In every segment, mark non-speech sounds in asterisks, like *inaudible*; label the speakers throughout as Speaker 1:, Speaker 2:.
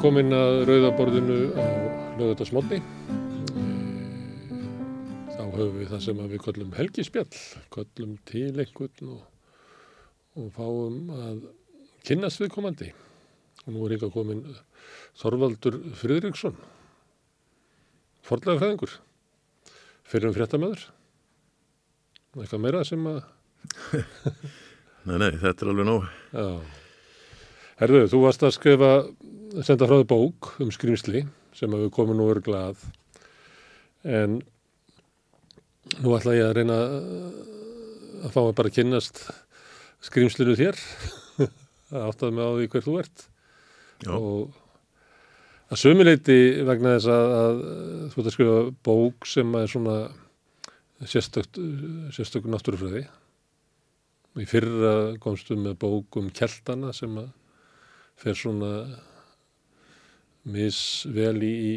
Speaker 1: Velkomin að Rauðaborðinu á lögutarsmótni. Þá höfum við það sem við kollum helgispjall, kollum til einhvern og, og fáum að kynnast viðkomandi. Og nú er ykkar komin Þorvaldur Friðriksson, forlega fræðingur, fyrir um fréttamöður. Eitthvað meira sem að... *laughs*
Speaker 2: Nei, nei, þetta er alveg nóg.
Speaker 1: Já. Herðu, þú varst að skrifa, senda frá þau bók um skrýmsli sem að við komum nú verið glað. En nú ætla ég að reyna að fá mig bara *laughs* að kynnast skrýmslinu þér. að áttaði mig á því hver þú ert.
Speaker 2: Já.
Speaker 1: Og að sömuleiti vegna þess að, að þú ert að skrifa bók sem er svona sérstök, sérstök náttúrufræði. Í fyrra komstu með bók um keltana sem að fer svona misvel í, í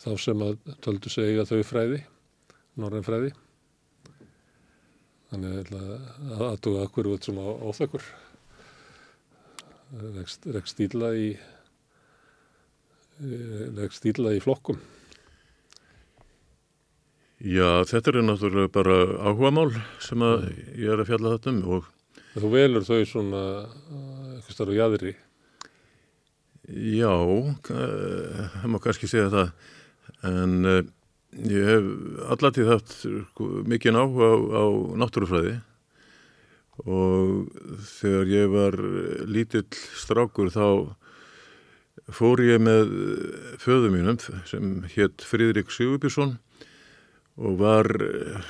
Speaker 1: þá sem að töldu segja þau fræði, norðan fræði. Þannig að að aðtuga okkur út svona óþökkur. Rekst, stíla í í flokkum.
Speaker 2: Já, þetta er náttúrulega bara áhugamál sem að ég er að fjalla þetta um og
Speaker 1: Þú velur þau svona eitthvað starf á jæðri.
Speaker 2: Já, eh, það má kannski segja það. En uh, ég hef allatíð haft sko, mikið áhuga á, á náttúrufræði. Og þegar ég var lítill strákur þá fór ég með föðu mínum sem hétt Fríðrik Sigurbjörnsson og var eh,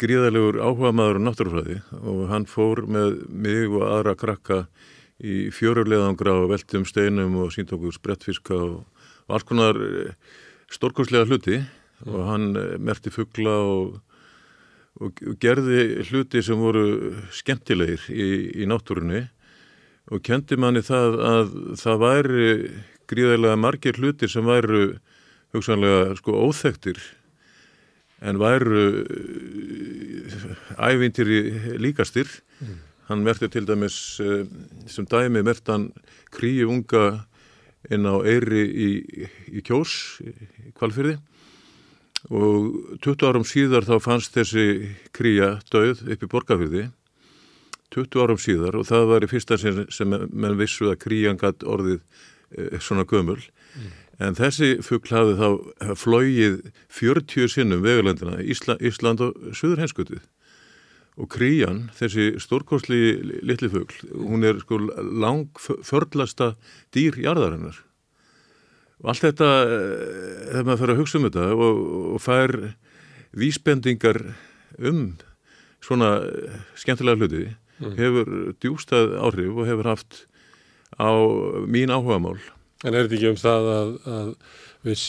Speaker 2: gríðalegur áhuga maður á náttúrufræði. Og hann fór með mig og aðra krakka í fjöruleðangra og veltum steinum og sínt okkur sprettfiska og, og alls konar stórkonslega hluti og hann eh, merti fuggla og, og, gerði hluti sem voru skemmtilegir í, í náttúrunni og kendi manni það að það væri gríðarlega margir hlutir sem væru hugsanlega sko óþektir en væru ævintýri líkastir. Mm. Hann merti til dæmis uh, sem dæmi mert hann kríu unga inn á Eyri í, í Kjós, í Kvalfyrði og 20 árum síðar þá fannst þessi kríja döð upp í Borgafyrði 20 árum síðar og það var í fyrsta sem, sem menn vissu að kríjan gatt orðið uh, svona gömul. Mm. En þessi fuggl hafði þá flóið 40 sinnum vegalendina Ísla, Ísland og Suðurhenskutið og krían, þessi stórkosli litli fuggl, hún er sko lang förlasta dýr jarðarinnar og allt þetta þegar maður fyrir að hugsa um þetta og, og fær vísbendingar um svona skemmtilega hluti mm. hefur djústað áhrif og hefur haft á mín áhugamál
Speaker 1: En er þetta ekki um það að, að við,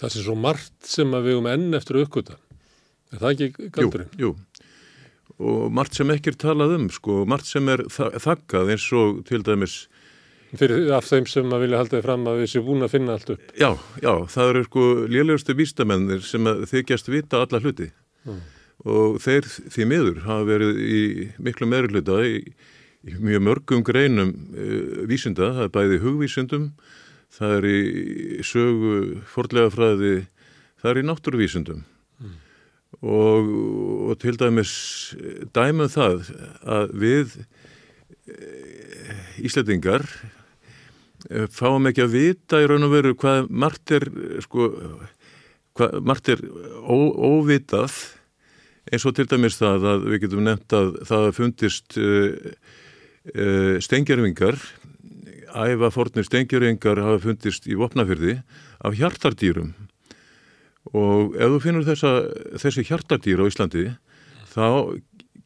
Speaker 1: það sé svo margt sem við um enn eftir aukvölda? Er það ekki galdurinn?
Speaker 2: Jú, jú, og margt sem ekki er talað um, sko, margt sem er þakkað eins og til dæmis...
Speaker 1: Fyrir af þeim sem að vilja halda þið fram að við séum búin að finna allt upp?
Speaker 2: Já, já, það eru sko lélegustu vístamennir sem þykjast vita alla hluti mm. og þeir því miður hafa verið í miklu meður hluta í í mjög mörgum greinum uh, vísinda, það er bæði hugvísindum, það er í sögu, fordlega fræði, það er í náttúruvísindum. Og, og til dæmis dæmum það að við Íslandingar fáum ekki að vita í raun og veru hvað margt er, sko, hvað margt er ó, óvitað. Eins og til dæmis það að við getum nefnt að það fundist uh, Uh, stengjarvingar æfa fornir stengjarvingar hafa fundist í vopnafyrði af hjartardýrum og ef þú finnur þessa, þessi hjartardýr á Íslandi þá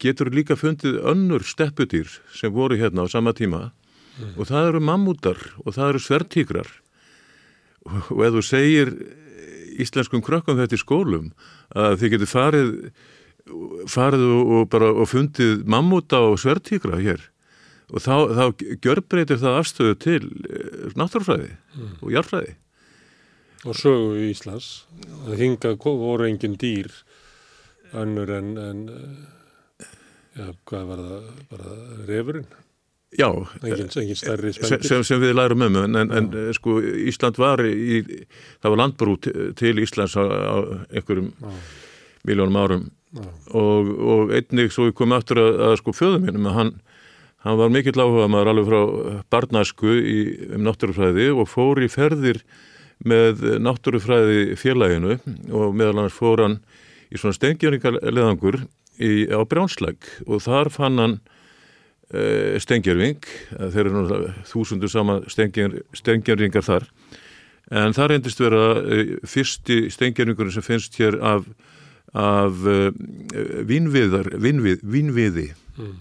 Speaker 2: getur líka fundið önnur steppudýr sem voru hérna á sama tíma mm. og það eru mammútar og það eru svertíkrar og, og ef þú segir íslenskum krökkum þetta í skólum að þið getur farið farið og, og bara og fundið mammúta og svertíkra hér og þá, þá gjörbreytir það afstöðu til eh, náttúrfræði mm. og jarfræði.
Speaker 1: Og sögu í Íslands, það hinga voru engin dýr önnur en, en eh, ja, hvað var það, bara refurinn?
Speaker 2: Já,
Speaker 1: engin, engin stærri
Speaker 2: sem, sem, sem við lærum um en, en, en sko Ísland var í, það var landbrú til Íslands á, á einhverjum
Speaker 1: Já,
Speaker 2: miljónum árum. Og, og einnig svo kom aftur að, að sko fjöðum mínum að hann, hann var mikill áhuga maður alveg frá barnasku í, um náttúrufræði og fór í ferðir með náttúrufræði félaginu og meðal annars fór hann í svona stengjöringarleðangur á Brjánslæk og þar fann hann uh, stengjarving, þeir eru náttúrulega þúsundur sama stengjarvingar þar. En það reyndist vera uh, fyrsti stengjarvingurinn sem finnst hér af, af uh, vínviðar, vínvið, vínviði.
Speaker 1: Mm,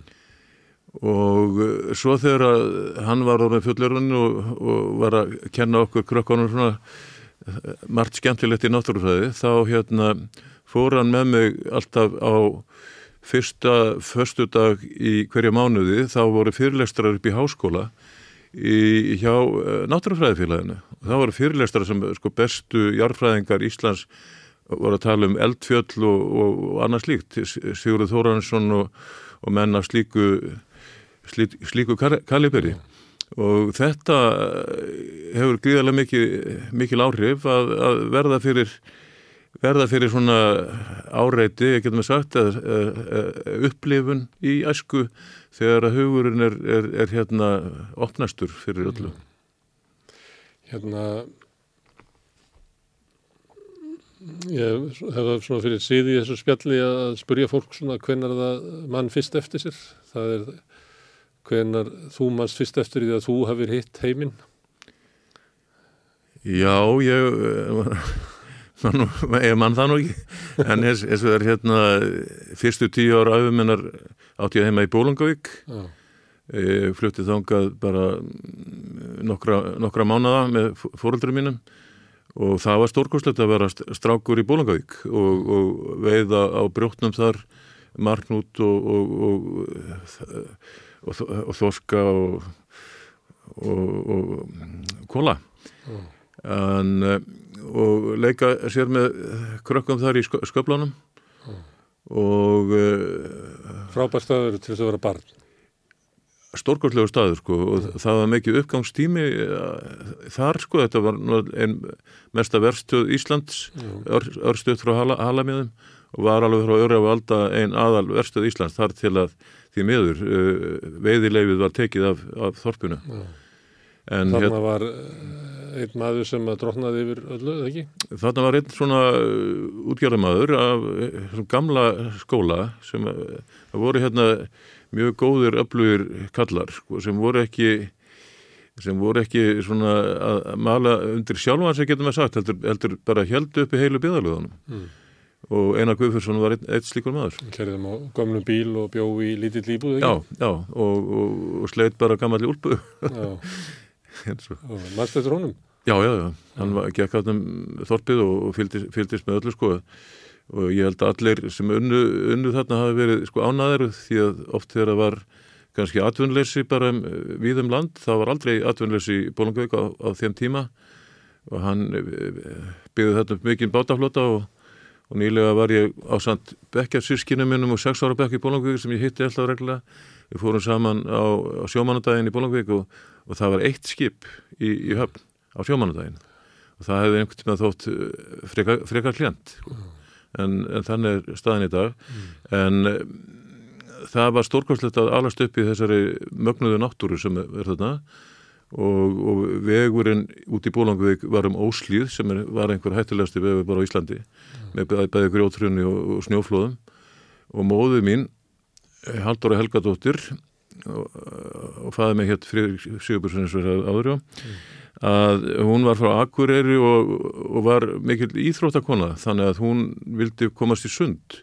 Speaker 2: og uh, svo þegar að hann var orðin fullurinn og, og var að kenna okkur krökkunum svona uh, margt skemmtilegt í náttúrufræði þá hérna fór hann með mig alltaf á fyrsta föstudag í hverja mánuði. Þá voru fyrirlestrar upp í háskóla í, hjá uh, náttúrufræðifélaginu. Og það voru fyrirlestrar sem sko bestu jarðfræðingar Íslands voru að tala um eldfjöll og, og, og annað slíkt. Sigurður Þóransson og menn af slíku slík, slíku kal- kaliberi og þetta eh, hefur gríðarlega mikil, mikil áhrif að, að verða fyrir verða fyrir svona áreiti, ég getum við sagt að, að, að upplifun í æsku þegar að hugurinn er, er, er hérna opnastur fyrir öllu.
Speaker 1: hérna ég hef það svona fyrir síði í þessu spjalli að spurja fólk svona hvenar það mann fyrst eftir sér? Það er hvenar þú mannst fyrst eftir því að þú hafir hitt heiminn?
Speaker 2: Já, ég *laughs* man, ég mann það nú ekki. En eins, og það er hérna fyrstu tíu ára auðuminnar átti ég heima í Bólungavík
Speaker 1: já,
Speaker 2: Ég flutti þangað bara mm, nokkra, nokkra mánada með fóröldrum mínum. Og það var stórkostlegt að vera st- strákur í Bólangavík og, og veiða á brjótnum þar marknút og, og, og, og, og þorska og, og, og kóla
Speaker 1: já,
Speaker 2: en, eh, og leika sér með krökkum þar í skö- sköflunum. Og uh,
Speaker 1: frábær staður til þess að vera barn.
Speaker 2: Stórkostlegu staður sko og það var mikið uppgangstími eh, þar sko, þetta var einn mesta verstöð Íslands
Speaker 1: já,
Speaker 2: ör, örstöð frá hala, halamiðum og var alveg frá öru af alda einn aðal verstöð Íslands þar til að því miður uh, veiðileifið var tekið af, af þorpuna
Speaker 1: já.
Speaker 2: en
Speaker 1: þarna
Speaker 2: hér,
Speaker 1: var eh, einn maður sem að drotnaði yfir öllu, eða ekki?
Speaker 2: þarna var einn svona uh, útgjörðamaður af gamla skóla sem voru hérna mjög góðir öflugir kallar sko, sem voru ekki sem voru ekki svona að að mala undir sjálfan sem getum við sagt heldur, heldur bara heldu upp í heilu byðalöðunum
Speaker 1: Mm.
Speaker 2: Og Einar Guðfjörnsson var einn, einn slíkur maður.
Speaker 1: Kerðum á gömlum bíl og bjó í lítill íbúð,
Speaker 2: já, já, og, og, og sleit bara gammalli úlpu.
Speaker 1: Mannst *laughs* eftir honum?
Speaker 2: Já, já, já, hann var, gekk átt um þorpið og, og fylgdist, fylgdist með öllu sko. Og ég held að allir sem unnu, unnu þarna hafi verið sko ánaður því að oft þegar það var kannski atvinnleysi bara um, við um land, það var aldrei atvinnleysi í Bólungavík á, á þeim tíma. Og hann byggði þetta upp mikinn bátaflota og, og nýlega var ég á samt bekkja sískinu minnum og sex ára bekk í Bólungavík sem ég hitti alltaf reglulega. Við fórum saman á, á sjómanandaginn í Bólungavík og, og það var eitt skip í, í höfn á sjómanandaginn og það hefði einhvern tíma þótt eh, frekar, frekar klient en, en þannig er staðin í dag. En eh, það var stórkostlegt að alast upp í þessari mögnuðu náttúru sem er þarna og, og vegurinn út í Bólangvík var um Óslíð sem er, var einhver hættilegasti vegur bara á Íslandi með bæði, bæði grjótrunni og, og snjóflóðum. Og móðu mín eh, Halldóra Helgadóttir og, og fæði mig hér fyrir Sigurbjörnsson eins og það áður já að hún var frá Akureyri og, og var mikil íþróttakona þannig að hún vildi komast í sund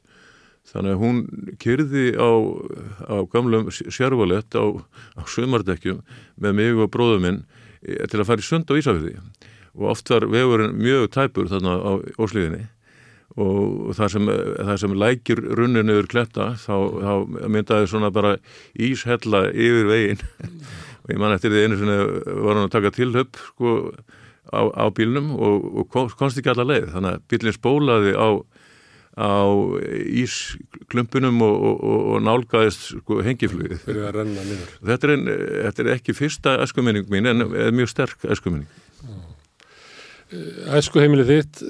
Speaker 2: þannig að hún kyrði á, á gamlum sérvalett á, á sömardekkjum með mig og bróðum minn eh, til að fara í sund á Ísafjörði og oft var vegurinn mjög tæpur þarna á Óslíðinni og það sem, það sem lækir runnin yfir kletta þá, þá myndaði svona bara íshella yfir veginn. *laughs* Og ég man eftir því einu sinni var hann að taka tilhöpp sko á, á bílnum og, og kom, komst ekki alla leið. Þannig að bílinn spólaði á, á ísklumpunum og, og, og, og nálgæðist sko, hengiflugið. Þetta er, en, þetta er ekki fyrsta eskuminning mín en er mjög sterk eskuminning.
Speaker 1: Æsku heimilið þitt,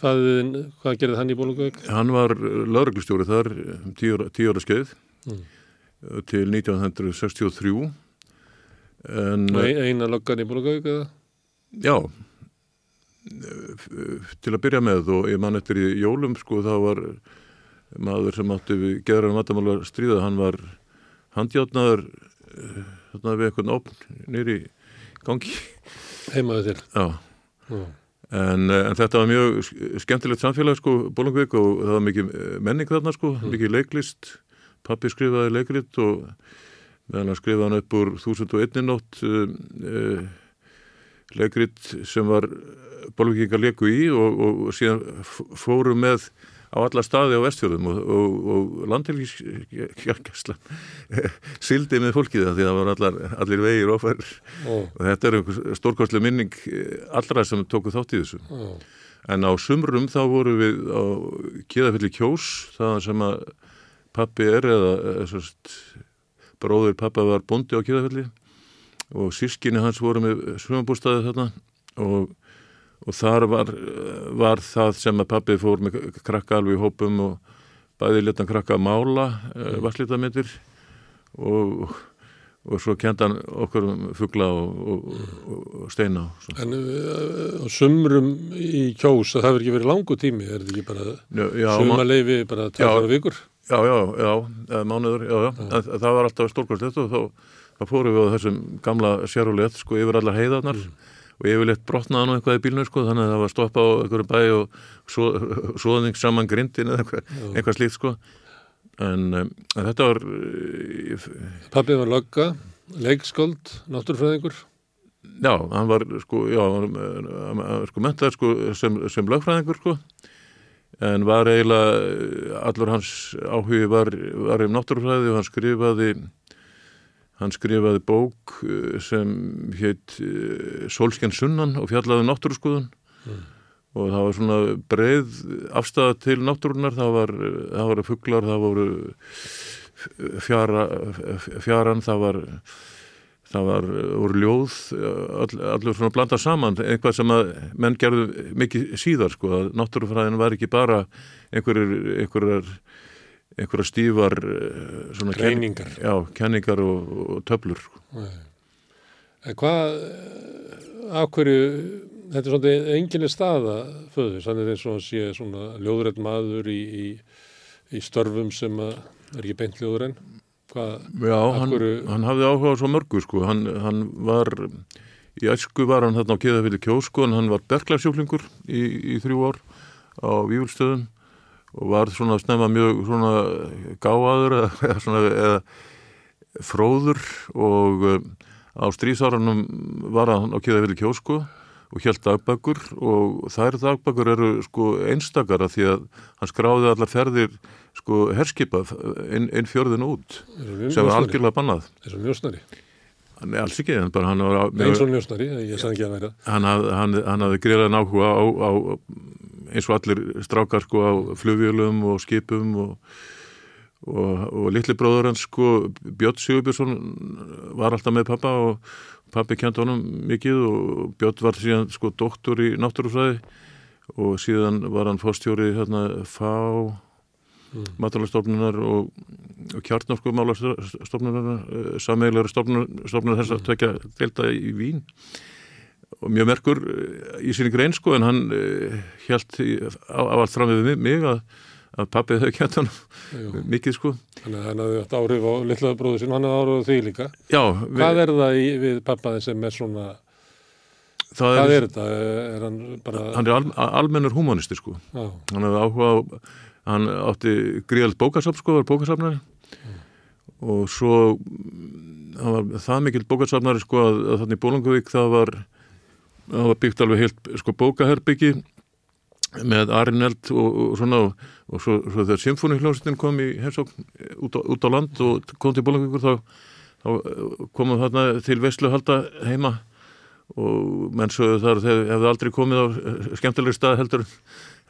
Speaker 1: fæðin, hvað gerði hann í Bólungavík?
Speaker 2: Hann var lauruglustjóri þar um tíu, tíu ára skeið
Speaker 1: Mm.
Speaker 2: til 1963 en
Speaker 1: Ein, eina löggan í Bólungavík eða?
Speaker 2: já til að byrja með og ég man eftir í jólum sko þá var maður sem átti við geðran vatamálar stríða hann var handjátnaður eh, þarna við eitthvað opn nýri gangi.
Speaker 1: Heimaðu
Speaker 2: Já. En, eh, en þetta var mjög sk- skemmtilegt samfélag sko, Bólungvík og það var mikið eh, menning þarna sko, mikið leiklist. Pappi skrifaði leikrit og meðan hann skrifaði hann upp úr 1001 nótt uh, leikrit sem var Bólungvíkar leiku í og, og síðan fóru með á alla staði á vestfjörðum og, og, og landhelgiskjálkjæslan *laughs* sildi með fólkið það því það var allar, allir vegir ofar.
Speaker 1: Ó,
Speaker 2: og þetta er einhver stórkostlega minning eh, allra sem tóku þátt í þessu.
Speaker 1: Ó,
Speaker 2: en á sumrum þá voru við á Kiðafilli Kjós þaðan sem að pappi er eða, eða sérst, bróður pappa var bondi á Kiðafilli. Og sískinni hans voru með svömbústaði þarna. Og, og þar var, var það sem að pappi fór með krakka alveg í hópum og bæði letan krakka að mála uh, vasslítamittir og, og svo kenda hann okkur um fugla og, og, og steina.
Speaker 1: En uh, á sumrum í kjós, það hefur ekki verið langu tími, er þetta ekki bara sumaleifi, bara tjáðara vikur?
Speaker 2: Já, já, já, mánuður, já, já, en það var alltaf stórkostlegt og þá, þá fórum við á þessum gamla sérulegt, sko, yfir allar heiðarnar og yfirleitt brotnaði nú eitthvað í bílnu, sko, þannig að það var stoppað á einhverjum bæ og svo, svoðning saman grindin eða eitthvað, eitthvað slíkt, sko, en, um, en þetta var, uh,
Speaker 1: Pappi var lögga, leikskóld, náttúrfræðingur.
Speaker 2: já, hann var, sko, já, hann var, hann sko, mentaður, sko, sem, sem lögfræðingur, sko, en var eiginlega, allur hans áhugi var, var um náttúrufræði og hann skrifaði hann skrifaði bók eh, sem hétt Solskjens sunnan og fjallaði um náttúruskoðun. Og það var svona breið afstæða til náttúrunar það var, það voru fuglar, það voru fjara, fjaran, það var það var, voru ljóð all, allur svona blanda saman. Eitthvað sem að menn gerðu mikið síðar sko, að náttúrufræðin var ekki bara einhverjar, einhverjar stífar eh, svona ken-
Speaker 1: Greiningar.
Speaker 2: já, kenningar og, og töflur sko.
Speaker 1: En hvað, eh, af hverju, þetta er svona enginni staða föður, þannig og hann sé svona ljóðrætt maður í, í, í störfum sem að er ekki beint ljóðræn. Hvað,
Speaker 2: Já,
Speaker 1: Af
Speaker 2: hann, hann hafði áhuga á svo mörgu sko, hann, hann var í æsku var hann þarna á Keðafili kjós en hann var berklarsjúklingur í, í þrjú ár á Vífulstöðum og var svona snemma mjög svona gáaður eða, svona eða fróður og um, á strísárunum var hann á Keðafili kjós sko og hjælt dagbækur og þær dagbækur eru sko einstakara því að hann skráði allar ferðir sko herskipa inn, inn fjörðin út sem var algjörlega bannað
Speaker 1: Eins og njósnari.
Speaker 2: Nei, alls ekki, en bara hann var
Speaker 1: Nei, eins og njósnari, ég sagði ekki að
Speaker 2: hann, hann hafði greiðan áhuga á, á eins og allir strákar sko á flugvélum og skipum og, og, og litli bróður hans sko Björn Sigurbjörnsson var alltaf með pappa og pappi kent honum mikið og Björn var síðan sko doktor í náttúrufræði og síðan var hann fórstjóri hérna fá
Speaker 1: Mm.
Speaker 2: matalastofnunar og, og kjartnorsku málastofnunar sameigilegur stofnunar, stofnunar þess að tvekja delta í Vín mjög merkur eh, í sinni grein sko en hann uh, held á, allt fram við mig að, að pappið hann
Speaker 1: Jú.
Speaker 2: mikið sko
Speaker 1: Þannig að hann hafði átt áhrif á litla bróður sín, hann hafði áhrif á því líka.
Speaker 2: Já,
Speaker 1: Hvað er það í, við pappaðin sem er svona,
Speaker 2: það
Speaker 1: hvað
Speaker 2: er,
Speaker 1: er þetta? Er hann bara,
Speaker 2: hann er al, almennur humanisti sko
Speaker 1: já,
Speaker 2: hann hefði áhuga á hann átti gríðald bókasafn sko, var bókasafnari og svo mm, var það mikill bókasafnari sko að, að þannig Bólungavík það var það var byggt alveg heilt sko bókaherbyggi með Arineld og, og svona og, og svo, svo þegar symfónihljómsveitin kom í heimsókn út, á- út á land og kom til Bólungavíkur þá, þá eh, komum þarna til Veslu halda heima og menn sögðu þar þeir hefðu aldrei komið á skemmtileg stað heldur,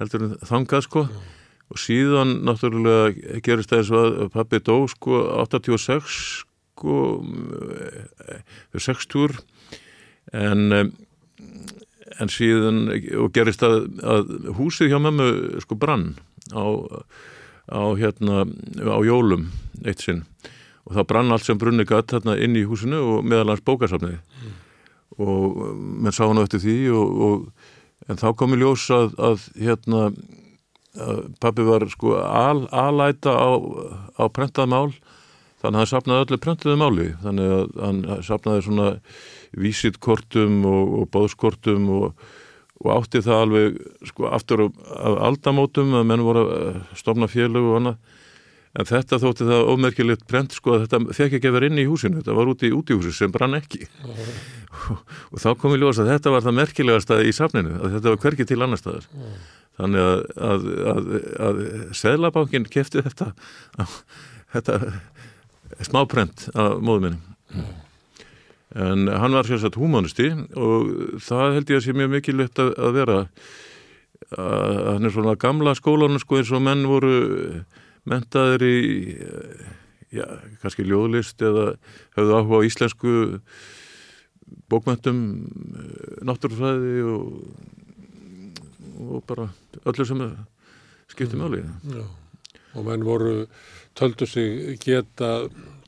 Speaker 2: heldur þangað sko. Og síðan náttúrulega gerist það eins og að pappi dó sko 86 sko 60 en en síðan og gerist að, að húsið hjá mömmu sko brann á, á hérna á jólum eitt sinn. Og það brann allt sem brunni gatt hérna inn í húsinu og meðal hans bókasafniði mm og menn sá hann eftir því og, og en þá kom í ljós að, að hérna að pappi var sko al, alæta á, á prentað mál. Þannig að hann sapnaði öllu prentiðu máli. Þannig að hann sapnaði svona vísitkortum og, og bóðskortum og, og átti það alveg sko aftur af aldamótum að menn voru að stofna félög og annað En þetta þótti það ómerkilegt brent sko að þetta fekk ekki að vera inn í húsinu, þetta var úti í útíhúsi sem brann ekki. Mm. Og, og þá kom ég ljósa að þetta var það merkilegast í safninu, að þetta var hverki til annar staðar. Mm. Þannig að, að, að, að Sæðlabankin kefti þetta, *laughs* þetta smá brent af móðuminni. Mm. En hann var sérsagt húmanusti og það held ég að sé mjög mikilvægt að vera. Að hann er svona gamla skólanum sko eins og menn voru mentaður í já, kannski ljóðlist eða höfðu áhuga á íslensku bókmöntum náttúrufræði og, og bara öllu sem skipti máli.
Speaker 1: Og menn voru töldu sig geta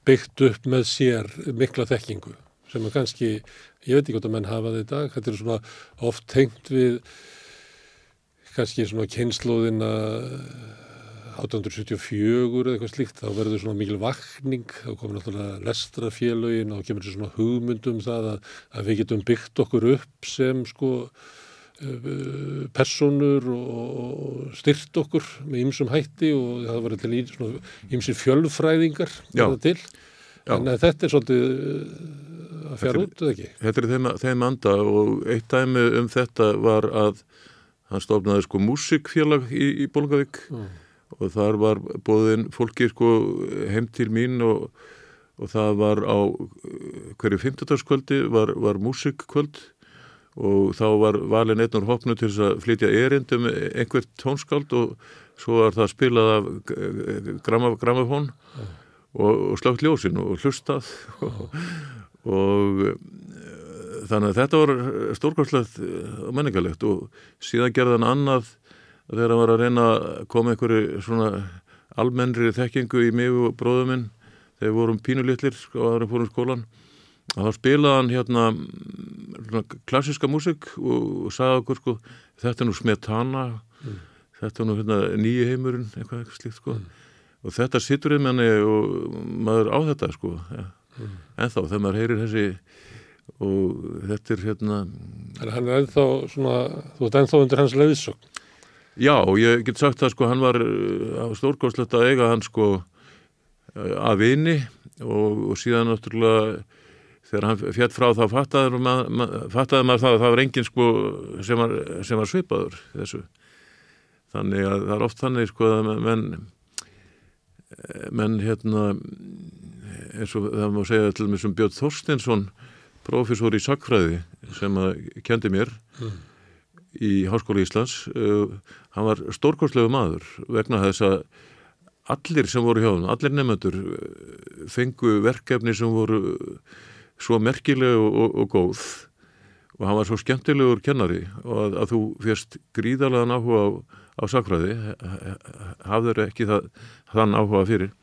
Speaker 1: byggt upp með sér mikla þekkingu sem er kannski, ég veit ekki hvort að menn hafa þetta þetta er svona oft tengt við kannski svona kynnslóðina 1874 eða eitthvað slíkt, þá verður svona mikil vakning, þá komur náttúrulega lestrafélögin og kemur svona hugmyndum það að, að við getum byggt okkur upp sem sko eh, personur og styrt okkur með ymsum hætti og það var til ymsir fjölfræðingar til, Já. en þetta er svolítið eh, að fjara út, eða ekki?
Speaker 2: Þetta er þeim, þeim anda og eitt dæmi um þetta var að hann stofnaði sko músikfélag í, í Bólungavík mm og þar var bóðin fólki sko heim til mín og, og það var á hverju 15. kvöldi var, var músikkvöld og þá var valin einn úr hopnu til þess að flytja erindum einhvert tónskáld og svo var það spilað af gramafón og, og slagt ljósin og hlustað og, og þannig að þetta var stórkvæmslegt og menningarlegt og síðan gerðan annað þegar hann var að reyna að koma einhverju svona almennri þekkingu í mig og bróðum minn þegar vorum pínulitlir sko, og aðra fórum skólan og þá spilaði hann hérna klassiska músik og sagði okkur sko þetta er nú smetana mm. þetta er nú hérna nýju heimurinn eitthvað, eitthvað slíkt sko mm. og þetta sittur í menni og maður á þetta sko ja. Mm. en þá þegar maður heyrir þessi og þetta er hérna
Speaker 1: að hann er ennþá svona þú ert ennþá undir hans leiðsögn
Speaker 2: Já, ég get sagt það sko, hann var uh, stórkostlegt að eiga hann sko uh, að vini og, og síðan náttúrulega þegar hann fjett frá þá fattaði maður, fattaði maður það að það var enginn sko sem var, sem var svipaður þessu. Þannig að það er oft þannig sko að menn, menn hérna eins og það má segja til og með sem Björn Þorstinsson, profesor í sakfræði sem kendi mér mm í Háskóla Íslands. Uh, hann var stórkorslegu maður vegna þess að allir sem voru hjá hann, allir nefnendur uh, fengu verkefni sem voru svo merkileg og, og, og góð. Og hann var svo skemmtilegur kennari og að, að þú férst gríðarlegan áhuga á, á sakfræði hafður ekki það, þann áhuga fyrir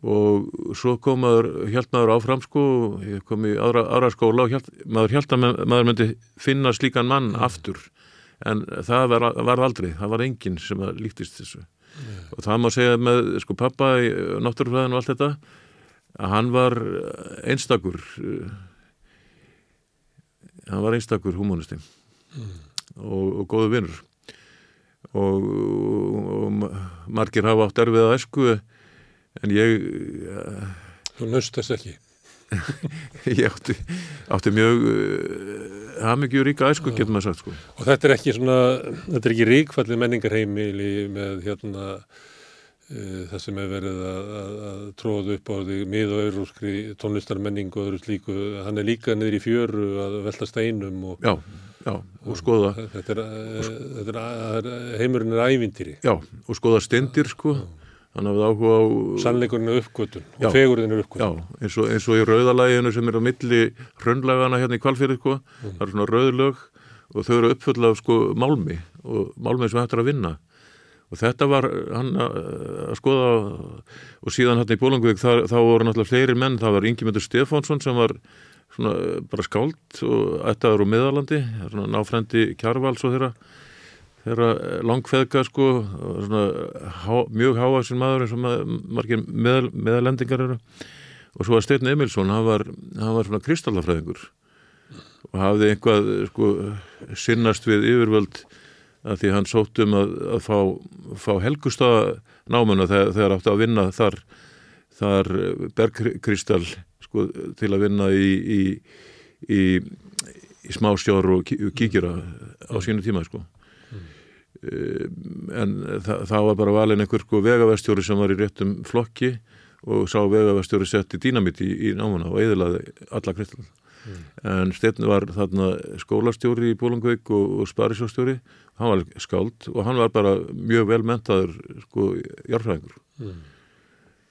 Speaker 2: og svo kom maður, held maður áfram sko, ég kom í aðra, aðra skóla og held, maður held að maður myndi finna slíkan mann mm. aftur en það var, var aldrei, það var enginn sem líktist þessu mm. og það má segja með sko pappa í náttúrufræðinu og allt þetta að hann var einstakur hann var einstakur humanisti mm. og, og góðu vinnur og, og margir hafa átt erfið að esku en ég
Speaker 1: Þú nöstast ekki. *laughs*
Speaker 2: Ég átti, átti mjög uh, mikið ríka æsku, getur maður sagt sko.
Speaker 1: Og þetta er ekki svona þetta er ekki ríkfallið menningarheimili með hérna uh, það sem er verið að, að, að tróða upp á því miða-eurúskri tónlistarmenning og öðru slíku, hann er líka niður í fjöru að velta steinum og,
Speaker 2: Já, já, og skoða.
Speaker 1: Þetta er, uh, þetta er, heimurinn er ævintýri.
Speaker 2: Já, og skoða stendir sko hann hafði áhuga á
Speaker 1: Sannleikurinn er uppgötun
Speaker 2: Já.
Speaker 1: og fegurinn er
Speaker 2: Já,
Speaker 1: uppgötun.
Speaker 2: eins og, eins og í rauðalæginu sem er á milli hrönnlagana hérna í kvalfyrir sko,
Speaker 1: Mm.
Speaker 2: það eru svona rauðlög og þau eru uppfull af sko málmi og málmi sem hægt er að vinna og þetta var hann að að skoða og síðan hérna í Bólangvík þá, voru náttúrulega fleiri menn, það var Ingemyndur Stefánsson sem var svona bara skáld og ættaður úr miðalandi, svona náfrændi Kjarvals og þeirra þeirra langfeðka sko svona há, mjög háaðsinn maður eins og maður, margir meðal, meðalendingar eru. Og svo var Steinn Emilsson hann var, hann var svona kristallafræðingur og hafði einhvað sko sinnast við yfirvöld að því hann sótt um að, að fá, fá helgustaða námuna þegar, þegar áttu að vinna þar, þar bergkristall sko til að vinna í, í, í, í smásjór og kí- kíkjura á sínu tíma sko en það, það var bara valin einhver sko vegavestjóri sem var í réttum flokki og sá vegavestjóri sett í dýnamitt í, í námuna og eðilaði alla kristall en Steinn var þarna skólastjóri í Bólungveik og, og sparisjóstjóri hann var skáld og hann var bara mjög vel mentaður sko jarfræðingur
Speaker 1: Mm.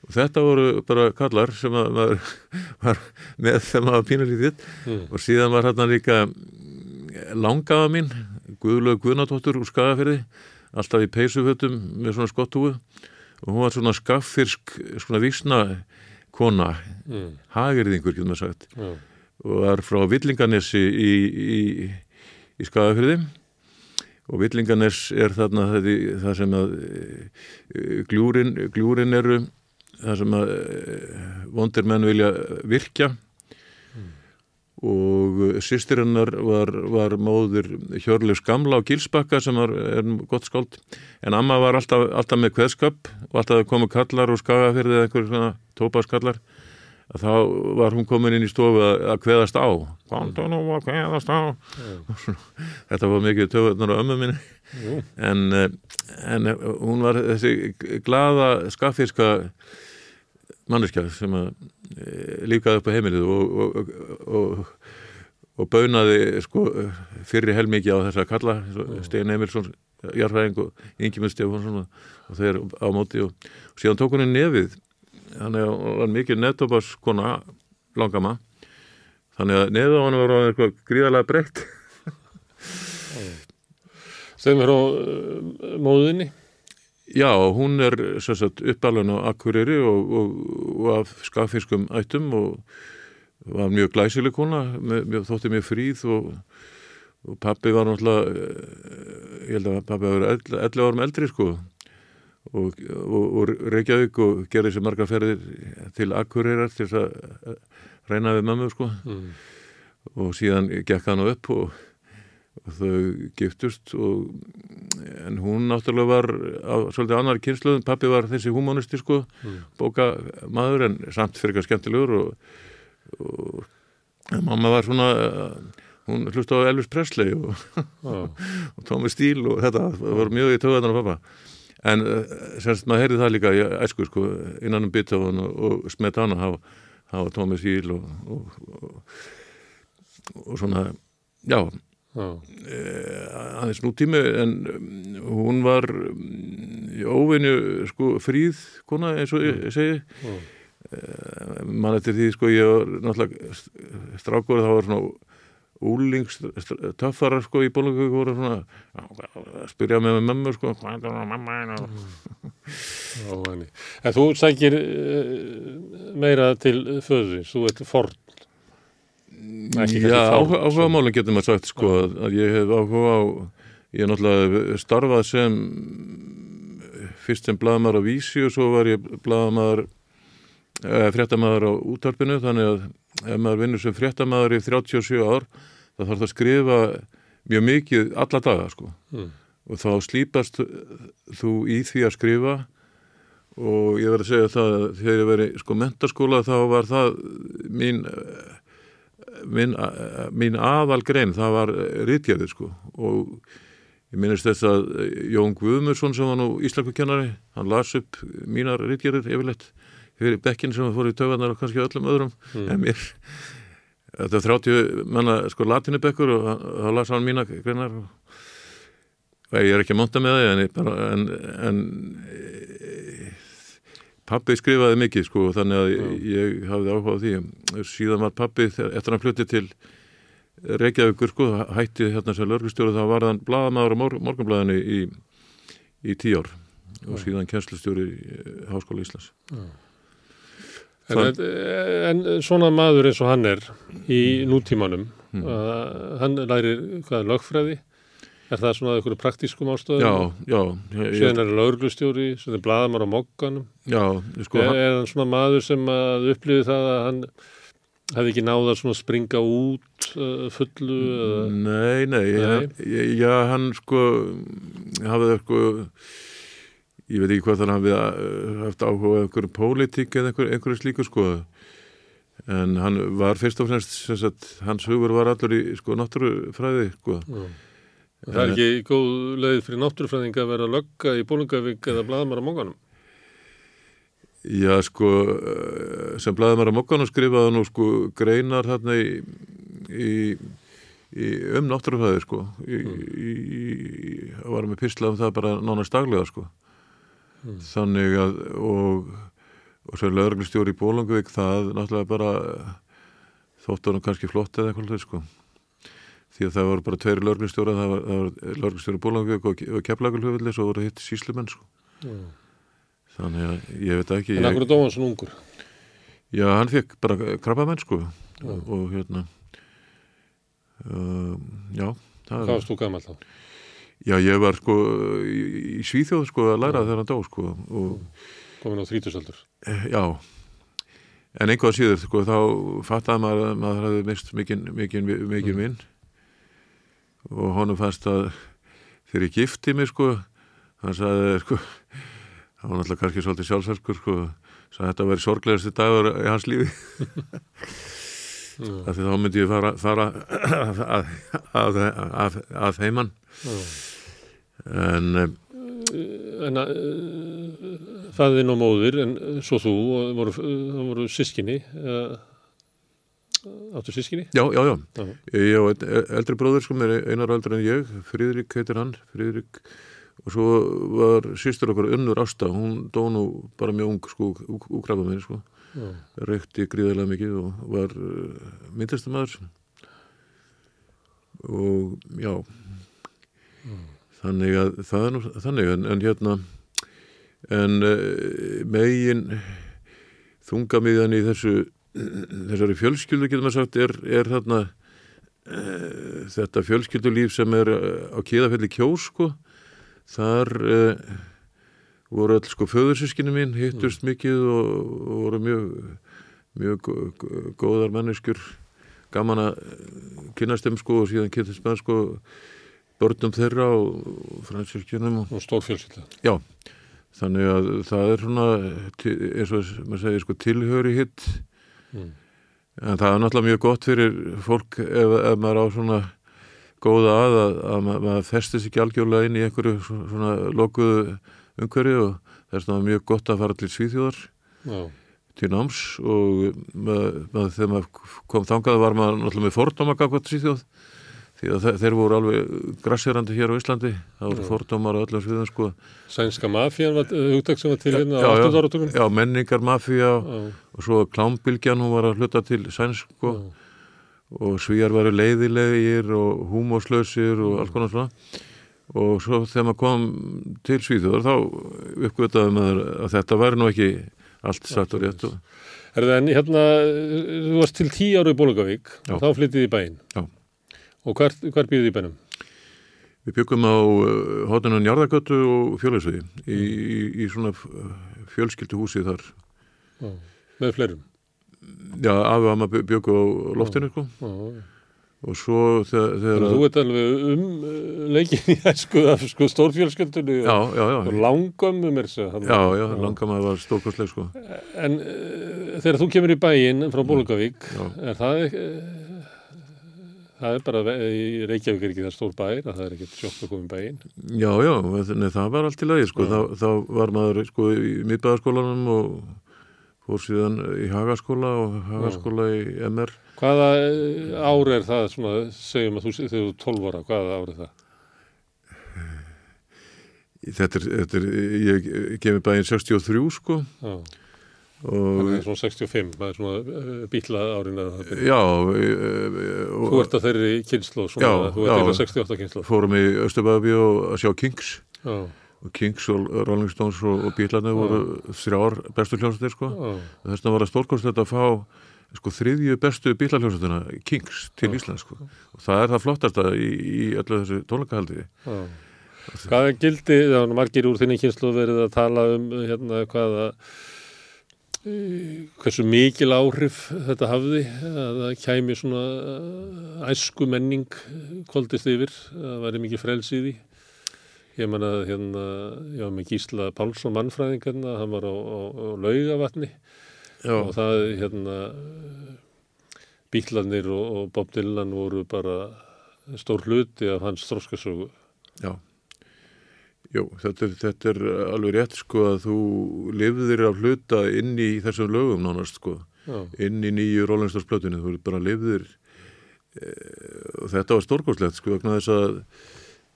Speaker 2: og þetta voru bara kallar sem að maður *laughs* var með þegar maður var pínulítið.
Speaker 1: Mm.
Speaker 2: og síðan var hérna líka langaða mín Guðlaug Guðnadóttur úr Skagafyrði alltaf í peysufötum með svona skottúu og hún var svona skaffyrsk svona vísna kona
Speaker 1: Mm.
Speaker 2: hagirðingur, getur maður sagt
Speaker 1: Já.
Speaker 2: og var frá Villinganesi í, í, í Skagafyrði og Villinganes er þarna það, það sem að e, gljúrin, gljúrin eru það sem að e, vondir menn vilja virkja og sýstir hennar var, var móður Hjörleifs Gamla á Gilsbakka sem var, er gott skáld. En amma var alltaf, alltaf með kveðskap og alltaf að koma kallar og skagafyrði eða einhver svona tópaskallar þá var hún komin inn í stofu að, kveðast á. Kveðast á. *laughs* Þetta var mikið töfurnar á ömmu minni. En, eh, en eh, hún var þessi glaða skaffirska manneskja sem að líkaði upp á heimilið og, og, og, og baunaði sko fyrir helmikið á þessa kalla Stein Emilsson, Jarfæðing og Ingemund Stefánsson og, og þeir á móti og, síðan tók í nefið. Þannig að hún var mikið nettobars kona langama þannig að nefið á hann var eitthvað gríðarlega breytt. *laughs*
Speaker 1: Segðum við frá uh, móðinni.
Speaker 2: Já, hún er uppalun á Akureyri og, og, og af skafiskum ættum og var mjög glæsileg kona, mjög, þótti mjög fríð og, og pappi var náttúrulega, eh, ég held að pappi var 11 árum eldri sko og, Reykjavík og gerði sér margar ferðir til Akureyrar til að eh, reyna við mömmu sko
Speaker 1: Mm.
Speaker 2: og síðan gekk hann upp og þau giftust og, en hún náttúrulega var á svolítið annar kynsluðum, pappi var þessi humanisti sko,
Speaker 1: Mm.
Speaker 2: bóka maður en samt fyrir eitthvað skemmtilegur og, og mamma var svona hún hlusti á Elvis Presley og, *laughs* og Tómi Stíl og þetta var mjög í töðan á pappa en eh, semst maður heyrði það líka í æsku sko, innan um Beethoven og, og Smetana hafa, Tómi Stíl og, og, og, og svona já, aðeins nútími en um, hún var um, óvinju sko fríð kona eins og ég segi
Speaker 1: Já.
Speaker 2: mann eftir því sko ég var náttúrulega strákur þá var svona úlings töffarar sko í bólungu voru svona að spyrja mig með mömmu sko hvað er það mamma
Speaker 1: henni. En þú sækir uh, meira til föðurins, þú ert forn.
Speaker 2: Já, áhuga, áhuga málum getur maður sagt sko að, að ég hef áhuga á ég er náttúrulega starfað sem fyrst sem blaðamaður á vísi og svo var ég blaðamaður eh, fréttamaður á útarpinu þannig að ef maður vinnur sem fréttamaður í 37 ár þá þarf það að skrifa mjög mikið alla daga sko
Speaker 1: Mm.
Speaker 2: og þá slípast þú í því að skrifa og ég verð að segja það að þegar ég veri sko mentaskóla þá var það mín mín, mín aðal grein það var rítgerðið sko og ég minnist þess að Jón Guðmursson sem var nú íslakukennari, hann las upp mínar rítgerir yfirleitt fyrir bekkin sem fór í tögarnar og kannski öllum öðrum
Speaker 1: Mm.
Speaker 2: en mér þetta er 30 manna sko latinubekkur og þá las hann mína greinar og ég er ekki að monta með það en, en, en e, pappi skrifaði mikið sko þannig að ég, ég hafði áhuga á því. Síðan var pappi eftir hann flutti til Reykjavíkur sko hætti hérna sem lörgustjóri þá var hann blaðamaður á mor morgunblaðinu í, í tíu ár og síðan kennslustjóri í Háskóla Íslands.
Speaker 1: En, en svona maður eins og hann er í nútímanum,
Speaker 2: Mm.
Speaker 1: hann lærir hvað, lögfræði? Er það svona einhverju praktískum ástöðum?
Speaker 2: Já, já
Speaker 1: Síðan er lauruglustjóri, sem er blaðamar á mokkanum.
Speaker 2: já, sko
Speaker 1: er, er hann svona maður sem að upplifi það að hann hefði ekki náða svona að springa út uh, fullu?
Speaker 2: Nei, nei,
Speaker 1: Nei.
Speaker 2: Ég, já, hann sko hafði sko ég veit ekki hvað þannig hafði uh, haft áhuga einhverju pólitík eða einhverju, slíku sko en hann var fyrst og fremst hans hugur var allur í sko náttúrufræði sko
Speaker 1: Já. Það er ekki góð leið fyrir náttúrufræðinga að vera að lögga í Bólungavík eða blaðamar á mokkanum?
Speaker 2: Já, sko, sem blæðumar á mokkanum skrifaði nú sko greinar þarna í, í, í um náttúrufæði sko. Í, í, var með pisla um það bara nánast daglega sko. Þannig að og, og svo lögreglustjóri í Bólungavík það náttúrulega bara þóttu hann kannski flott eða eitthvað sko því að það voru bara tveiri lögreglustjóra það var, það var lögreglustjóri í Bólungavík og, og keflagalhufillis og voru hitt síslumenn sko þannig að ég veit ekki
Speaker 1: En akkur er dóan svona ungur?
Speaker 2: Já, hann fekk bara krabbamenn sko og, og hérna um, já það,
Speaker 1: Hvað varst þú gammal þá?
Speaker 2: já, ég var sko í, í Svíþjóð sko að læra þegar hann dó sko og
Speaker 1: Komin á þrítusaldur?
Speaker 2: eh, já en einhvað síður sko þá fattaði maður að maður hafði mist mikinn
Speaker 1: Mm.
Speaker 2: vinn og honum fannst að þegar ég gifti mig sko hann sagði sko hann var náttúrulega kannski svolítið sjálfsverkur sko sagði að þetta væri sorglegasti dagur í hans lífi. *laughs* Af því þá myndi ég fara, fara að, að, að, að heimann en eh,
Speaker 1: En uh, fæðin og móðir, en svo þú, og voru, það voru sískinni, uh, áttu sískinni?
Speaker 2: já, já, já
Speaker 1: Já.
Speaker 2: ég á einn eldri bróður sko mér einar eldri en ég Fríðrik heitir hann, Fríðrik og svo var sýstur okkur unnur Ásta, hún dó nú bara mjög ung sko, úkrafa mér sko
Speaker 1: Já.
Speaker 2: reykti gríðarlega mikið og var uh, myndlistamæður og já þannig að það er nú þannig en, en hérna en uh, megin þungamiðan í þessu þessari fjölskyldu getur maður sagt er, er þarna uh, þetta fjölskyldulíf sem er uh, á kiðafelli kjós sko þar uh, voru öll sko föðursískinu mín hittust mikið og, og voru mjög mjög gó- gó- góðar manneskjur gaman að eh, kynnast þeim sko og síðan kynntist með sko börnum þeirra og fransirkjunum og
Speaker 1: Og stór fjölskylda.
Speaker 2: já, þannig að það er svona eins og maður segir sko tilhöri hitt
Speaker 1: Mm.
Speaker 2: en það er náttúrulega mjög gott fyrir fólk ef, ef maður á svona góða að að, að ma- maður festis ekki algjörlega inn í einhverju svo- svona lokuðu umhverju og það er svona mjög gott að fara til Svíþjóðar
Speaker 1: Já.
Speaker 2: til náms og maður, maður, þegar maður kom þangað var maður náttúrulega með fordóma gafkvæmt Svíþjóð því að þe- þeir voru alveg grassirandi hér á Íslandi það voru fordómar á öllum sviðum sko
Speaker 1: Sænska mafían var uh, hugtak sem var til hérna á
Speaker 2: Já, já.
Speaker 1: 8. áratugum.
Speaker 2: já, menningar, mafía
Speaker 1: Já.
Speaker 2: og svo klámbilgjan, hún var að hluta til sænsk sko og svíjar varu leiðilegir og húmóslausir og alls konar svona og svo þegar maður kom til Svíþjóðar þá uppgötaði maður að þetta væri nú ekki allt satt og rétt og,
Speaker 1: Herðu, en hérna, uh, þú varst til 10 ára í Bólungavík og þá flyttið í bæinn.
Speaker 2: Já.
Speaker 1: Og hver, hver býrði í bænum?
Speaker 2: Við byggum á uh, hóttunum Njarðagötu og Fjólausvegi í, í, í svona fjölskyldu húsi þar.
Speaker 1: Já. Með fleirum?
Speaker 2: Já, afi og amma byggu á loftinu sko.
Speaker 1: Já. já.
Speaker 2: og svo þegar... Þegar
Speaker 1: að þú ert alveg um uh, leikin í æsku sko, stórfjölskyldunni
Speaker 2: já,
Speaker 1: og,
Speaker 2: já,
Speaker 1: og
Speaker 2: já,
Speaker 1: langömmu mér sér.
Speaker 2: já, já, langar maður var stórkostleg sko.
Speaker 1: En uh, þegar þú kemur í bæinn frá Bólungavík,
Speaker 2: Já.
Speaker 1: er það, uh, Það er bara, Reykjavík er ekki það stór bær að það er ekkert sjokk að koma í bæinn.
Speaker 2: Já, já, nei, það var allt í lagi sko.
Speaker 1: Já.
Speaker 2: Þá, þá var maður sko í miðbæðaskólanum og fór síðan í Hagaskóla og Hagaskóla í MR
Speaker 1: Hvaða eh, ár er það, svona, segjum að þú, þegar þú er 12 ára, hvaða ár er það?
Speaker 2: Þetta er, þetta er ég gefið bæinn 63 sko
Speaker 1: Já,
Speaker 2: og
Speaker 1: þannig að svona 65, það er svona uh, bíla árin að það byrja.
Speaker 2: já e, e,
Speaker 1: Þú
Speaker 2: og
Speaker 1: ert að þeirri kynslu, svona,
Speaker 2: Já,
Speaker 1: þú ert
Speaker 2: já.
Speaker 1: eða 68 kynslu.
Speaker 2: fórum í Östubæðabí að sjá Kings
Speaker 1: Já,
Speaker 2: og Kings og Rolling Stones og, og Bílarni voru þrjár bestu hljómsveitir sko
Speaker 1: já,
Speaker 2: þess vegna var það stórkostlegt að fá sko þriðju bestu bílarhljómsveitina Kings til Íslands sko og það er það flottasta í, í öllu þessu tónleikahaldi
Speaker 1: já. Hvaða gildi, það var margir úr þinni kynslu verið að tala um hérna hvaða eh, hversu mikil áhrif þetta hafði að það kæmi svona eh, æsku menning koldist yfir, að það væri mikið frels í því. Ég menna hérna, já með Gísla Pálsson mannfræðing hérna, hann var á, á, á laugavatni.
Speaker 2: Já,
Speaker 1: og það hérna bílarnir og, og Bob Dylan voru bara stór hluti af hans þróskasögu
Speaker 2: já Jú, þetta er, þetta er alveg rétt sko að þú lifðir af hluta inn í þessum lögum nánast sko.
Speaker 1: Já,
Speaker 2: inn í nýju Rólandsdórsplötunni, þú bara lifðir e, og þetta var stórkostlegt sko vegna þess að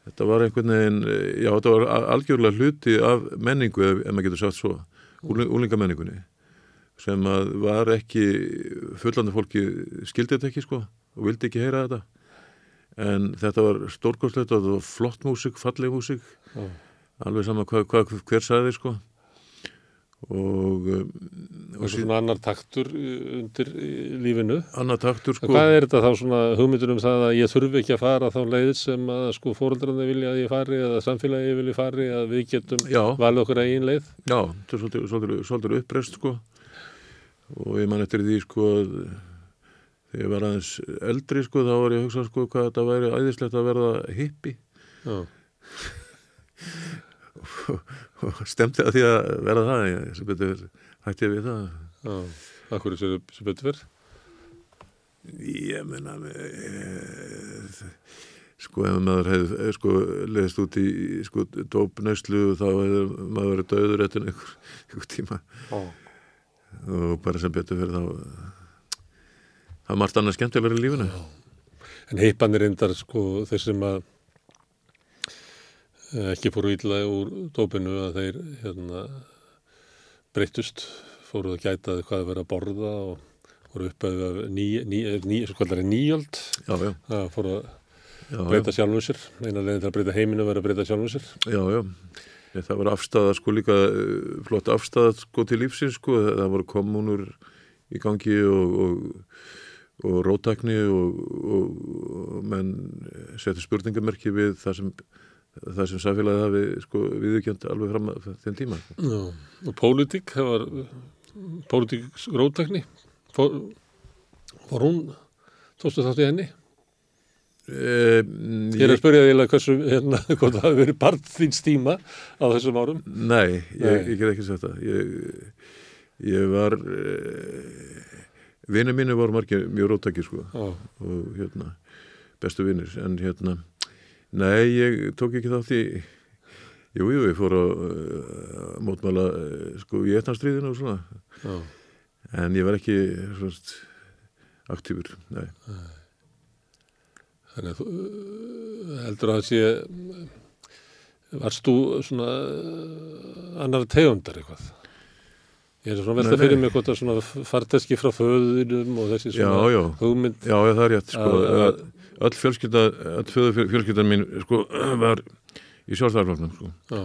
Speaker 2: þetta var einhvern veginn, eh, já þetta var algjörlega hluti af menningu ef, ef maður getur sagt svo, úlingamenningunni sem að var ekki fullandi fólki skildi þetta ekki sko og vildi ekki heyra þetta en þetta var stórkostlegt og þetta var flott músík, falleg músík
Speaker 1: já.
Speaker 2: alveg sama hvað, hvað hver sagði sko og, um,
Speaker 1: og svona annar taktur uh, undir uh, lífinu.
Speaker 2: annar taktur
Speaker 1: Sko, hvað er þetta þá svona hugmyndur um það að ég þurfi ekki að fara þá leið sem að sko fóreldrarni vilja að ég fari eða samfélagi vilja fari að við getum
Speaker 2: já,
Speaker 1: valið okkur eigin leið?
Speaker 2: Já, þetta er svolítið, svolítið, svolítið uppreist sko og ég man eftir því sko að þegar ég var aðeins eldri sko þá var ég að hugsa sko hvað þetta væri æðislegt að verða hippi og stemdi að því að verða það ég, sem betur hætti við það.
Speaker 1: Akkur er sér, sér betur verð?
Speaker 2: Ég menna e, sko ef maður hefði sko leðist út í sko dópnæslu þá hefði maður verið döður eftir einhver, einhver tíma
Speaker 1: Já.
Speaker 2: og bara sem betur fyrir þá það er margt annað skemmtilegur í lífinu.
Speaker 1: En heipan er reyndar sko þeir sem að eh, ekki fóru illa úr dópinu að þeir hérna breyttust, fóru að gæta hvað að vera að borða og voru upp að ný, ný, ný, nýjöld, það fóru að
Speaker 2: já,
Speaker 1: breyta sjálfum sér, eina leginn til að breyta heiminu var að breyta sjálfum sér.
Speaker 2: já, já. Það var afstæða sko líka eh, flott afstæða sko til lífsins sko. Það voru kommunur í gangi og, og, og rótækni og, og, og menn setja spurningamerki við það sem það sem samfélagið hafi sko viðurkjönd alveg fram að þeim tíma.
Speaker 1: Já. Og pólitík, það var pólitík rótækni, fór, fór hún, tóstu þátt í henni?
Speaker 2: e,
Speaker 1: Ég er að spyrja því eiginlega hversu, hérna, *laughs* hvort það hafi verið part þín stíma á þessum árum.
Speaker 2: Nei, ég, ég get ekki sagt það. Ég, ég var, uh, vinnu mínu voru margir mjög róttækir sko
Speaker 1: Já,
Speaker 2: og hérna, bestu vinnir, en hérna, nei, ég tók ekki þátt í, jú, jú, ég fór að uh, mótmæla uh, sko í etnastríðinu og svona,
Speaker 1: já.
Speaker 2: en ég var ekki svona aktífur, nei.
Speaker 1: Þannig að þú uh, heldur að það sé, varst þú svona annar tegundar eitthvað? Ég er svona velta
Speaker 2: Nei, nei.
Speaker 1: fyrir mig hvort að svona farteski frá föðunum og þessi
Speaker 2: Já,
Speaker 1: svona
Speaker 2: já.
Speaker 1: hugmynd.
Speaker 2: Já, já, það er rétt, sko,
Speaker 1: Að- að-
Speaker 2: öll fjölskylda, öll föðu fjölskyldan mín, sko, *clears throat* var í sjálfstæðarfloknum, sko.
Speaker 1: Já,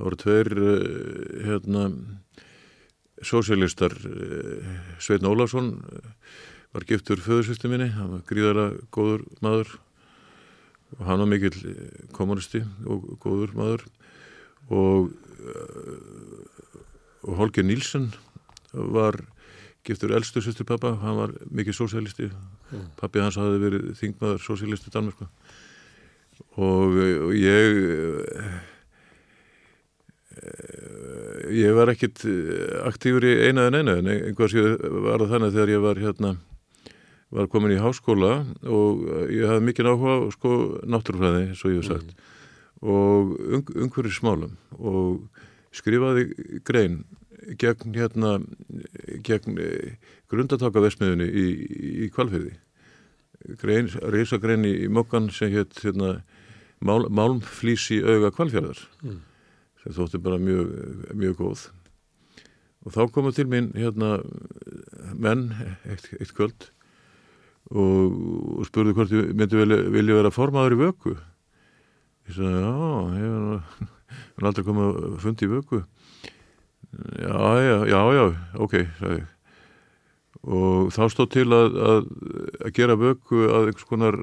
Speaker 2: Það voru tveir uh, hérna sósialistar uh, Sveitn Ólafsson uh, var giftur föðursvistu minni, hann var gríðara góður maður og hann var mikill eh, kommunisti og góður maður og, og Holger Nílsen var giftur elstu sýstur pappa, hann var mikill sósialisti,
Speaker 1: Mm.
Speaker 2: pappi hans hafði verið þingmaður sósialisti Danmörku. Og, eh, og ég eh, ég var ekkit eh, aktífur í eina en einu en einhvað séu var það þannig þegar ég var hérna var komin í háskóla og ég hafði mikið áhuga sko náttúrufræði, eins og ég hef sagt. Og ung, umhverfismálum. Og skrifaði grein gegn hérna gegn eh, grundatakavesmiðunni í, í kvalfyrði grein, reysa grein í, mokkan sem hétt hérna mál, málmflísi auga kvalfjörðar
Speaker 1: Mm.
Speaker 2: sem þótti bara mjög, mjög góð. Og þá komu til mín hérna menn eitt, eitt kvöld og, og spurðu hvort ég myndi vilja vera formaður í vöku. Ég sagði já, ég hef hef aldrei komið að fundi í vöku já, já, já, já ok, sagði ég og þá stóð til að, að, að gera vöku að einhvers konar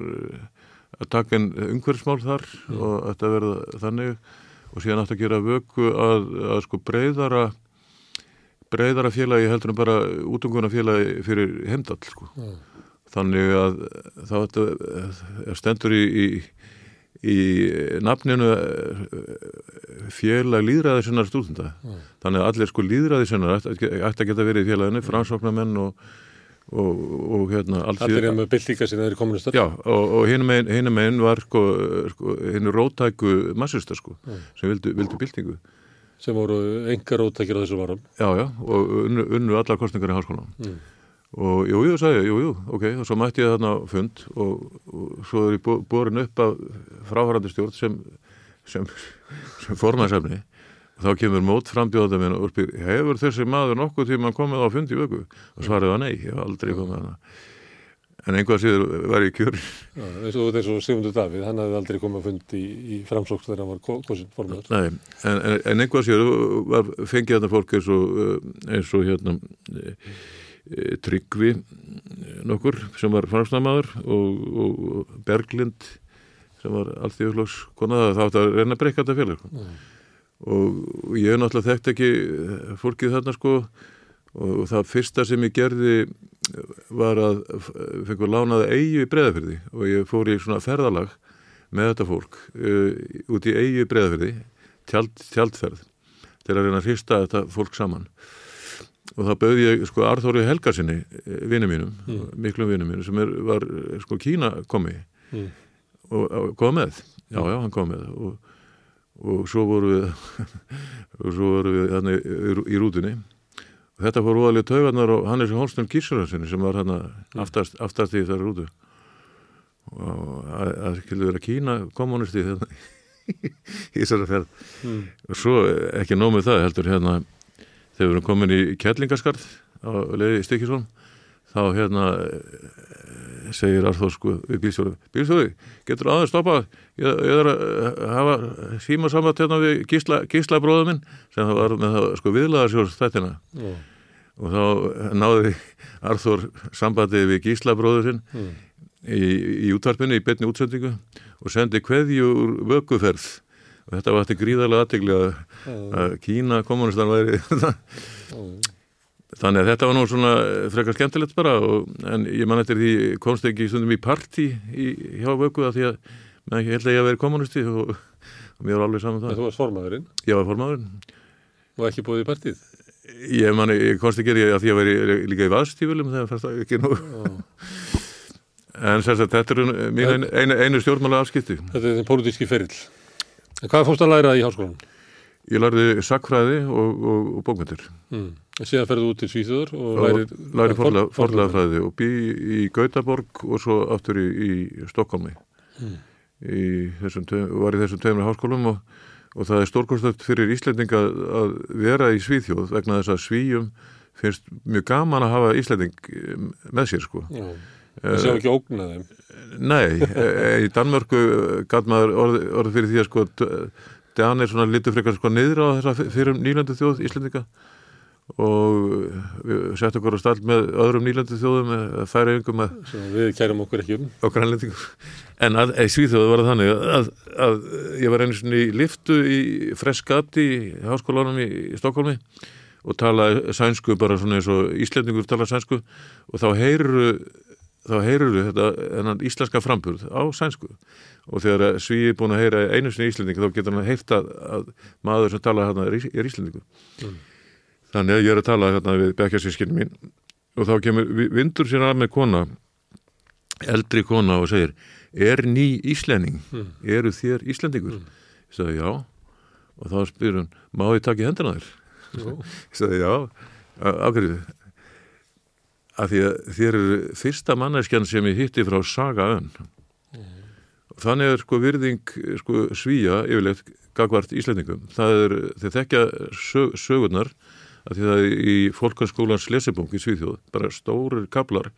Speaker 2: að taka en umhverfsmál þar og þetta verða þannig og síðan átt að gera vöku að, að sko breyðara breyðara félagi heldur en bara útunguna félagi fyrir heimdall sko.
Speaker 1: Já.
Speaker 2: þannig að eh, stendur í, í, í nafninu eh, félag líðræði sinnar stúdenda
Speaker 1: Já.
Speaker 2: þannig að allir sko líðræði sinnar ætti að geta verið í félaginu, framsóknarmenn og, og, og hérna
Speaker 1: Allir er með byltinga sinna þeir kommunistar.
Speaker 2: Já, og, og hinum megin, hinum megin var sko, sko hinn rótæku massista sko,
Speaker 1: Mm.
Speaker 2: sem vildu, vildu byltingu.
Speaker 1: sem voru engar ótækir á þessu varum.
Speaker 2: Já, já, og unnu, unnu allar kostningar í háskólanum.
Speaker 1: Mm.
Speaker 2: Og jú, jú, sagði ég, jú, jú, ok, og svo mætti ég þarna fund og, og svo er ég bo- borin upp af fráhærandi stjórn sem, sem, sem formaðsefni. Og þá kemur mót frambjóða minn og spyr, hefur þessi maður nokkuð tíma komið á fund í vöku? Og svaraði var nei, ég hef aldrei komið að hana. En einhvað síður var ég kjör.
Speaker 1: Og Sigmundur Davíð, hann hefði aldrei komið að fundi í, í framsóks þegar hann var ko- kosinn formaður.
Speaker 2: Nei, en, en, einhvað sér var fengið þetta fólk eins og, eins og hérna Tryggvi eh, nokkur sem var framstæðamaður og, og, Berglind sem var allþjóðslags konaða það átti að reyna að breyka þetta félag sko.
Speaker 1: Mm.
Speaker 2: og, og ég náttúrulega þekkt ekki eh, fólkið þarna sko og það fyrsta sem ég gerði var að fengur lánaði eigi í breðafyrði og ég fór í svona ferðalag með þetta fólk uh, út í eigi í breðafyrði tjald, tjaldferð til að reyna að hrista þetta fólk saman og það bauði ég sko Arþóri Helgarsinni vinnu mínum,
Speaker 1: Mm.
Speaker 2: miklum vinnu mínum sem er, var eh, sko Kína komi
Speaker 1: Mm.
Speaker 2: og, og kom með. Já, já, hann kom með. Og, og svo voru við *laughs* og svo voru við hann í, í rútunni. Og þetta fór óalega taugarnar og Hannes Holston Gísararsinni sem var hann aftast, aftast í þessari rútu. Og að, að skilur vera Kína kommunisti hérna *laughs* í þessari ferð.
Speaker 1: Mm.
Speaker 2: og svo ekki nómið það heldur hérna þegar við erum komin í Kjellingaskarð á leiði Stikisholm þá hérna eh, segir Arþór sko við bílstjóri bílstjóri, getur aðeins stoppa ég, ég er að eh, hafa síma saman hérna við gísla, gísla bróða minn sem það var með það sko viðlaðarsjórn þettina
Speaker 1: Já.
Speaker 2: og þá náði Arþór sambandi við gísla bróður sinn
Speaker 1: Mm.
Speaker 2: í, í útvarpinu í betni útsendingu og sendi kveðju úr vökuferð og þetta var þetta gríðarlega aðtegli að, að Kína kommunistan væri *laughs* þannig að þetta var nú svona frekar skemmtilegt bara og, en ég man eftir því komst ekki stundum í partí í, hjá vöku að því að ekki held að ég að vera kommunisti og, og mér var alveg saman
Speaker 1: En
Speaker 2: það
Speaker 1: þú varst formaðurinn?
Speaker 2: Ég var formaður
Speaker 1: og ekki búið í partíð.
Speaker 2: ég man ég komst ekki að því að vera líka í vaðstífulum þegar fannst það ekki nú. En sagt þetta er einu, einu, einu stjórnmála afskipti
Speaker 1: Þetta er þinn pólitíski ferill. Hvað fórst að læra í háskólanum?
Speaker 2: ég lærði sakfræði og, og, og bókmyndir
Speaker 1: Mm. Síðan ferðu út til Svíþjóður og
Speaker 2: og
Speaker 1: lærir...
Speaker 2: læri
Speaker 1: for-
Speaker 2: forlegafræði og bý í Gautaborg og svo aftur í, í Stokkólmi
Speaker 1: Mm.
Speaker 2: í þessum, tveim- var í þessum tveimur háskólum og, og það er stórkostöld fyrir Íslendinga að vera í Svíþjóð vegna þess að Svíjum finnst mjög gaman að hafa Íslending eh, með sér sko
Speaker 1: Já. Það séu ekki ógnað þeim.
Speaker 2: Nei, *laughs* eh, í Danmörku gæt maður orð, orð fyrir því að sko Danir svona litur frekar sko niður á þessa fyrir nýlandu þjóð Íslendinga og við settum okkur á stall með öðrum nýlandu þjóðum færa yngum með
Speaker 1: Sem við kærum okkur ekki um.
Speaker 2: okkar anlendingum en að, að Svíþjóðu var það þannig að, að ég var einu svona í liftu í Freskati í háskólanum í, í Stokkólmi og talaði sænsku bara svona eins og Íslendingur tala sænsku og þá heyruru þá heyruru þetta þennan íslenska framburð á sænsku og þegar Svíi er búin að heyra einu sinni Íslending þá getur hann að, að maður sem tala hérna er, Ís- Íslendingur
Speaker 1: Mm.
Speaker 2: þannig að ég er að tala hérna við bekkjarsískinn mín og þá kemur vi- vindur sér að með kona eldri kona og segir er ný Íslending,
Speaker 1: Mm.
Speaker 2: eru þér Íslendingur? Ég sagði já og þá spyr hún, má ég taka í hendina þér? *laughs* Ég sagði já, ákveðið af því að þér eru fyrsta manneskjan sem ég hitti frá Saga Önn þannig er sko virðing sko svíja yfirleitt gagvart Íslendingum það er, þeir þekkja sög, sögurnar að því það er í fólkanskólans lesibung í Svíþjóð, bara stórir kablar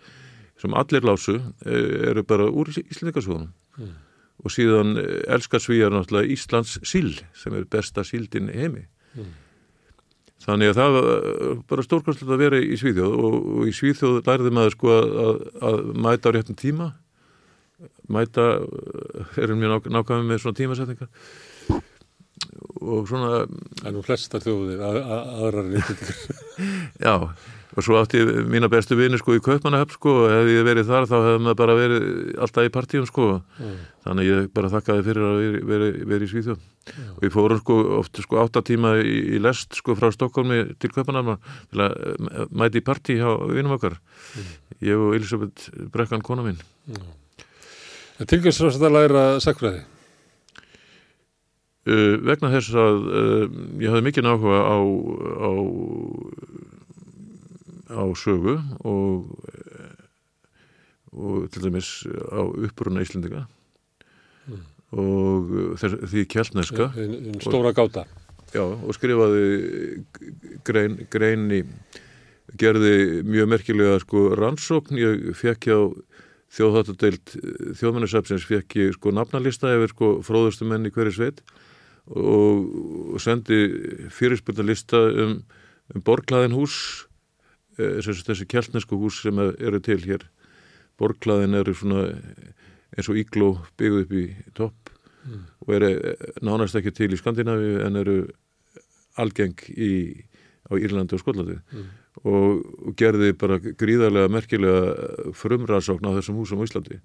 Speaker 2: sem allir lásu eh, eru bara úr Íslendingasögunum
Speaker 1: Mm.
Speaker 2: og síðan eh, elskar svíjar náttúrulega Íslands síl sem er besta síldin heimi
Speaker 1: Mm.
Speaker 2: Þannig að það var bara stórkostlega að vera í Svíþjóð og, og í Svíþjóð lærði maður sko að, að, að mæta á réttum tíma. Mæta erum mjög ná, nákvæmum með svona tímasetningar. Og svona
Speaker 1: er nú flestar þjóðir að, að, aðrar en Íslendingar.
Speaker 2: já, og svo átti ég mína bestu vini sko í Kaupmannahöfn sko og hefði ég verið þar þá hefði maður bara verið alltaf í partíum sko.
Speaker 1: Mm.
Speaker 2: þannig ég bara þakkaði fyrir að vera, vera, vera í Svíþjóð. Og ég fórum sko oft sko átta tíma í, í lest sko frá Stokkólmi til Kaupmannahöfn til að eh, mæti í partí hjá vinum okkar. Ég og Elisabeth Brekkan kona mín.
Speaker 1: En tilgjömsræst að læra sakfræði.
Speaker 2: uh, vegna þess að uh, ég hafði mikið áhuga á, á á sögu og og til dæmis á uppruna Íslendinga.
Speaker 1: Mm.
Speaker 2: og þess, því
Speaker 1: en stóra gáta.
Speaker 2: já, og skrifaði grein, grein í gerði mjög merkilega sko rannsókn, ég fekk hjá þjóðháttadeild þjóðmennarsafsins fekk ég sko nafnalista yfir sko fróðustu menn í hverju sveit. Og, og sendi fyrirspurnarlista um, um borglaðin hús eh, sem sagt þessi kjæltnesku hús sem eru til hér borglaðin eru svona eins og ígló byggð upp í topp
Speaker 1: Mm.
Speaker 2: og eru eh, nánast ekki til í Skandinavíu en eru algeng í, á Írlandi og Skollandi
Speaker 1: Mm.
Speaker 2: og, og gerði bara gríðarlega merkilega frumrannsókn á þessum húsum á Íslandi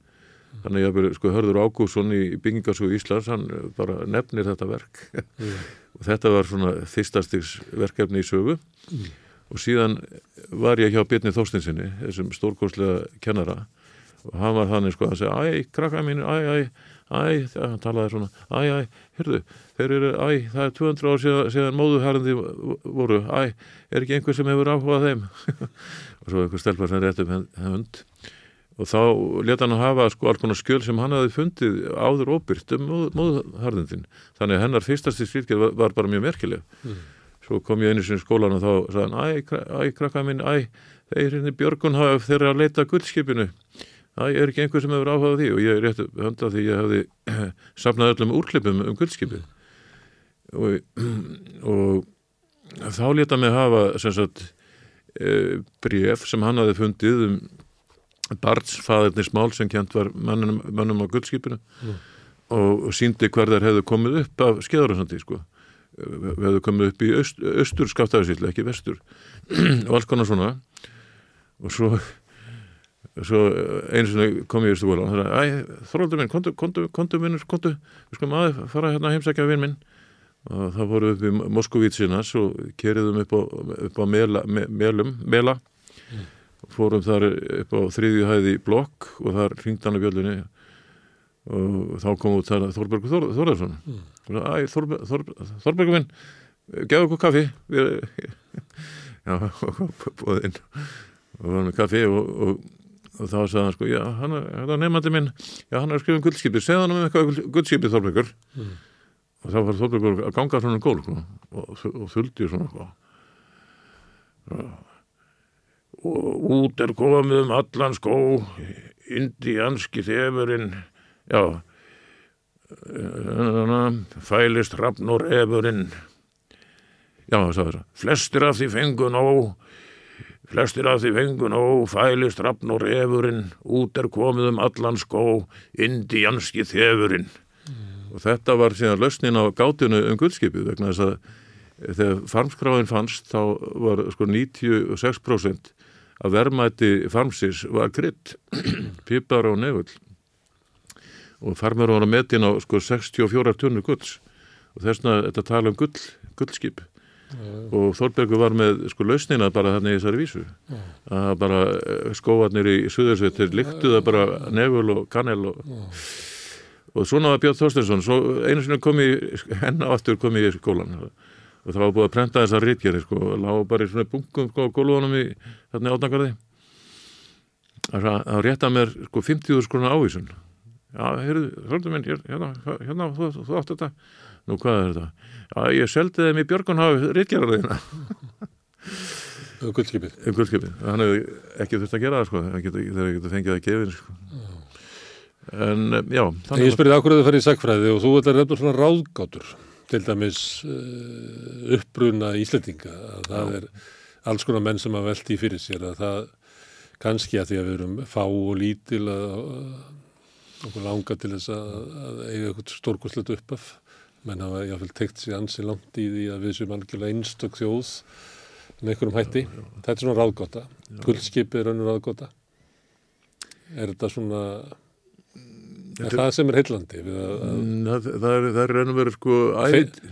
Speaker 2: þannig að sko, Hörður Ágússon í byggingarsögu Íslands hann bara nefnir þetta verk
Speaker 1: Mm. *laughs*
Speaker 2: og þetta var svona þýstastiks verkefni í sögu
Speaker 1: Mm.
Speaker 2: Og síðan var ég hjá Byrni Þóstinsinni þessum stórkostlega kennara. Og hann var þannig sko að segja æ, krakka mín, æ, æ, æ þegar hann talaði svona, æ, æ, hyrðu þeir eru, æ, það er 200 ár síðan, síðan móðuherrandi voru, æ er ekki einhver sem hefur áhugað þeim? *laughs* Og svo einhver stelpar sem rétt um hund og þá leta hann að hafa sko alls konar skjöl sem hann hafi fundið áður óbyrt um móðuharðindin þannig að hennar fyrstasti skilgjör var, var bara mjög merkileg.
Speaker 1: Mm.
Speaker 2: Svo kom ég einu sinni í skólan og þá sagði hann, æ, æ, krakka minn, æ þeir hérna Björgunhaf þeir eru að leita guldskipinu æ, er ekki einhver sem hefur áhugað því? Og ég rétt hönda því ég hefði *clears throat* safnað öllum úrklippum um guldskipið og, *clears throat* og þá leta mig hafa sem sagt e, bref sem hann hafi fundið um barnsfæðirnis mál sem kjent var mönnum, mönnum á guldskipinu
Speaker 1: Mm.
Speaker 2: og, og síndi hver þær hefðu komið upp af skeðarasandi sko við hefðu komið upp í öst, austur skaftafisíll, ekki vestur *clears throat* og alls konar svona. Og svo svo einu sinni kom ég í stúla og það er, æ, Þorvaldur minn, kontu, kontu, kontu minnur, kontu við skulum að fara hérna að heimsækja vinn minn. Og það voru upp í Moskovítsinas og keriðum upp á, upp á mela, me, melum, mela. Fórum þar upp á þriðju hæði blokk og þar ringd hann að bjöllunni og þá kom út þar Þorbergur Þor, Þorðarsson
Speaker 1: Mm.
Speaker 2: Þorbergur minn gefðu okkur kaffi. Já, og búið inn og var með kaffi og, og, og þá sagði hann sko, já, hann er, nefnandi minn. Já, hann er að skrifa um guldskipi, segð hann um eitthvað um guldskipi Þorbergur
Speaker 1: Mm.
Speaker 2: og þá var Þorbergur að ganga svona um gól sko, og, og þuldi svona sko. og út er komið um allan skó indianski þefurinn. Já fælist rafn og refurinn. Já, það sagði það flestir af því fengu nóg flestir af því fengu nóg fælist rafn og refurinn. Út er komið um allan skó indianski þefurinn. Og þetta var síðan lausnin á gátinu um guldskipið vegna þess að þegar farmskráin fannst þá var sko 96% að verðmæti farmsins var krydd, *clears throat* pipar og nefull og farmur var að metin á sko 64 tunnur gulls. Og þessna þetta tala um gull, gullskip. Og Þorbergur var með sko lausnina bara þarna í þessari vísu. Að bara eh, skóarnir í Suðursveitir líktu það bara neful og kannel og, og svona var Björn Þorsteinsson. Svo einu sinni kom ég enna aftur kom í skólan og það var búið að prenta þessar rítgeri sko. Og lág bara í svona bunkum sko á gólunum í þarna í átnagarði það rétta mér sko 50 skrona ávísun já, þorður minn, hér- hérna, hérna, þú, þú, átt þetta. Nú hvað er þetta? Já, ég seldi þeim í Björgunhafi rítgerðarðina
Speaker 1: guldskipið. *laughs*
Speaker 2: um guldskipið, hann hefði ekki þurft að gera það sko, það geta, þeir geta fengið það gefin sko. en eh, já
Speaker 1: Ég spyrði ákveðið að fara í sagfræði og þú ætlar nefnilega svona ráðgátur til dæmis uh, uppbruna Íslendinga að það er alls konar menn sem að velti fyrir sér að það kannski að því að við erum fá og lítil að okkur langa til þess að, að eiga eitthvað stórkoslet uppaf menn hafa jáfnvel tekt sér ansi langt í því að við séum algjörlega einstök þjóð með einhverjum hætti. Þetta er svona ráðgóta. Guldskipið er önnur ráðgóta. Er þetta svona er það sem er heillandi
Speaker 2: Mm, það, það er, það raun og veru sko æ,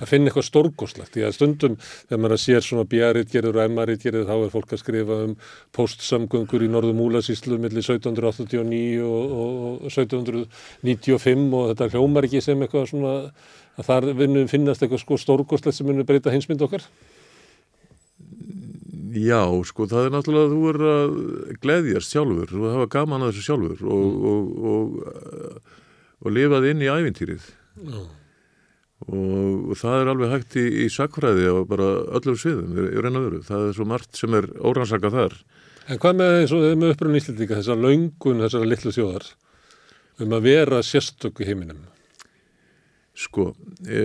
Speaker 1: finn, eitthvað stórkoslegt því að stundum þegar maður sér svona björritgerður og MR-ritgerður þá er fólk að skrifa um postsamgöngur í norðum Múlasíslu millir 1789 og, og, og 1795 og þetta hljómar ekki sem eitthvað svona að þar finnast eitthvað sko stórkoslegt sem munur breyta hinsmynd okkar
Speaker 2: já sko það er náttúrulega að þú er að gleðjast sjálfur og hafa gaman að þessu sjálfur og, og, og, og lifað inn í ævintýrið
Speaker 1: Já.
Speaker 2: og, það er alveg hægt í, í sakfræði og bara öllum sviðum í raun og veru, það er svo margt sem er órannsaka þar
Speaker 1: En hvað með, með upprunn Íslendinga, þessar löngun, þessar litlu þjóðar um að vera sérstök í heiminum?
Speaker 2: Sko e,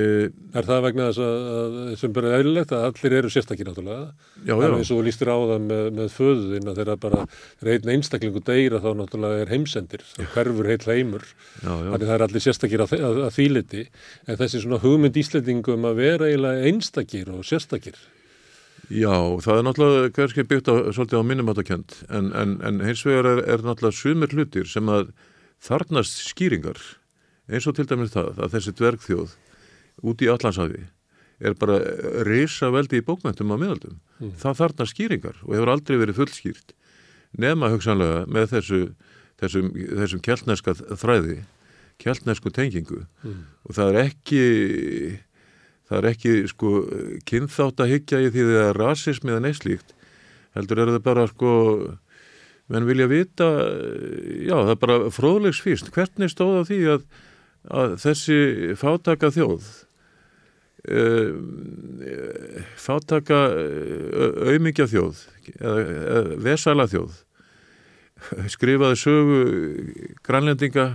Speaker 1: Er það vegna þess að, að sem bara er eðlilegt að allir eru sérstakir náttúrulega?
Speaker 2: já,
Speaker 1: Það er
Speaker 2: já,
Speaker 1: eins og þú lístir á það með, með föðuðin að þeirra bara, einn einstaklingu deyra þá náttúrulega er heimsendir, það hverfur heill heimur,
Speaker 2: já, já.
Speaker 1: þannig það er allir sérstakir að, að, að þýliti, en þessi svona hugmynd Íslendingum að vera eiginlega einstakir og sérstakir.
Speaker 2: Já, það er náttúrulega kannski byggt á, svolítið á minnumáttakend en, en, en hins vegar er, er náttúrulega sumir hlutir sem að þarnast skýringar eins og til dæmis það að þessi dvergþjóð út í Allandshafi er bara risa veldi í bókmöntum á miðaldum. Það þarnast skýringar og hefur aldrei verið fullskýrt nema hugsanlega með þessu, þessum, þessum keltneska þræði, keltnesku tengingu. Og það er ekki það er ekki sko kynþátt að hyggja í því það er rasismi eða neislíkt heldur er það bara sko menn vilja vita já það er bara fróðlegs fyrst. Hvernig stóð á því að, að þessi fátaka þjóð uh, fátaka auðmingja þjóð eða, vesala þjóð *laughs* skrifaði sögu grænlendinga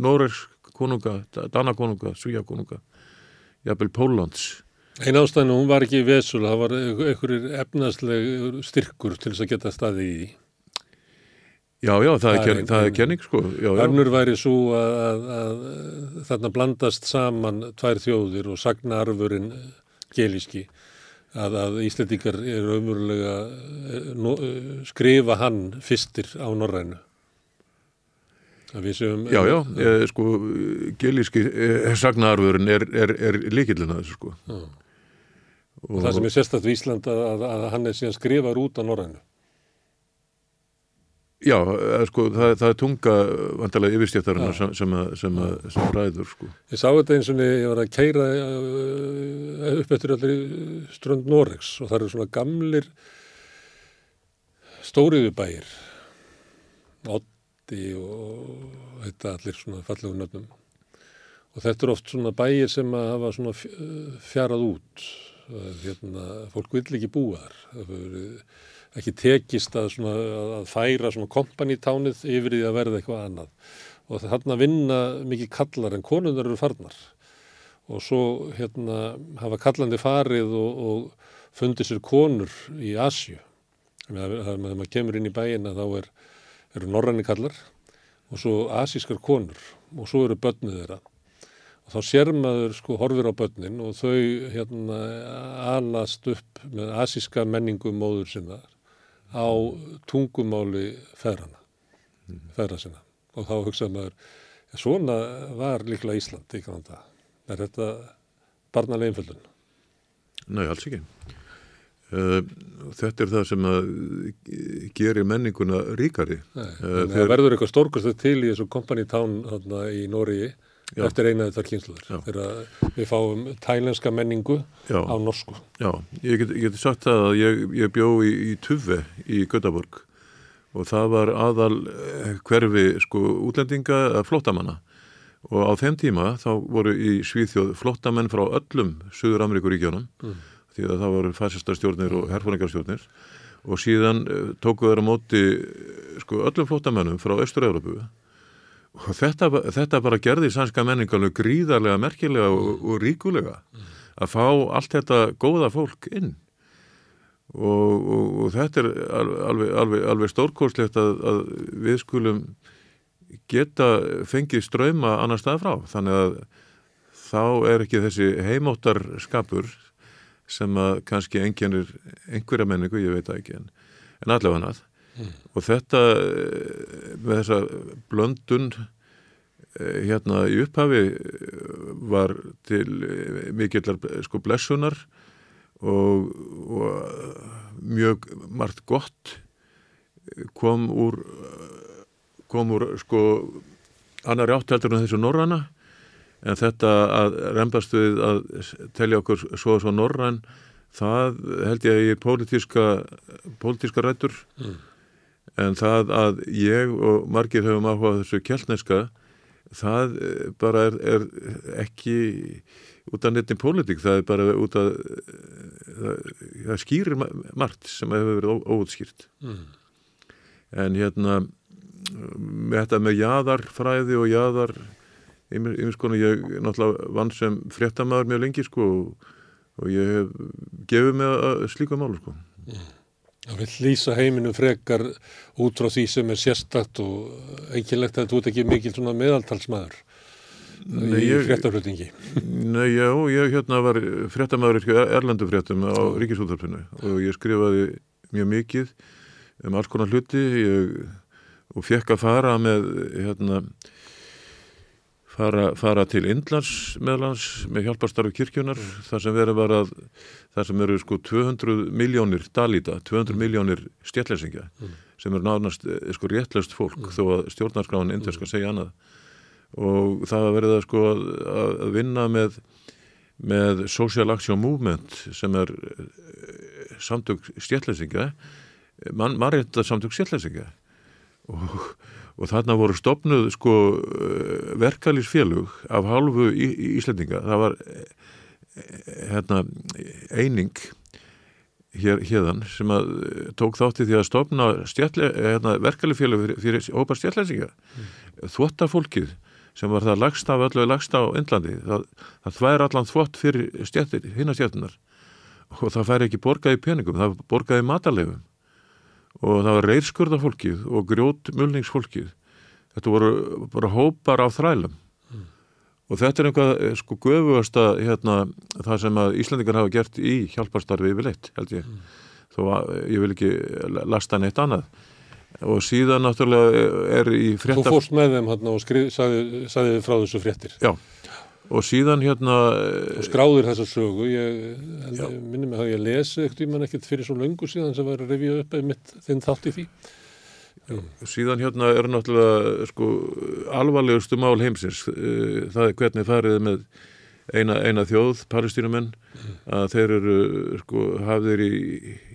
Speaker 2: Nóregs konunga, Danakonunga, Svíakonunga jafnvel Póllands
Speaker 1: Einn ástæðinu, hún var ekki vesul, það var einhverjir efnaðsleg styrkur til þess að geta staði í.
Speaker 2: Já, já, það,
Speaker 1: Það
Speaker 2: er,
Speaker 1: er
Speaker 2: það er kenning sko já, já.
Speaker 1: Önnur væri svo að, að, að þarna blandast saman tvær þjóðir og sagnarfurinn gelíski að, að Íslendingar eru umverulega no, eh, skrifa hann fyrstir á norrænu. Séum...
Speaker 2: Já, já, e, sko gelíski e, sagnaarfurinn er, er, er líkillin að þessu sko
Speaker 1: Já. Og það sem er sérstætt við Ísland að, að, að hann er síðan skrifar út á norrænu.
Speaker 2: Já, e, sko, það, það er tunga vantarlega yfirstjættarinnar sem, sem, sem, sem ræður sko.
Speaker 1: Ég sá þetta eins og ég var að keira upp eftir allir strönd Noregs og það eru svona gamlir stóriðubæir Oddi og þetta allir svona fallegu nöfnum. Og þetta eru oft svona bæir sem að hafa svona fj- fjarað út. Hérna, fólk vill ekki búa þar. Það hefur ekki tekist að, svona, að- færa kompanítánið yfir því að verða eitthvað annað. Og þarna vinna mikið kallar en konundar eru farnar. Og svo hérna hafa kallandi farið og, og fundið sér konur í Asju þegar maður kemur inn í bæina þá er, eru norræni kallar og svo asískar konur og svo eru börnið þeirra. Og þá sér maður sko horfir á börnin og þau hérna alast upp með asíska menningu móður sinna á tungumáli feðrana, feðra sinna og þá hugsaði maður svona var líklega Ísland í granda er þetta barnalega einföldun
Speaker 2: Nei, alls ekki. Uh, þetta er það sem að gerir menninguna ríkari.
Speaker 1: Nei, uh, það verður eitthvað stórkast til í þessu company town hana, í Nóriði eftir eina þetta kynsluður. Þegar við fáum tælenska menningu Já. á norsku.
Speaker 2: Já, ég geti get sagt það að ég, ég bjó í, í Tuve í Götaborg og það var aðal hverfi sko útlendinga að flottamanna og á þeim tíma þá voru í Svíþjóð flottamenn frá öllum Suður Ameríkuríkjónum mm. því að það voru fæsistarstjórnir og herfóringarstjórnir og síðan uh, tókuð þeirra móti sko, öllum flottamennum frá Östur-Európu þetta, þetta bara gerði sænska menningarnu gríðarlega merkilega og, og ríkulega. Að fá allt þetta góða fólk inn. Og, og, og þetta er alveg, alveg, alveg stórkórslegt að, að við skulum geta fengið ströyma annar stað frá. Þannig að þá er ekki þessi heimóttar skapur sem að kannski enginir einhverja menningu, ég veit ekki en, en allavega hannað mm. og þetta eh, með þessa blöndun eh, hérna í upphafi var til mikillar sko blessunar og, og mjög margt gott kom úr kom úr sko annar átteldur en þessu norrana en þetta að reymbast við að telja okkur svo og svo norran það held ég er pólitíska pólitíska rættur mm. En það að ég og margir höfum áhugað þessu kjellneska það eh, bara er, er ekki út af nettin pólitík, það er bara út af það, það skýrir margt sem hefur verið óutskýrt mm. en hérna með þetta með jæðarfræði og jæðar yfir sko ég náttúrulega vann sem fréttamaður mjög lengi sko og ég hef gefið mig slíka málu sko mm.
Speaker 1: Það vil lýsa heiminu frekar út frá því sem er sérstakt og eiginlegt að þú ert ekki mikil svona meðaltalsmaður Nei, í fréttarflutningi
Speaker 2: Nei, já, ég hérna var fréttamaður erlendu fréttum á Ríkisúðarfinu og ég skrifaði mjög mikið um alls konar hluti. Ég og fekk að fara með hérna, fara, fara til Indlands meðlans með hjálparstarfi kirkjunar þar sem verið var að þar sem eru sko 200 miljónir dalíta, 200 miljónir stjættlesingja mm. sem eru nánast eh, sko réttlöst fólk mm. þó að stjórnarskráin inderska mm. segja annað og það var verið að sko að, vinna með með Social Action Movement sem er eh, samtök stjættlesingja mann rétt að samtök stjættlesingja og, og þarna voru stopnuð sko eh, verkalýsfélug af halvu í, í Íslandinga það var eh, hérna eining hér, hérðan sem að eh, tók þátti því að stopna hérna, verkalýsfélug fyrir, fyrir hópa stjætlæsinga mm. þvottarfólkið sem var það lagst af öllu lagst á Indlandi það, það þvær allan þvott fyrir stjættir, hinn að stjættunar og það fær ekki borgaði peningum, það borgaði matalefum og það var reyrskurðafólkið og grjótmulningsfólkið þetta voru bara hópar á þrælum mm. og þetta er einhvað eh, sko göfugasta hérna, það sem að Íslandingar hafa gert í hjálparstarfi yfir leitt held ég mm. þó að ég vil ekki lasta neitt annað og síðan náttúrulega er í frétta
Speaker 1: Þú fórst með þeim hérna og sagði, sagði frá þessu fréttir
Speaker 2: Já og síðan hérna
Speaker 1: og skráður þessa sögu ég minnum mig að ég lesi ekkert í mann ekkert fyrir svo löngu síðan sem var að revja upp mitt þinn þátt í því
Speaker 2: Já, síðan hérna er náttúrulega sko alvarlegustu mál heimsins eh, það er hvernig farið með eina, eina þjóð, palestínumenn mm. að þeir eru sko hafðir í,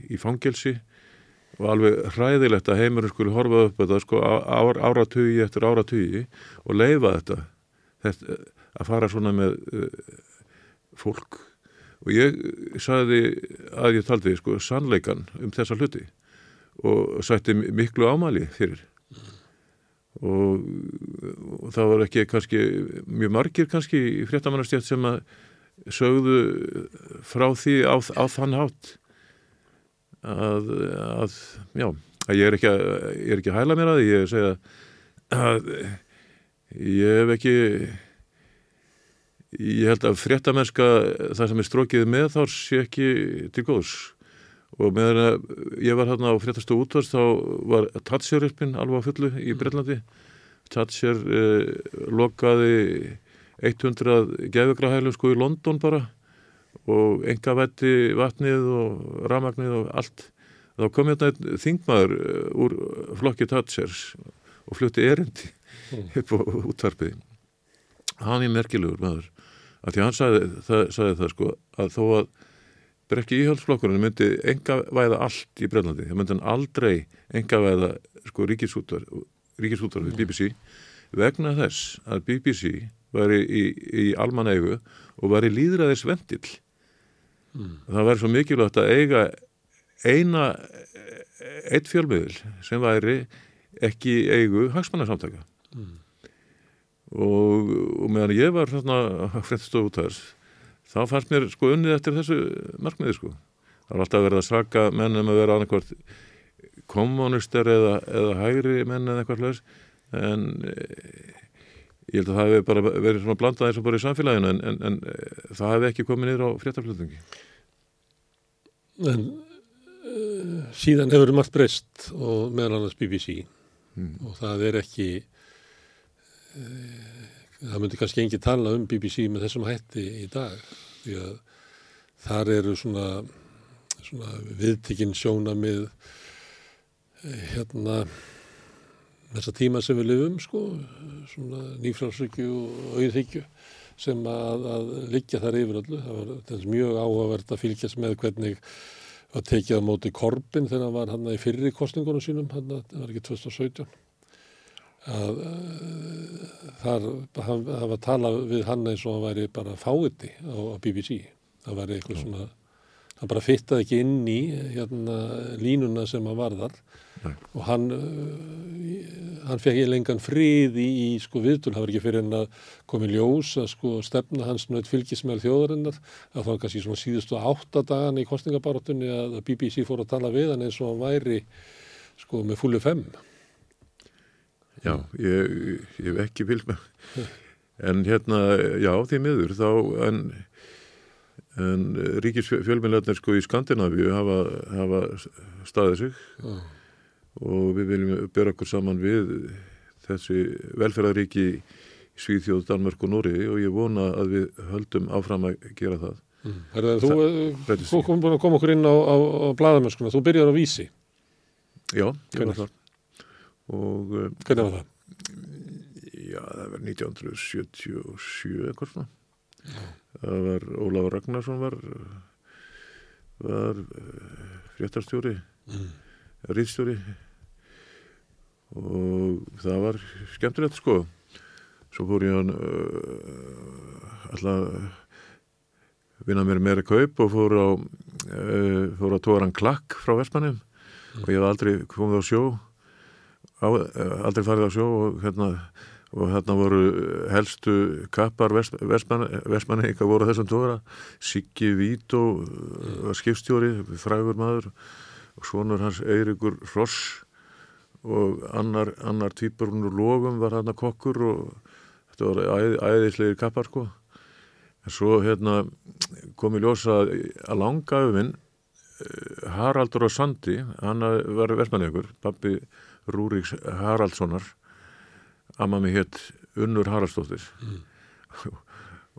Speaker 2: í fangelsi og alveg hræðilegt að heimurinn skulle horfa upp þetta sko áratugi eftir áratugi og leifa þetta þetta að fara svona með uh, fólk. Og ég sagði að ég taldi sko sannleikan um þessa hluti og sætti miklu ámali fyrir. Og, og það var ekki kannski mjög margir kannski í fréttamannastjætt sem að sögðu frá því á, á þann hátt að, að já, að ég er ekki að, ég er ekki að hæla mér að því. Ég segja að ég hef ekki ég held að fréttamennska það sem er strókið með þá sé ekki til góðs. Og meðan að ég var hérna á fréttastu útvast þá var Tatsjörurpin alveg á fullu í mm. Brellandi Tatsjör eh, lokaði 100 geðugrahælum sko í London bara og enga vetti vatnið og ramagnið og allt. Þá kom hérna þingmaður uh, úr flokki Tatsers og flutti erindi upp á útvarpið. Hann er merkilegur maður af því hann sagði það, sagði það sko að þó að brekki íhaldsflokkurinn myndi enga væða allt í Brellandi, það myndi hann aldrei enga væða sko ríkisútvarfið BBC vegna þess að BBC var í, í, almanægu og var í líðræðis vendill mm. það var svo mikilvægt að eiga eina eitt fjölmiðil sem væri ekki eigu hagsmannarsamtaka mm. Og, og meðan ég var svona fredstof út þess þá fannst mér sko unnið eftir þessu markmiði sko. Það var alltaf verið að sraka mennum að vera annarkvært kommunistar eða, eða hægri menn eða eitthvað hlurs en ég held að það hefði bara verið svona blandað eins og bara í samfélaginu en, en, en það hefði ekki komið niður á fréttaflutningi.
Speaker 1: En uh, síðan hefur margt breyst og meðal annars BBC mm. og það er ekki það myndi kannski engi tala um BBC með þessum hætti í dag því að þar eru svona, svona viðtikinn sjóna með eh, hérna þessa tíma sem við lifum sko, svona nýfrálsryggju og auðhyggju sem að, að liggja þar yfir öllu. Það var mjög áhugavert að fylgjast með hvernig var tekið á móti Korbin þegar hann var hann í fyrri kostningunum sínum, hann var ekki 2017. Að, þar, hann, það var tala við hann eins og hann væri bara fáiði á, á BBC. Það var eitthvað svona, hann bara fittaði ekki inn í hérna, línuna sem hann var þar Nei. og hann, uh, hann fekk í lengan frið í, í sko viðtul, það var ekki fyrir hann að komi ljós að sko stefna hans nöitt fylgismæl þjóðarinnar, að það var kannski svona síðustu áttadagan í kostningabarátunni að BBC fór að tala við hann eins og hann væri sko með fullu fem.
Speaker 2: Já, ég, ég hef ekki fylg með, en hérna, já því miður þá, en en ríkisfjölminlegarnir sko í Skandinavíu hafa, hafa staðið sig oh og við viljum bera okkur saman við þessi velferðaríki Svíðjóð, Danmörk og Nóri og ég vona að við höldum áfram að gera það.
Speaker 1: Mm. Herða, þú þú kom búin að koma okkur inn á, á, á bladamöskuna, þú byrjar á vísi.
Speaker 2: Já, ég var þar. Og,
Speaker 1: um, Hvernig var það?
Speaker 2: Já, það var 1977 eitthvað svona. Já. Það var Ólafur Ragnarsson var, var uh, fréttarstjóri, mm. rýðstjóri og það var skemmtilegt sko svo fór ég að uh, alltaf vinna mér meira kaup og fór á uh, fór á tóran klakk frá Vestmannum mm. og ég hef aldrei komið á sjó á, uh, aldrei farið á sjó og hérna og hérna voru helstu kappar Vestmanni eitthvað voru þessum tóra Siggi Vító var skipstjóri, frægur maður og svonur hans Eirikur Ross og annar, annar týpur hún úr lofum var hann að kokkur og þetta var æð, æðislegir kappar sko. En svo hérna kom í ljósa að langa öfinn eh, Haraldur á Sandi hann var versmanniðugur pappi Rúriks Haraldssonar. Amma mig hétt Unnur Haraldsdóttir. Mm.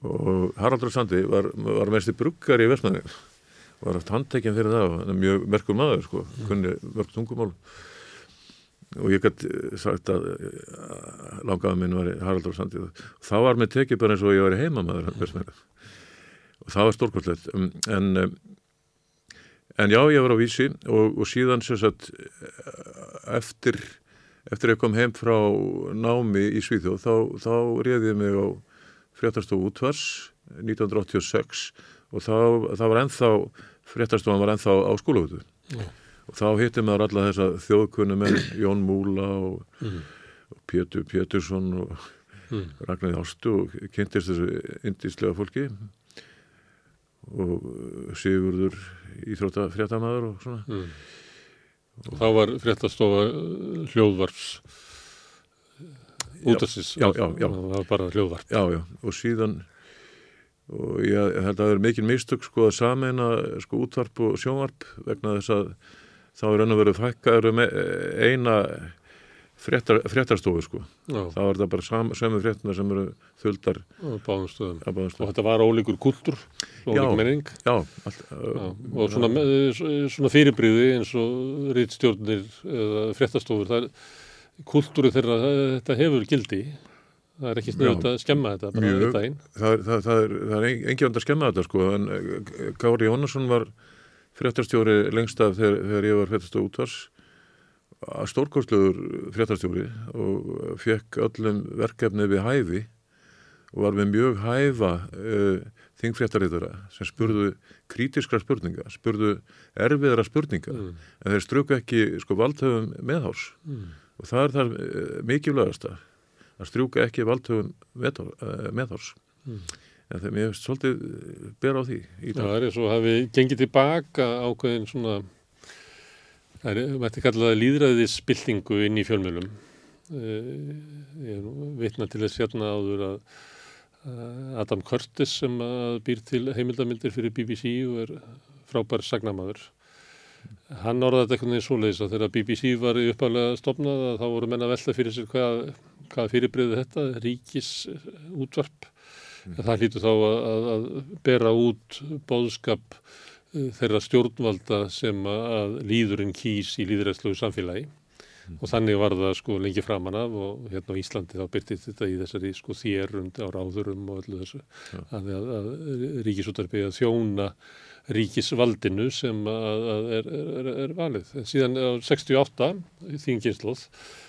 Speaker 2: og Haraldur á Sandi var, var mest í bruggar í versmanniðugur var haft handtekinn fyrir það mjög merkur maður sko, mm. kunni mörg tungumál. Og ég gæti sagt að langaða minn var Haraldur Sandi. Og þá var mér tekið bara eins og ég var heimamaður og það var stórkvöldlegt en, en já ég var á vísi og, og síðan sagt, eftir eftir að ég kom heim frá námi í Svíþjóð þá, þá réði ég mig á fréttastofu útvars 1986 og þá, það var ennþá fréttastofan var ennþá á skólahútu og þá hittum maður alla þessa þjóðkunum *clears throat* Jón Múla og, mm. og Pétur Pétursson og mm. Ragnar Ástu og kynntist þessu indíslega fólki og Sigurður Íþróttafréttamaður og svona. Mm.
Speaker 1: og Þá var fréttastofa hljóðvarps útastins
Speaker 2: já, já, já,
Speaker 1: það var bara hljóðvarp.
Speaker 2: Já, já, og síðan og ég held að það er mikil mistök sko að sameina sko útvarp og sjónvarp vegna þess að þá er og verið fækkaður um eina fréttar, fréttarstofu sko.
Speaker 1: Já,
Speaker 2: Það var það bara sam, sömu fréttina sem eru þuldar
Speaker 1: á báðum stöðum.
Speaker 2: að báðum
Speaker 1: Og þetta var ólíkur kultúr,
Speaker 2: Já.
Speaker 1: ólík menning.
Speaker 2: Já, allt,
Speaker 1: Já, og svona, svona fyrirbriði eins og rítstjórnir eða fréttastofur, það er kultúri þeirra, þetta hefur gildi. Það er ekki sniðut
Speaker 2: Já.
Speaker 1: að skemma þetta bara
Speaker 2: Mjög.
Speaker 1: í daginn.
Speaker 2: það, er- það, það er, það er engin vand að skemma þetta sko, en Kári Jónasson var fréttarstjóri lengst af þegar, þegar ég var fréttarstjóri útvars stórkostlegur fréttarstjóri og fekk öllum verkefni við hæfi og var með mjög hæfa uh, þingfréttaritara sem spurðu krítiskra spurninga, spurðu erfiðara spurninga,
Speaker 1: Mm.
Speaker 2: en þeir struku ekki sko valdhöfum meðhárs
Speaker 1: Mm.
Speaker 2: og það er það uh, mikilvægasta að strjúka ekki meðhár, uh, meðhárs
Speaker 1: Mm.
Speaker 2: en þegar mér finnst svolítið bera á því
Speaker 1: Já, það er eins og hafi gengið tilbaka ákveðin svona, það er, mætti kalla það líðræðisbyltingu inn í fjölmjölum. Ég er vitna til þess hérna áður að að Adam Curtis sem að býr til heimildamindir fyrir BBC og er frábær sagnamaður. Hann orðaði þetta einhvern veginn svoleiðis að þegar BBC var í uppálega stopnað að þá voru menn að velta fyrir sér hvað, hvað fyrirbreyði þetta, ríkis útvarp. Mm. Það hlýtur þá að, að, að bera út bóðskap eh, þeirra stjórnvalda sem að líðurinn kýs í líðræðslegu samfélagi og þannig var það sko lengi framan af og hérna á Íslandi þá byrtist þetta í þessari sko þérund á ráðurum og öllu þessu
Speaker 2: Já.
Speaker 1: að, að, að ríkisútarpi að þjóna ríkisvaldinu sem er, er, er, valið. En síðan á 68 þinginslóð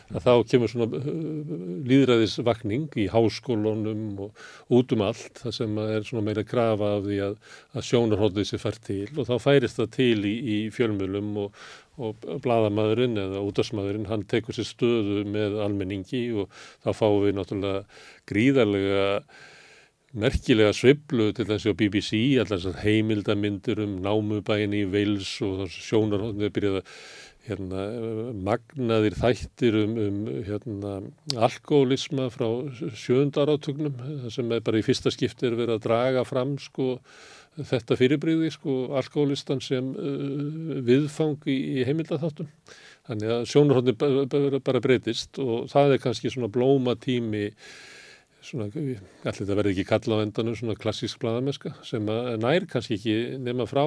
Speaker 1: að þá kemur svona uh, líðræðisvakning í háskólunum og út um allt það sem er svona meira krafa af því að, að sjónarhóðið sér fært til og þá færist það til í, í fjölmjölum og, og bladamæðurinn eða útarsmæðurinn hann tekur sér stöðu með almenningi og þá fáum við náttúrulega gríðarlega merkilega sveiflu til þessi á BBC, allar þessar heimildamindir um námubæin í Veils og þess sjónarhóðinu byrjaði að hérna, magnaðir þættir um, um hérna, alkoholisma frá sjöndar átögnum, það sem er bara í fyrsta skipti er verið að draga fram sko, þetta fyrirbreyði, sko, alkoholistan sem uh, viðfang í, í heimildatháttum. Þannig að sjónarhóðinu bara breytist og það er kannski svona blóma tími svona, allir þetta verði ekki kalla á endanum svona klassísk bladameska sem nær kannski ekki nema frá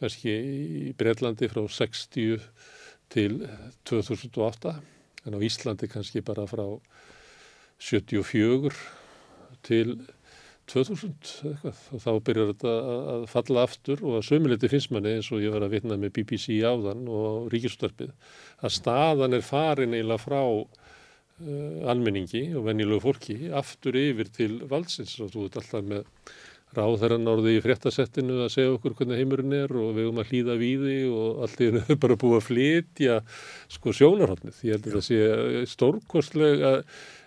Speaker 1: kannski í Breitlandi frá 60 til 2008 en á Íslandi kannski bara frá 74 til 2000 eitthvað. Og þá byrjar þetta að- falla aftur og að sömuliti finnst manni eins og ég var að vitna með BBC áðan og ríkisúttarpið að staðan er farin eiginlega frá almenningi og venjulegu fólki aftur yfir til valdsins og þú ert alltaf með ráðherran orði í fréttasettinu að segja okkur hvernig heimurinn er og við höfum að hlýða víði og allt í hennu er bara búið að flytja sko sjónarhóttnið. Ég held að það sé stórkostlega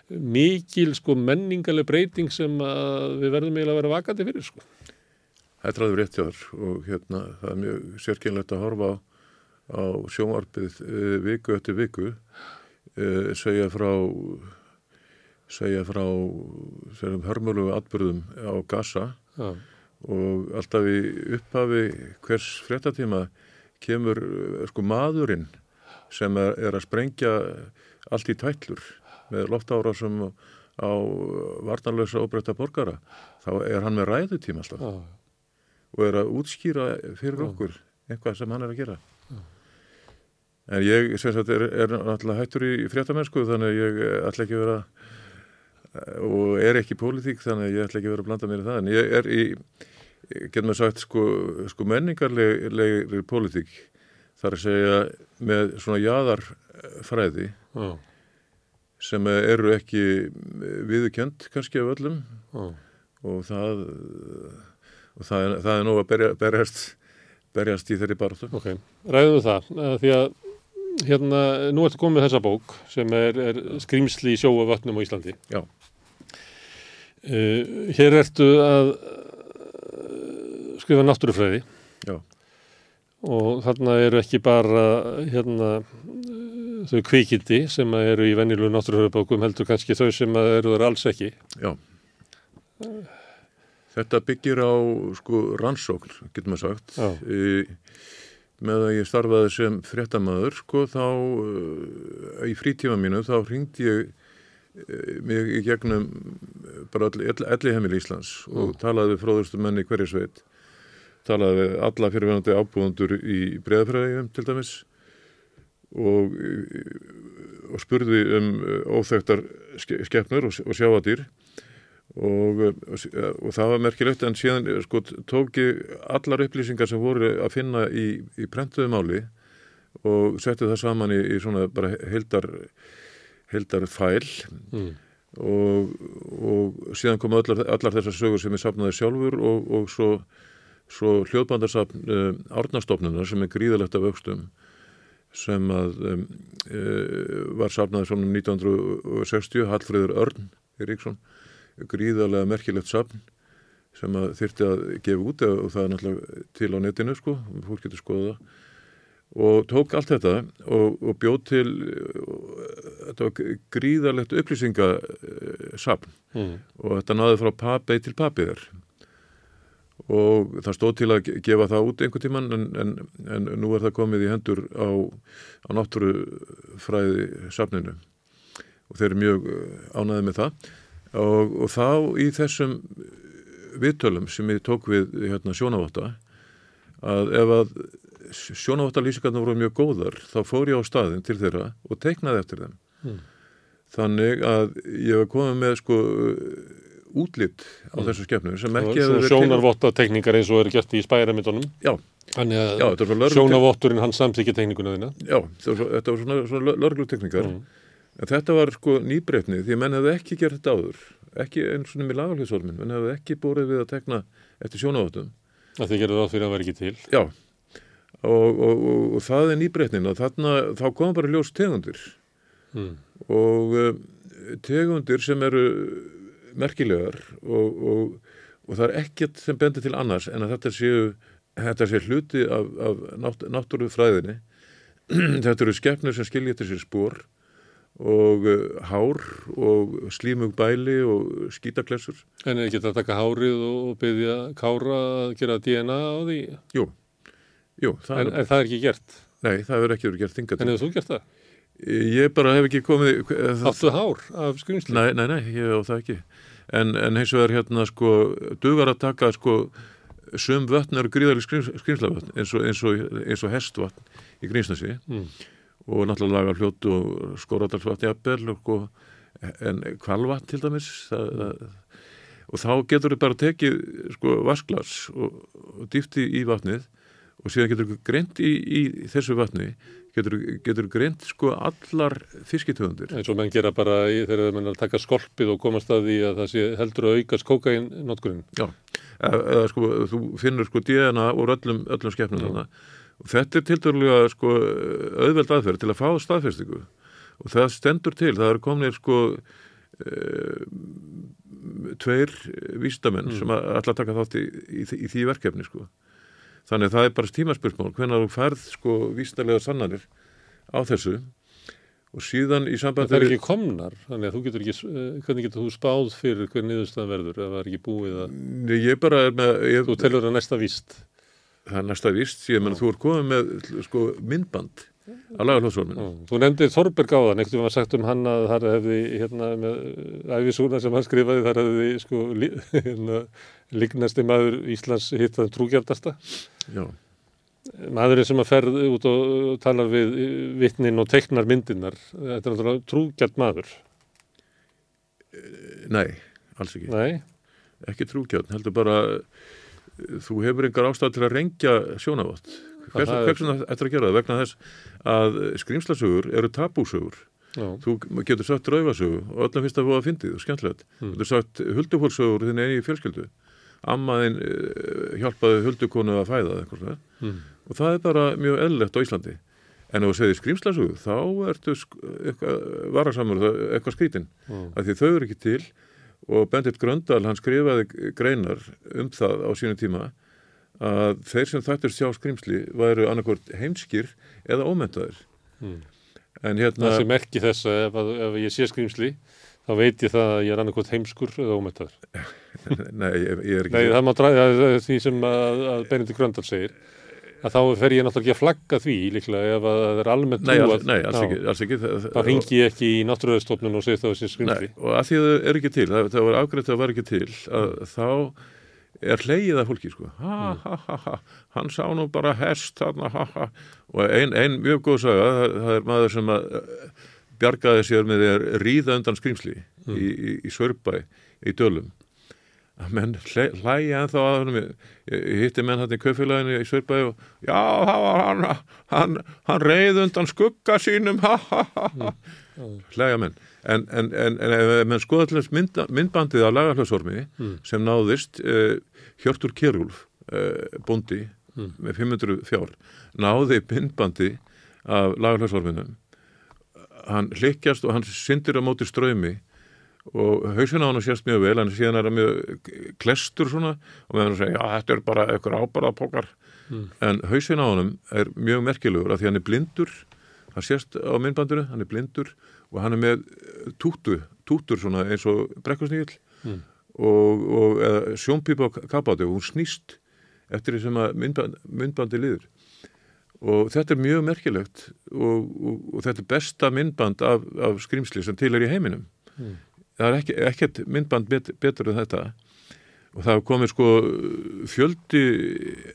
Speaker 1: mikil sko menningaleg breyting sem við verðum eiginlega að vera vakandi fyrir sko.
Speaker 2: Þetta er alveg rétt hjá þér og hérna það er mjög sérkynlegt að horfa á, á sjónvarpið uh, viku eftir viku uh, segja frá segja frá segjum, hörmulegu atbyrðum á Gaza
Speaker 1: Já,
Speaker 2: og alltaf í upphafi hvers fréttatíma kemur uh, sko maðurinn sem er, er að sprengja allt í tætlur með loftárásum á varnarlösa óbreyta borgara þá er hann með ræðutíma alltaf
Speaker 1: já,
Speaker 2: og er að útskýra fyrir
Speaker 1: Já.
Speaker 2: okkur eitthvað sem hann er að gera en ég sem sagt er, er náttúrulega hættur í fréttamennsku þannig að ég eh, ætla ekki að vera eh, og er ekki í pólitík þannig að ég ætla ekki að vera að blanda mér í það. En ég er í, getur maður sagt sko, sko menningarlegri pólitík þar að segja með svona jaðarfræði
Speaker 1: já,
Speaker 2: sem eru ekki viðukjönd kannski af öllum.
Speaker 1: Já.
Speaker 2: og það og það er, það er nú að berja, berjast berjast í þeirri baráttu.
Speaker 1: Ok, ræðum við það að því að hérna, nú ertu komið þessa bók sem er, er skrýmsli í sjóa vatnum á Íslandi.
Speaker 2: Já.
Speaker 1: Uh, hér ertu að uh, skrifa náttúrufræði
Speaker 2: Já.
Speaker 1: og þarna eru ekki bara hérna þau kvikindi sem eru í venjulegu náttúrufræðibókum heldur kannski þau sem eru þar alls ekki.
Speaker 2: Já. Þetta byggir á sko rannsókn, getur maður sagt.
Speaker 1: Já.
Speaker 2: Í, með að ég starfaði sem fréttamaður sko þá uh, í frítíma mínu þá ringdi ég uh, mig í gegnum bara elli heimil Íslands og
Speaker 1: Mm.
Speaker 2: talaði við fróðustu menni í hverju sveit talaði við alla fyrirvenandi ábúðundur í breðafræðum til dæmis og, uh, og spurði um uh, óþekktar ske- skepnur og, og sjáadýr og, uh, og það var merkilegt en síðan uh, sko, tók ég allar upplýsingar sem voru að finna í, í prentuðu máli og setti það saman í, í svona bara heildar, heildar fæl
Speaker 1: Mm.
Speaker 2: og, og síðan kom allar, allar þessar sögur sem ég sapnaði sjálfur og, og svo, svo hljóðbandarsapn uh, árnastofnunar sem er gríðalegt af aukstum sem að um, uh, var sapnaði svona 1960 Hallfriður Örn í Ríksson gríðarlega merkilegt sapn sem að þyrfti að gefa út og það er náttúrulega til á netinu sko, fólk getur skoða og tók allt þetta og, og bjóð til uh, þetta var gríðarlegt upplýsingasapn
Speaker 1: Mm.
Speaker 2: og þetta náði frá papi til papiðar og það stóð til að ge- gefa það út einhvern tíman en, en, en nú er það komið í hendur á, á náttúrufræði safninu og þeir eru mjög ánaði með það og, og þá í þessum viðtölum sem ég tók við hérna, sjónavotta að ef að sjónavottalýsingarna voru mjög góðar þá fór ég á staðin til þeirra og teiknaði eftir þeim
Speaker 1: Mm.
Speaker 2: þannig að ég var komið með sko útlitt á þessu skepnu sem ekki hefur verið
Speaker 1: sjónarvotta tekningar eins og eru gert í spæramindunum.
Speaker 2: Já,
Speaker 1: Þannig að sjónarvotturinn hann samþykja tekninguna þína.
Speaker 2: Já, þetta var, svona, svona lörgluteknikar
Speaker 1: Mm.
Speaker 2: En þetta var sko nýbreytni því menn hefði ekki gert þetta áður. Ekki eins og með lagalhjóðsólminn menn hefði ekki búið við að tekna eftir sjónavottum
Speaker 1: Það þið gerðu ráð fyrir að það væri ekki til.
Speaker 2: Já, og, og, og, og það er nýbreytnin og þarna, þá kom bara ljós tegundir.
Speaker 1: Mm.
Speaker 2: og uh, tegundir sem eru merkilegar og, og, og það er ekkert sem bendir til annars en að þetta séu þetta sé hluti af, af nátt, náttúrufræðinni. *clears throat* Þetta eru skepnur sem skilja til sér spór og uh, hár og slímug bæli og skítaklessur
Speaker 1: En er ekki að taka hárið og byggja kára að gera DNA á því?
Speaker 2: Jú, jú það,
Speaker 1: En, en það er ekki gert.
Speaker 2: nei, það hefur ekki verið gert hingað
Speaker 1: En hefur þú gert það?
Speaker 2: Ég bara hef ekki komið það,
Speaker 1: Áttu hár af skrýmsli?
Speaker 2: Nei, nei, nei, ég á það ekki. En, en hins vegar hérna sko, dugar að taka sko, sum vötn eru gríðarlega skrýms, skrýmslavötn eins og, eins, og, eins og hestvatn í Grímsnesi
Speaker 1: Mm.
Speaker 2: Og náttúrulega lagar hljótt og skóradalsvatn jafnvel og, sko, en kvalvatn til dæmis það, það, og þá getur þau bara tekið sko vasklas og, og dýfti í vatnið og síðan getur þau greint í, í þessu vatni getur, getur greint sko allar fiskitöfundir
Speaker 1: eins og menn gera bara í, þegar menn er að taka skolpið og komast að því að það sé heldur að aukast kókain notkurinn.
Speaker 2: Já, eða, sko, þú finnur sko DNA úr öllum, öllum skepnum þarna. og þetta er tildurlega sko auðveld aðferð til að fá staðfestingu. Og það stendur til, það eru kominir sko e, tveir vístamenn sem að ætla að taka þátt í, í, í, því verkefni sko. Þannig að það er bara tímaspörsmál hvenær þú færð sko vístalega sannanir á þessu. Og síðan í
Speaker 1: Það
Speaker 2: sambandi
Speaker 1: er ekki komnar, þannig að þú getur ekki, eh, hvernig getur þú spáð fyrir hver niðurstaðan verður ef það er ekki búið að,
Speaker 2: ég bara er með ég,
Speaker 1: þú telur það næsta víst.
Speaker 2: Það er næsta ég menn þú er komið með sko myndband að laga hljóðsvörminu
Speaker 1: Já. Þú nefndir Þorberg á það, neitt var sagt um hann að það hefði, hérna, með æfisúna sem hann skrifaði, þar hefði, sko, lí- *laughs* hérna, líknasti maður Íslands hittað trúgjaldasta.
Speaker 2: Já,
Speaker 1: Maðurinn sem að ferð út og talar við vittnin og teiknar myndirnar, þetta er náttúrulega trúgjald maður.
Speaker 2: nei, alls ekki
Speaker 1: Nei,
Speaker 2: ekki trúkjörn, heldur bara eh, þú hefur engar ástæð til að rengja sjónavott hvers,
Speaker 1: er-
Speaker 2: vegna ættir að gera það? Vegna þess að skrýmslasögur eru tabúsögur.
Speaker 1: Já,
Speaker 2: þú getur sagt draugasögu og öllum finnst það búið að fyndið og skemmtilegt.
Speaker 1: Mm.
Speaker 2: getur sagt huldufólksögur þinn eigi fjölskyldu. Ammaðin uh, hjálpaði huldukonu að fæða
Speaker 1: mm.
Speaker 2: og það er bara mjög eðlilegt á Íslandi. En ef þú segir skrýmslasögu þá ertu varasamur eitthvað skrítin að því þau eru ekki til og Bendit Gröndal hann skrifaði greinar um það á sínu tíma að þeir sem þættur sjá skrimsli væru annarkvort heimskir eða ómentaðir
Speaker 1: Mm.
Speaker 2: en hérna,
Speaker 1: Það sem merki þess að ef, ef ég sé skrýmsli þá veit ég það að ég er annarkvæmt heimskur eða ómettaður. *laughs*
Speaker 2: nei, ég, er ekki
Speaker 1: Nei, það má er því sem að, að Benedikt Gröndal segir. Að þá fer ég náttúrulega ekki að flagga því líklega ef að það er almennt
Speaker 2: Nei,
Speaker 1: trúað.
Speaker 2: alls, nei, alls ekki, alls ekki.
Speaker 1: Þá ringi ég ekki í náttúruðstofnun og segi það þessi
Speaker 2: Nei,
Speaker 1: skrimsli.
Speaker 2: og að því að það er ekki til, það, það var afgreitt að það var ekki til, að þá er hleyið af fólki, sko. Ha, ha, ha, ha, hann sá nú bara hest, þarna, ha, ha. Og ein, ein mjög góð saga, það, það er maður sem að eh, bjargaði sér með því að ríða undan skrýmsli í, í, í Sörbæ, í Dölum. Að menn hlæja ennþá að honum, ég, hitti menn hann í kaufélaginu í Sörbæ og já, hann, hann, hann reið undan skugga sínum, ha, ha, ha, ha. Hlæja menn. En, en, en, en ef menn skoða til þess mynda, myndbandið á lagarhljóðsormi sem náðist uh, Hjörtur Kjærúlf, uh, bóndi með 500 fjár, náði myndbandi af lagarhljóðsorminum. Hann hlykkjast og hann syndir á móti ströymi og hausinn á hann sést mjög vel en síðan er hann mjög klestur svona og með hann segja, já þetta er bara eitthvað ábaraðpókar en hausinn á hann er mjög merkilegur af því hann er blindur. Hann sést á myndbandinu, hann er blindur og hann er með tútu tútur svona eins og brekkusnýl
Speaker 1: Mm.
Speaker 2: og, og sjónpípa á kapáti og hún snýst eftir því sem að myndband, myndbandi liður og þetta er mjög merkilegt og, og, og þetta er besta myndband af, af skrýmsli sem til er í heiminum.
Speaker 1: Mm.
Speaker 2: Það er ekki, ekkert myndband bet, betur en þetta. Og það komið sko fjöldi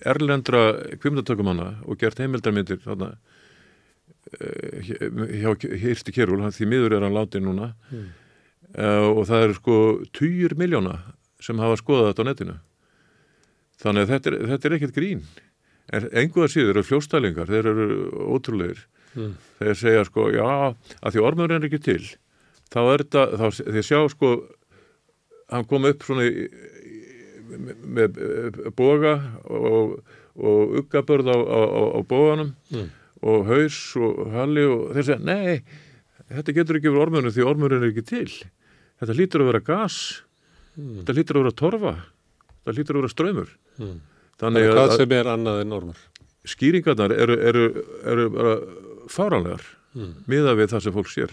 Speaker 2: erlendra kvimdatökumanna og gert heimildarmyndir þarna eh, hjá Hirsti Kjærúl, hann því miður er hann látið núna.
Speaker 1: Mm.
Speaker 2: uh, og það eru sko týjur miljóna sem hafa skoðað þetta á netinu. Þannig að þetta er, þetta er ekkert grín. En enguða síður eru fljóstælingar þeir eru ótrúlegir.
Speaker 1: Mm.
Speaker 2: þeir segja sko, já, að því ormur er ekki til þá er þetta, þá þeir sjá sko hann kom upp svona í, með, boga og, og uggabörð á, á, á, boganum
Speaker 1: Mm.
Speaker 2: og haus og halli og þeir segja, nei, þetta getur ekki verið ormurinn því ormurinn er ekki til þetta hlýtur að vera gas
Speaker 1: Mm.
Speaker 2: þetta hlýtur að vera torfa þetta hlýtur að vera ströymur
Speaker 1: Mm.
Speaker 2: þannig
Speaker 1: Hvað
Speaker 2: að,
Speaker 1: sem er annað en ormur.
Speaker 2: skýringarnar eru, eru, eru bara fáranlegar
Speaker 1: Mm.
Speaker 2: miða við það sem fólk sér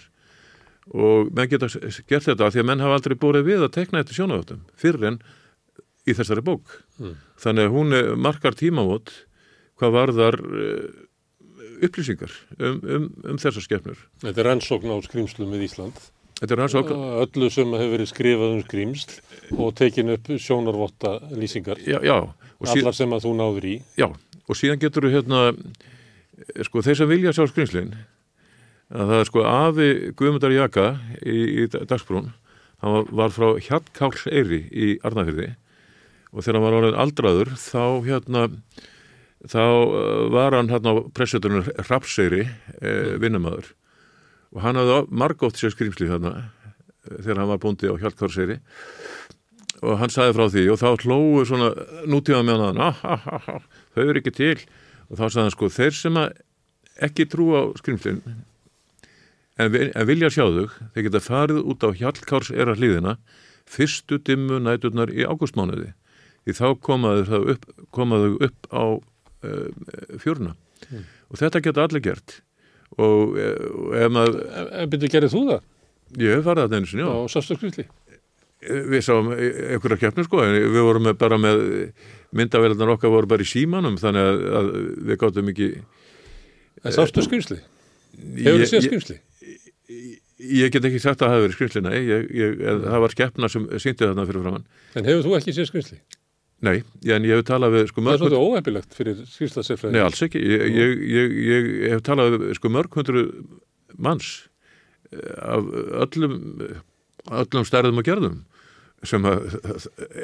Speaker 2: og menn geta gert þetta af því að menn hafa aldrei búið við að tekna þetta sjónavöldum fyrir en í þessari bók
Speaker 1: Mm.
Speaker 2: þannig að hún er- markar tímamót hvað varðar uh, upplýsingar um, um, um þessar skepnur
Speaker 1: Þetta er rannsókn á skrimslum við Ísland.
Speaker 2: þetta er rannsók
Speaker 1: Öllu sem hefur verið skrifað um skrimsl og tekin upp sjónarvotta lýsingar.
Speaker 2: já, já,
Speaker 1: Allar sem að þú náður í.
Speaker 2: já, og síðan getur þú hérna eh, sko þeir sem vilja sjá skrýmslin að það er sko afi Guðmundar Jaka í, í dagsbrún. Hann var, frá Hjartkáls Eyri í Arnafyrði og þegar hann var orðin aldraður þá hérna þá uh, var hann hérna á pressuturinn Rapseyri eh, vinnumæður og hann hafði margótt sér skrýmsli þarna eh, þegar hann var búndi á Hjartkáls og hann sagði frá því og þá hlóðu svona nútíma með hann ah, ah, ah, þau eru ekki til. Og þá sagði hann sko þeir sem að ekki trúa á skrýmslin en, en vilja sjá þau þeir geta farið út á Hjallkárs era hlýðina fyrstu dimmu næturnar í ágústmánuði því þá komaðu þau upp, komaðu upp á uh, fjöruna og þetta geta allir gert og, eh, og ef maður
Speaker 1: En byrju, gerðið þú það?
Speaker 2: ég hef farið að einu sinni, já
Speaker 1: Á sástu skrimsli?
Speaker 2: við sáum einhverja keppnir sko við vorum bara með myndavélarnar okkar voru bara í símanum þannig að, við gáttum ekki
Speaker 1: En sástu skrimsli? Hefur þú séð
Speaker 2: ég,
Speaker 1: skrimsli?
Speaker 2: Ég get ekki sagt að það hafi verið skrimsli nei, ég, ég, en það var skeppna sem sýndi þarna fyrir framann
Speaker 1: En hefur þú ekki séð skrimsli?
Speaker 2: nei, en ég hef talað við sko
Speaker 1: Það er
Speaker 2: mörg
Speaker 1: svolítið óhefilegt fyrir skrimslasefræði.
Speaker 2: nei, alls ekki, ég, ég, ég, ég hef talað við sko mörg hundru manns eh, af öllum öllum stærðum og gerðum sem að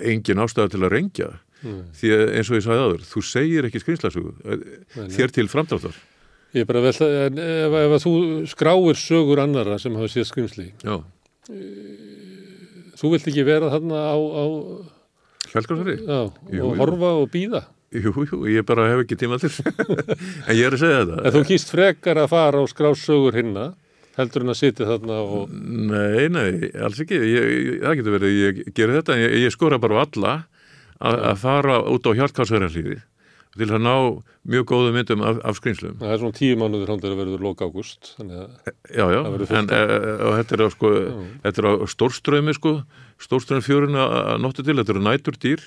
Speaker 2: engin ástæða til að rengja
Speaker 1: Mm.
Speaker 2: því eins og ég sagði áður, þú segir ekki skrimslasugu
Speaker 1: Nei, nei.
Speaker 2: þér til framdráttar
Speaker 1: Ég er bara vel, en ef, ef að þú skráir sögur annara sem hafa séð skrimsli,
Speaker 2: já,
Speaker 1: þú vilt ekki vera þarna á, á
Speaker 2: Hjálkarsari
Speaker 1: já,
Speaker 2: Jú,
Speaker 1: og
Speaker 2: jú.
Speaker 1: horfa og býða.
Speaker 2: jú, jú, ég bara hef ekki tíma til. *laughs* En ég er að segja
Speaker 1: En
Speaker 2: þetta
Speaker 1: þú kýst frekar að fara og skrá sögur hinna, heldur en að sitja þarna og...
Speaker 2: nei, nei, alls ekki. Ég, ég, það getur verið, ég gerir þetta en ég, ég skora bara á alla að að fara út á Hjálkarsari til að ná mjög góðu myndum af, af skrýmslum
Speaker 1: Það er svona tíu mánuður hóndir að verður loka ágúst, að...
Speaker 2: já, já, en e, og þetta er á sko á stórströmi sko stórströmi fjörun að nóttu til, þetta eru nætur dýr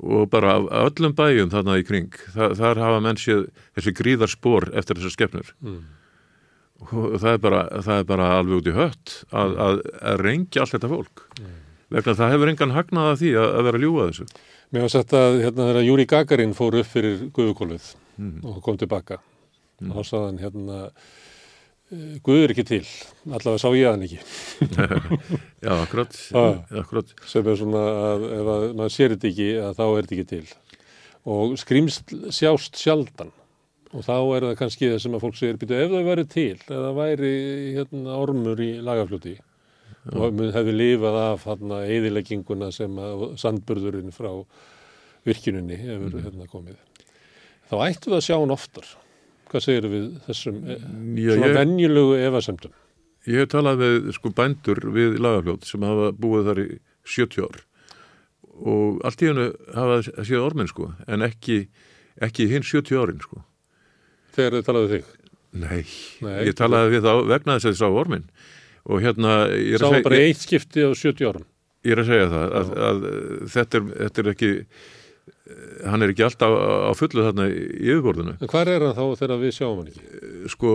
Speaker 2: og bara af öllum bæjum þarna í kring, þar, þar hafa menn séð þessi gríðar spór eftir þessar skefnur
Speaker 1: Mm.
Speaker 2: og það er bara, það er bara alveg út í hött að, að, að rengja allt þetta fólk. Vegna að það hefur engan hagnað af því að, að vera að ljúga þessu
Speaker 1: Mér var sagt að hérna þegar Júri Gagarin fór upp fyrir guðukólfið
Speaker 2: Mm.
Speaker 1: og kom tilbaka og þá sagði hann hérna eh, Guð er ekki til, allavega sá ég hann ekki. *laughs*
Speaker 2: Já, akkurat, akkurat.
Speaker 1: sem er svona að ef að maður sér þetta ekki að þá er þetta ekki til. Og skrýmsl sjást sjaldan. Og þá er það kannski það sem að fólk segir býtu ef það væri til, ef það væri hérna ormur í lagafljóti og mun hefði lifað af hérna eðilegginguna sem að sandburðurinn frá virkininni hefur hérna komið. Þá ættu það að sjá hann oftar. Hvað segir við þessum eh,
Speaker 2: Já,
Speaker 1: svona
Speaker 2: ég,
Speaker 1: venjulegu efasemdum?
Speaker 2: Ég hef talað við sko bændur við lagafljót sem hafa búið þar í 70 ár. Og allt í hennu hafa séð orminn sko en ekki, ekki hinn 70 árin sko.
Speaker 1: Þegar þið talaðu þig?
Speaker 2: Nei,
Speaker 1: Nei,
Speaker 2: ég talaði við þá vegna þess að þið sá orminn og hérna
Speaker 1: sá
Speaker 2: að
Speaker 1: hann bara eitt skipti á 70 árum.
Speaker 2: Ég er að segja það að, að, þetta, er, þetta er ekki hann er ekki alltaf á fullu þarna í yfirborðinu.
Speaker 1: En hvað er hann þá þegar við sjáum hann ekki?
Speaker 2: Sko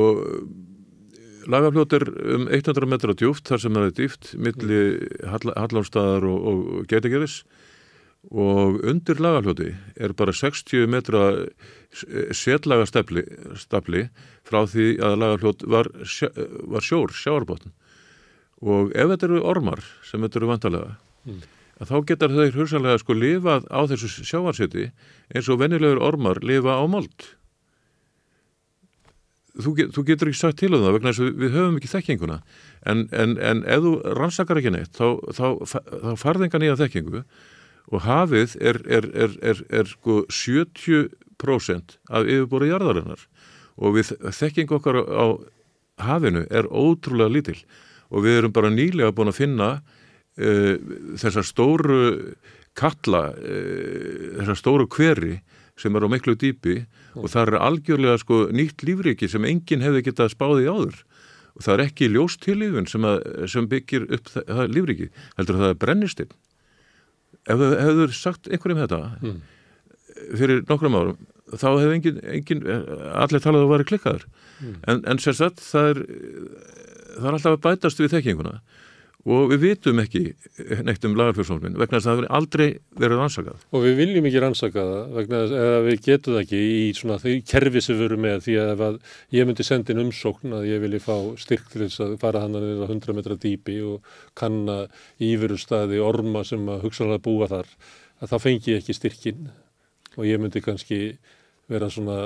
Speaker 2: lagafljót er um 100 metra djúft þar sem það er dýft milli Hall Hallánstaðar og, og Geitagerðis og undir lagafljóti er bara 60 metra setlaga stafli, stafli frá því að lagafljót var, var sjór, sjáarbótn og ef þetta eru ormar sem þetta eru vantarlega
Speaker 1: Mm.
Speaker 2: þá getur þau hugsanlega sko lifað á þessu sjáarseti eins og venjulegur ormar lifa á mold. Þú, get, þú getur ekki sagt til um það vegna þess að við, höfum ekki þekkinguna. En, en, en ef þú rannsakar ekki neitt þá, þá, þá, farðinga nýja þekkingu og hafið er, er, er, er, er sko 70% af yfirbúri jarðarinnar. Og við þekking okkar á hafinu er ótrúlega lítil og við erum bara nýlega búin að finna uh, þessar stóru kalla, uh, þessar stóru hveri sem er á miklu dýpi og það er algjörlega sko nýtt lífriki sem enginn hefði getað spáði áður og það er ekki ljóstilífun sem, að, sem byggir upp það, það lífriki heldur að það er brennistinn ef þú hefur sagt einhverjum þetta
Speaker 1: Mm.
Speaker 2: fyrir nokkrum árum þá hefur engin, engin allir talað að það væri klikkaður
Speaker 1: Mm.
Speaker 2: en, en sér satt það er það er alltaf að bætast við þekkinguna. Og við vitum ekki neitt um lagarfjörnsóknin vegna þess að það hefur aldrei verið ansakað
Speaker 1: og við viljum ekki rannsaka það vegna eða við getum það ekki í svona því kerfi sem við erum með því að ég myndi senda inn umsókn að ég vilji fá styrk til þess að fara hann að 100 metra dýpi og kanna íverustæði orma sem að hugsanlega búa þar að þá fengi ekki styrkin og ég myndi kannski vera svona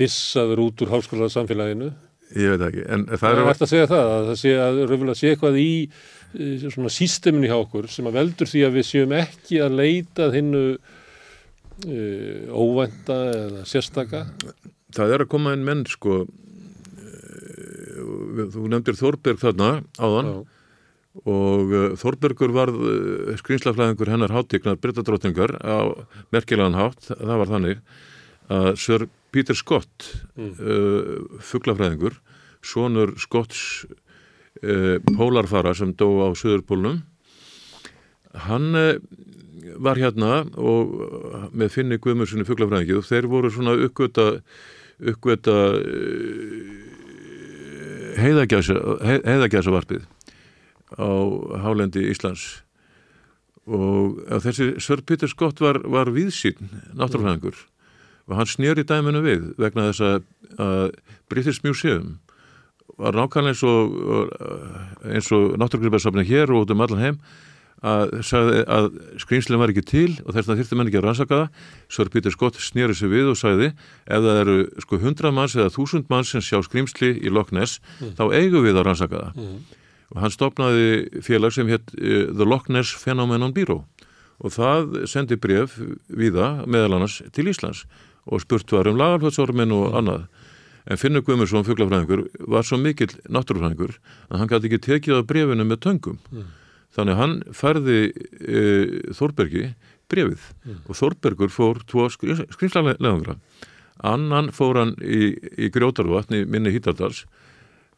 Speaker 1: dissaður út úr háskóla samfélaginu
Speaker 2: ég veit ekki, en það
Speaker 1: Það
Speaker 2: er
Speaker 1: er hægt að segja það, að það sé að raunverulega sé eitthvað í eh, svona sísteminu hjá okkur sem að veldur því að við séum ekki að leita hinnu uh, óvænta eða sérstaka.
Speaker 2: það er að koma inn menn sko eh, þú nefndir Þorberg þarna áðan
Speaker 1: Já,
Speaker 2: og Þorbergur varð uh, skrýnslaflæðingur hennar hátíknar Brittadróttingar á merkilegan hátt, það var þannig að Sir Peter Scott
Speaker 1: Mm.
Speaker 2: uh, fuglafræðingur sonur Scotts uh, pólarfara sem dó á Suðurpólnum. Hann uh, var hérna og uh, með finni Guðmurssoni fuglafræðingi og þeir voru svona uppgöta uppgöta uh, heiðagæsa heiðagæsavarpið á hálendi Íslands. Og að þessi Sir Peter Scott var, var viðsýn náttúrufræðingur og hann snýri dæminu við vegna þess að, að British Museum var nákvæmlega eins og, eins og náttúrugrifarsafni hér og út um allan heim að, að skrýmslega var ekki til og þess að þyrfti menn ekki að rannsaka það. Sir Peter Scott snýri sig við og sagði ef það eru sko 100 manns eða 1000 manns sem sjá skrýmsli í Loch Ness þá eigum við að rannsaka það.
Speaker 1: Mm,
Speaker 2: og hann stopnaði félag sem hétt uh, The Loch Ness Phenomenon Bureau og það sendi bref viða meðal annars til Íslands og spurt var um lagarflötsormin og annað. En Finnur Guðmursson, fuglafræðingur var svo mikill náttúrufræðingur að hann gæti ekki tekið á brefinu með töngum.
Speaker 1: Mm.
Speaker 2: þannig að hann færði uh, Þórbergi brefið
Speaker 1: Mm.
Speaker 2: og Þórbergur fór tvo skrimslanleðangra annan fór hann í, í Grjótarvatn í minni Hítardals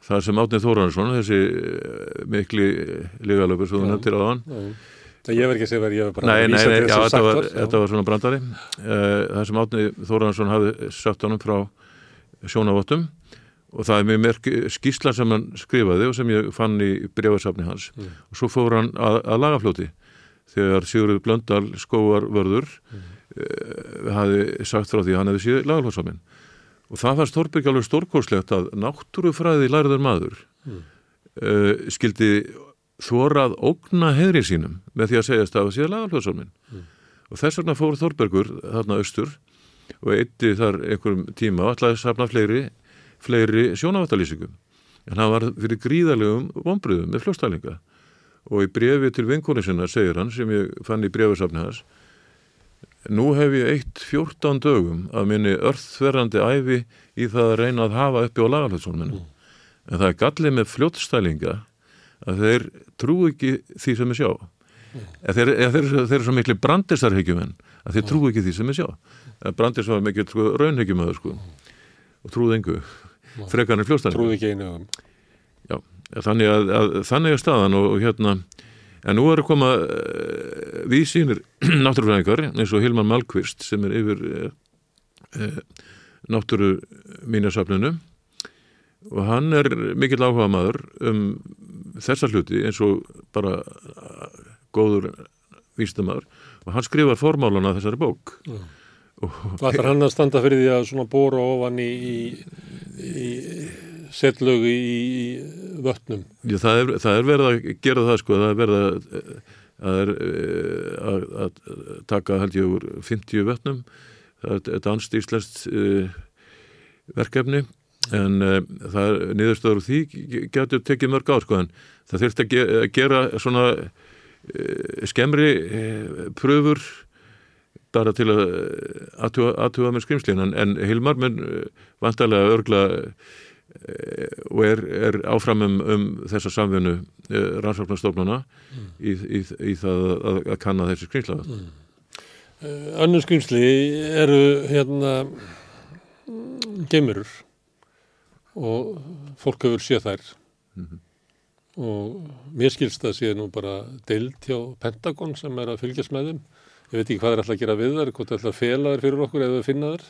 Speaker 2: þar sem Átni Þóransson þessi eh, mikli ligalöfur sem þú nefndir á hann
Speaker 1: Það ég verð ekki að segja verið, ég verð bara
Speaker 2: Nei,
Speaker 1: að
Speaker 2: nei,
Speaker 1: vísa
Speaker 2: nei,
Speaker 1: til
Speaker 2: já,
Speaker 1: þess að
Speaker 2: þetta
Speaker 1: sagt
Speaker 2: var,
Speaker 1: var.
Speaker 2: þetta var svona brandari uh, það sem Átni Þóransson hafði sagt honum frá sjónavottum og það er mjög merk skýsla sem hann skrifaði og sem ég fann í brefarsafni hans
Speaker 1: Mm.
Speaker 2: og svo fór hann að, að lagafljóti þegar Sigurður Blöndal skóarvörður mm. hafi sagt frá því að hann hefði síðan lagafljótsaminn og það var Stórberg alveg stórkorslegt að náttúrufræði lærður maður
Speaker 1: Mm.
Speaker 2: uh, skildi þórað ógna heðri sínum með því að segjast að það síðan lagafljótsaminn
Speaker 1: Mm.
Speaker 2: og þess vegna fór Þórbergur þarna austur og eitti þar einhverjum tíma og ætlaði að safna fleiri, fleiri sjónaváttalýsingum. En hann var fyrir gríðalegum vonbröðum með fljóstælinga og í brefi til vinkonu sinna segir hann sem ég fann í brefisafni hans Nú hef ég eitt 14 dögum af minni örþverrandi æfi í það að reyna að hafa uppi á lagalhjóðsólminu. En það er gallið með fljótstælinga að þeir trú ekki því sem er sjá. Eða þeir, eða þeir, þeir eru svo miklu brandisarhyggjum að þeir trú ekki því sem er sjá. Brandis var mikil sko, raunhyggjumöður sko og trúði engu frekarnir fljóstælinga.
Speaker 1: Trúði ekki einu.
Speaker 2: Já, þannig að, að þannig er staðan og, og hérna en nú er að koma uh, vísýnir *clears throat* náttúrufræðingar eins og Hilman Malkvist sem er yfir uh, náttúru mínasafninu og hann er mikill áhuga maður um þessa hluti eins og bara uh, góður vísdamaður og hann skrifar formálana þessari bók
Speaker 1: Já.
Speaker 2: og
Speaker 1: Hvað ætlar hann að standa fyrir því að svona bóra ofan í, í, í setlögu í, í vötnum?
Speaker 2: Já, það, er, það er verið að gera það sko, það er verið að, að, er, eh, að, að taka held ég úr 50 vötnum, það er danst íslenskt uh, verkefni en uh, það niðurstöður því getur tekið mörg ár sko en það þurft að, ge gera svona uh, skemmri uh, pröfur bara til að aðtuga með skrimslin en, en Hilmar mun vantarlega örgla og er, er áfram um, um þessa samvinnu uh, rannsóknarstofnana
Speaker 1: Mm.
Speaker 2: í, í, í það að, að kanna þessi skrimsla
Speaker 1: Uh, Önnur skrýmsli eru hérna geimurur og fólk hefur séð þær.
Speaker 2: Mhm.
Speaker 1: og mér skilst að sé nú bara deild hjá Pentagon sem er að fylgjast með þeim. Ég veit ekki hvað er alltaf að gera við þær hvort er alltaf að fela þær fyrir okkur eða að finna þær.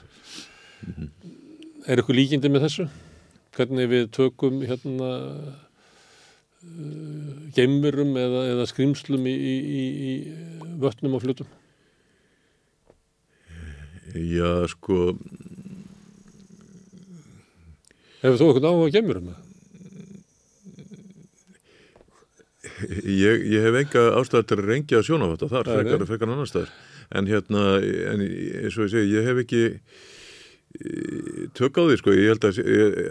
Speaker 1: Er eitthvað líkindi með þessu? Hvernig við tökum hérna uh, geimurum eða, eða skrýmslum í, í, í, í vötnum og flutum
Speaker 2: Já, sko
Speaker 1: Hefur þú eitthvað áhuga geimurum?
Speaker 2: ég, ég hef enga ástæð til að rengja sjónavata þar,
Speaker 1: nei.
Speaker 2: frekar, frekar annar staðar en hérna, en eins og ég segi ég hef ekki eh, tök á því, sko, ég held að,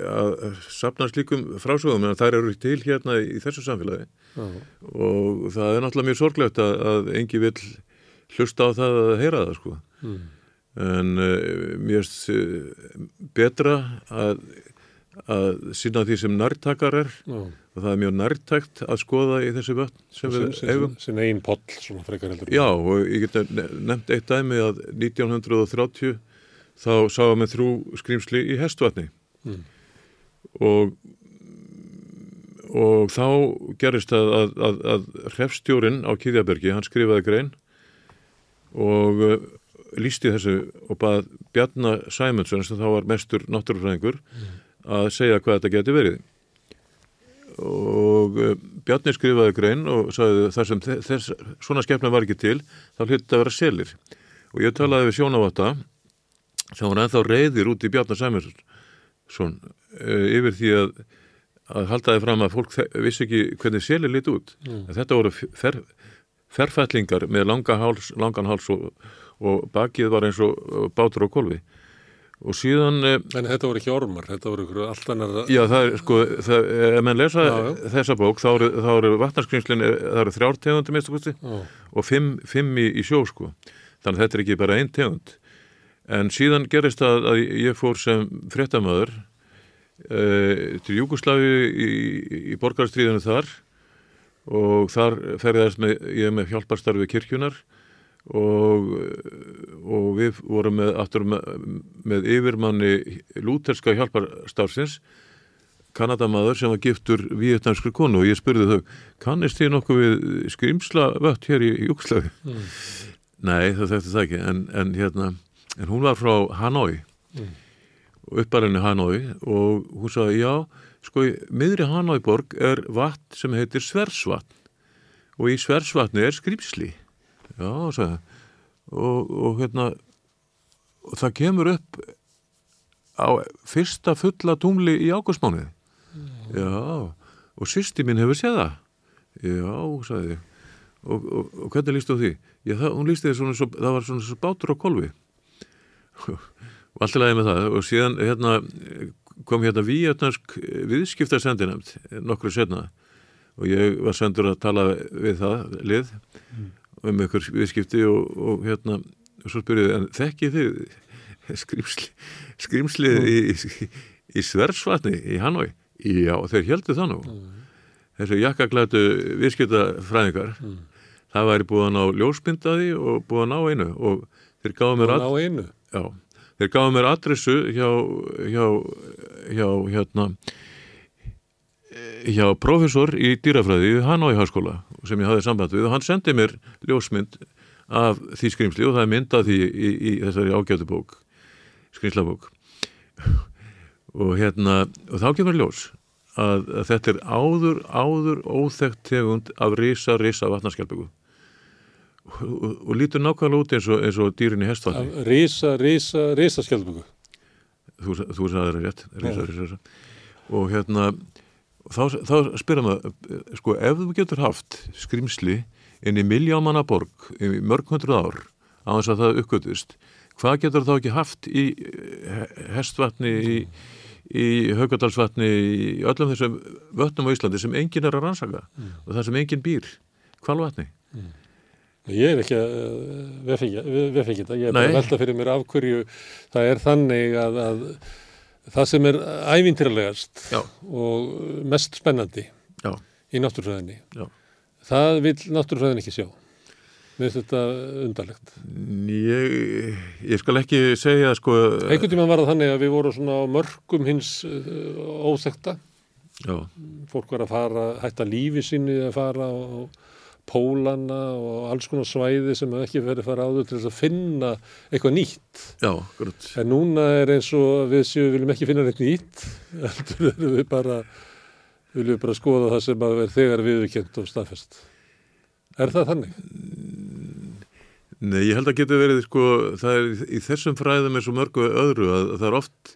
Speaker 2: að safna slíkum frásögum en þær eru til hérna í þessu samfélagi
Speaker 1: Já.
Speaker 2: og það er náttúrulega mjög sorglegt að, að engi vill hlusta á það að heyra það sko
Speaker 1: Mm.
Speaker 2: en uh, mér finnst uh, betra að, að sína því sem nærtakar er. Og það er mjög nærtækt að skoða í þessu vötn sem við eigum.
Speaker 1: sin eigin poll svona frekar heldur
Speaker 2: Já, og ég get ne- nefnt eitt dæmi að 1930 þá sáum við þrjú skrýmsli í hestvatni
Speaker 1: Mm.
Speaker 2: og og þá gerist að, að, að, að hrefstjórin á Kýðjabergi, hann skrifaði grein og uh, lísti þessu og bað Bjarnar Sæmundsson sem þá var mestur náttúrufræðingur að segja hvað þetta geti verið. Og uh, Bjarni skrifaði grein og sagði þar sem þe- þess, svona skepna var ekki til þá hlutið að vera selir. Og ég talaði við sjónavatta sem var ennþá reyðir út í Bjarnar Sæmundsson uh, yfir því að að halda þið fram að fólk vissi ekki hvernig selir liti út.
Speaker 1: Mm.
Speaker 2: þetta voru fer, ferfætlingar með langa háls, langan háls og, og bakið var eins og bátur á kolvi og síðan uh,
Speaker 1: En þetta voru ekki ormar, þetta voru allt annar
Speaker 2: Já, það er sko, það, ef menn lesa
Speaker 1: Já, já.
Speaker 2: þessa bók, þá eru, eru vatnarskrinslinn, það eru þrjár tegundir minnstu kosti og fimm, fimm í, í sjó sko. Þannig að þetta er ekki bara einn tegund. En síðan gerist það að ég fór sem fréttamaður uh, til Júkoslavi í, í borgarstríðinu þar og þar ferðast með, ég með hjálparstarfi kirkjunar og, og við vorum með, með, með yfirmanni lúterska hjálparstarfsins kanadamaður sem var giftur vietnamskri konu og ég spurði þau, kannist þið nokkuð við skrimsla vött hér í Júkslavi?
Speaker 1: Mm.
Speaker 2: Nei, það þekkti það ekki, en, en hérna, en hún var frá Hanoi,
Speaker 1: Mm.
Speaker 2: upparinni Hanoi og hún sagði, já, sko, miðri Hanoi borg er vatn sem heitir Sversvatn og í Sversvatni er skrimsli. Já, sagði, og, og hérna, og það kemur upp á fyrsta fulla tungli í águstmánuði. Já, og sýsti mín hefur séð það. Já, sagði. Og, og, og hvernig líst þú því? Já, það, hún líst því svona, svo, það var svona svo bátur á kolvi. og allt í lagi með það. Og síðan hérna, kom hérna víjötnarsk viðskiptarsendinæmt nokkru setna. Og ég var sendur að tala við það lið um ykkur viðskipti og, og hérna, og svo spyrjuði, en þekkið þið skrimsli, skrimslið í, í, í Sversvatni í Hanoi? Já, þeir heldur það nú. Þessu jakkaglætu viðskiptafræðingar, það væri búið að ná ljósmyndaði og búið að ná einu og þeir gáðu mér,
Speaker 1: einu.
Speaker 2: já, þeir gáðu mér adressu hjá, hjá, hjá, hérna, hjá professor í dýrafræði í Hanoi háskóla sem ég hafði samband við og hann sendi mér ljósmynd af því skrimsli og það er mynd af því í, í þessari ágætu bók skrimslabók og hérna og þá kemur ljós að, að þetta er áður, áður óþekkt tegund af risa, risa vatnarskjálpöku og, og, og lítur nákvæmlega út eins og, eins og dýrin í hestvalli
Speaker 1: Af Rísa, rísa, rísa skjaldböku.
Speaker 2: þú, þú sagði það rétt risa, risa, risa. og hérna þá, þá spyrir maður sko ef þú getur haft skrimsli inn í miljámanna borg í mörg hundruð ár á þess að það uppgötust hvað getur þá ekki haft í eh, hestvatni í, í haugadalsvatni í öllum þessum vötnum á Íslandi sem enginn er að rannsaka og það sem enginn býr? Kvalvatni
Speaker 1: Ég er ekki að vefengja þetta, ég er bara að velta fyrir mér af hverju það er þannig að, að það sem er ævintýralegast
Speaker 2: Já.
Speaker 1: og mest spennandi
Speaker 2: já,
Speaker 1: í náttúrfræðinni,
Speaker 2: já
Speaker 1: það vil náttúrfræðin ekki sjá. Finnst þetta undarlegt.
Speaker 2: Ég, ég skal ekki segja sko
Speaker 1: Einhvern tímann var það þannig að við vorum svona á mörgum hins uh, óþekta.
Speaker 2: já,
Speaker 1: Fólk var að fara, hætta lífi sinni að fara á pólana og alls konar svæði sem hefði ekki verið fara áður til þess að finna eitthvað nýtt.
Speaker 2: já, grútt
Speaker 1: En núna er eins og við séu viljum ekki finna neitt nýtt, *laughs* heldur erum við bara, viljum við bara skoða það sem að er þegar viðurkjönd og staðfest. Er það þannig?
Speaker 2: Nei, ég held að geta verið sko, það er í þessum fræðum er svo mörgu öðru að, það er oft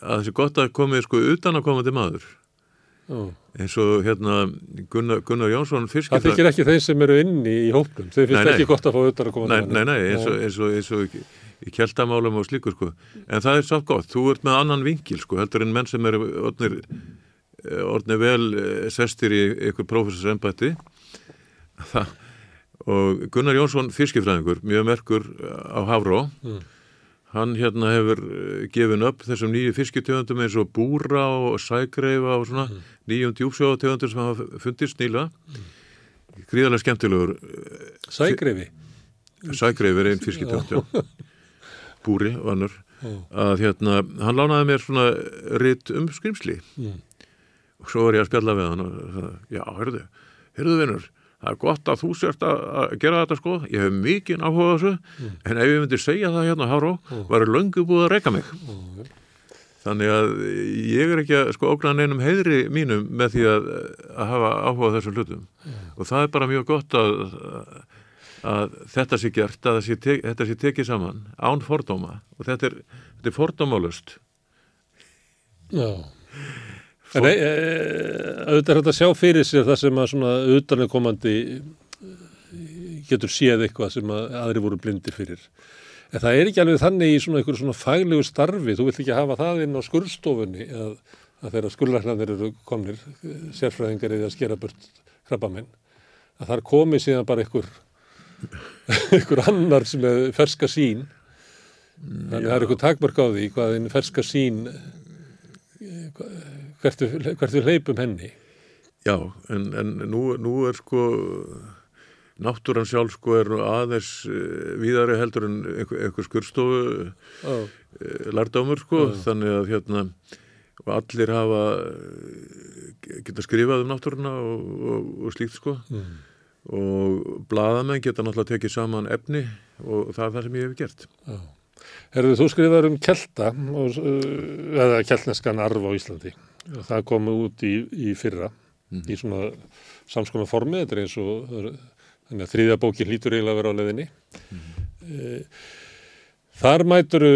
Speaker 2: að þessi gott að komið sko utan að koma til maður. Eins og hérna Gunnar, Gunnar Jónsson
Speaker 1: Það
Speaker 2: fyrskipta
Speaker 1: þykir ekki þeim sem eru inni í hópnum. Þeir finnst
Speaker 2: Nei, nei.
Speaker 1: ekki gott að fá auðvitað að koma
Speaker 2: Nei, nei, nei, eins og, eins og, eins og í, kjeltamálum og slíku sko. En það er sátt gott, þú ert með annan vinkil sko, heldur en menn sem eru orðnir, orðnir vel eh, sestir í ykkur prófessorsembætti það *laughs* og Gunnar Jónsson fiskifræðingur, mjög merkur á Hafró
Speaker 1: Mm.
Speaker 2: Hann hérna hefur eh, gefin upp þessum nýju fiskitegundum eins og búra og sægreifa og svona nýjum djúpsjóðategundum sem hafa fundist nýla gríðarlega skemmtilegur
Speaker 1: Sægreifi.
Speaker 2: sægreif er einn fiskitegund já. *laughs* búri og annur
Speaker 1: Já.
Speaker 2: að hérna, hann lánaði mér svona ritt um skrimsli
Speaker 1: Mm.
Speaker 2: og svo var ég að spjalla við hann og sagði, já, hörðu, hörðu vinnur það er gott að þú sért að, gera þetta sko. Ég hef mikið áhuga á þessu. En ef ég myndi segja það hérna Háró var löngu búið að reyka mig.
Speaker 1: Já.
Speaker 2: þannig að ég er ekki að sko ógna neinum heiðri mínum með því að, að hafa áhuga á þessum hlutum. Og það er bara mjög gott að, að þetta sé gert að sé tek, þetta sé tekið saman án fordóma. Og þetta er, er fordómálust
Speaker 1: Já. En e, e, auðvitað er þetta að sjá fyrir sér það sem að svona utanakomandi getur séð eitthvað sem að aðri voru blindir fyrir. En það er ekki alveg þannig í svona einhverju svona faglegu starfi, þú vilt ekki hafa það inn á skurðstofunni að, að þeirra skurðlæknarnir eru komnir, eh, sérfræðingar eða að skera burt krabbamenn, að það er komið síðan bara einhver, *laughs* einhver annar sem er ferska sín, þannig að það er einhver takmörk á því hvað einn ferska sín eh, hva- hvert við, hvert við hleypum henni.
Speaker 2: Já, en, en nú, nú er sko náttúran sjálf sko er aðeins uh, víðari heldur en einhver, skurstofu
Speaker 1: Ó,
Speaker 2: uh, lærdómur sko, þannig að hérna allir hafa eh, geta skrifað um náttúruna og, og, og slíkt sko
Speaker 1: Mm.
Speaker 2: og blaðamenn geta náttúrulega tekið saman efni og það er það sem ég hef gert.
Speaker 1: Já. Herðu, þú skrifar um kelta, og, eða keltneskan arf á Íslandi. Það kom út í, í fyrra, í svona samskona formi, þetta er eins og, þannig að þriðja bókin hlýtur eiginlega að vera á leðinni. Mm. Þar mæturu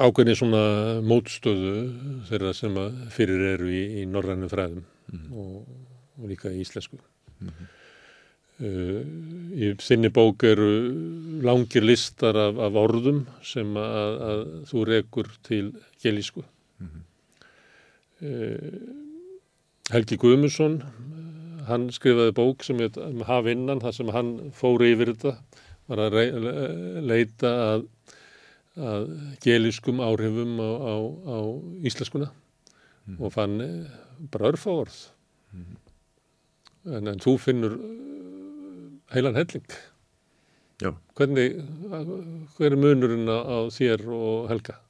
Speaker 1: ákveðni svona mótstöðu þeirra sem að fyrir eru í, í norrænum fræðum og, og líka í íslensku. Uh, í þinni bók eru langir listar af, af orðum sem að, að þú rekur til gelísku. Uh, Helgi Guðmundsson, uh, hann skrifaði bók sem heit um hafinnan, þar sem hann fór yfir þetta, var að leita að, að gelískum áhrifum á, á, á íslenskuna og fann eh, bara örfá orð. En, en þú finnur heilan helling.
Speaker 2: Já,
Speaker 1: Hvernig, hver er munurinn á þér og Helga?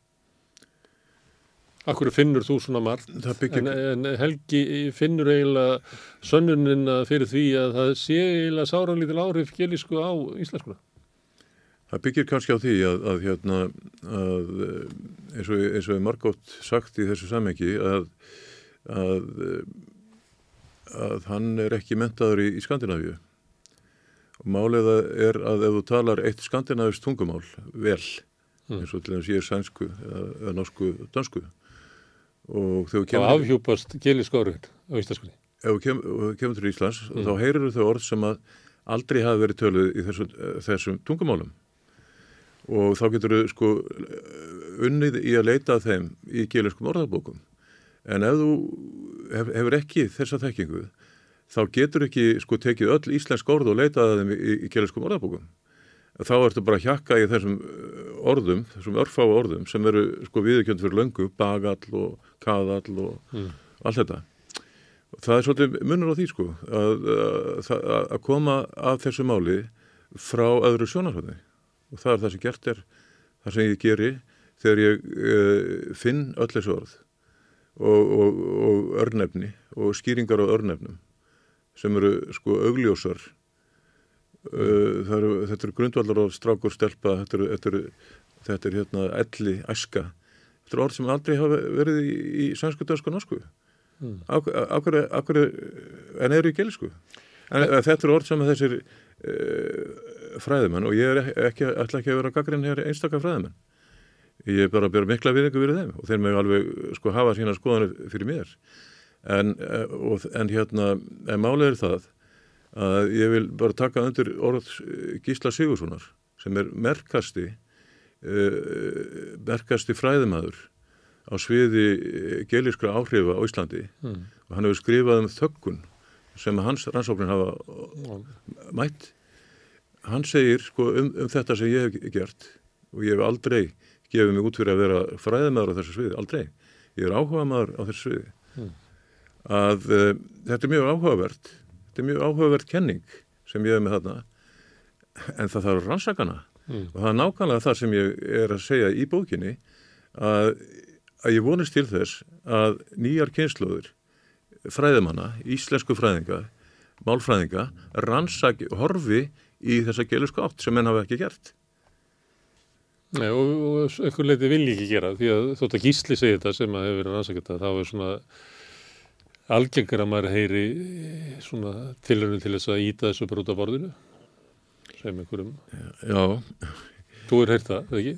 Speaker 1: Akkur finnur þú svona margt? En, en Helgi finnur eiginlega sönnunina fyrir því að það sé eiginlega sáralítil áhrif gelísku á íslenskuna.
Speaker 2: það byggir kannski á því að, að hérna að eh, eins og, eins og er margótt sagt í þessu samengi að, að eh, að hann er ekki mentaður í, í Skandinavíu og málið er að ef þú talar eitt skandinavist tungumál vel
Speaker 1: Mm.
Speaker 2: eins og til þess ég er sænsku eða, eða norsku, dansku og þegar þú
Speaker 1: Og
Speaker 2: kemur,
Speaker 1: afhjúpast áhrifin á íslenskunni.
Speaker 2: ef þú kem, ef þú kemur til Íslands þá heyrir þau orð sem að aldrei hafa verið töluð í þessu, þessum tungumálum. Og þá getur þau sko unnið í að leita að þeim í gíliskum orðabókum. En ef þú hef, hefur ekki þessa þekkingu þá getur ekki sko tekið öll íslensk orð og leitað að þeim í, í gíliskum orðabókum þá ertu bara að hjakka í þessum uh, orðum, þessum örfáu orðum sem eru sko viðurkjönd fyrir löngu, bagall og kaðall og
Speaker 1: Mm.
Speaker 2: allt þetta. Það er svolítið munur á því sko að, að, að, að koma að þessu máli frá öðru sjónarhóðni og það er það sem gert er, það sem ég geri þegar ég uh, finn öll þessu orð og, og, og örnefni og skýringar á örnefnum sem eru sko augljósar eru, þetta eru grundvallar á strákur stelpa, þetta eru, þetta eru, þetta er hérna elli, æska þetta eru orð sem aldrei hafa verið í, í sænsku, dönsku og norsku
Speaker 1: Mm.
Speaker 2: ákveður, ákveður en eru í gelisku en eh, þetta eru orð sem þessir uh, fræðimenn og ég er ekki, ætla ekki að vera gaggrinn hér einstakar fræðimenn. Ég er bara að bera mikla viðingu fyrir þeim og þeir með alveg sko hafa sína skoðanir fyrir mér. En, eh, og, en hérna en málið er það að ég vil bara taka undir orð eh, Gísla Sigurssonar sem er merkasti uh, merkasti fræðimæður á sviði gelískra áhrifa á Íslandi
Speaker 1: Mm.
Speaker 2: og hann hefur skrifað um þöggun sem hans rannsóknin hafa
Speaker 1: Já.
Speaker 2: mætt hann segir sko um, um þetta sem ég hef gert og ég hef aldrei gefið mig út fyrir að vera fræðimæður á þessu sviði, aldrei ég er áhuga maður á þessu sviði
Speaker 1: Mm.
Speaker 2: að uh, þetta er mjög áhugavert þetta er mjög áhugavert kenning sem ég hef með þarna. En það þarf rannsakana
Speaker 1: Mm.
Speaker 2: og það er nákvæmlega það sem ég er að segja í bókinni að, að ég vonist til þess að nýjar kynnslóður fræðimanna, íslensku fræðinga málfræðinga, rannsaki horfi í þessa gelusku átt sem menn hafa ekki gert.
Speaker 1: Nei, og, og einhver leiti vil ég ekki gera því að þótt að gísli segi þetta sem að hefur verið rannsakað það, þá er svona algengar að maður heyri eh, svona tilhörnum til þess að íta þessu bara út af borðinu? Sem einhverjum,
Speaker 2: Já,
Speaker 1: þú er heyrt það, ekki?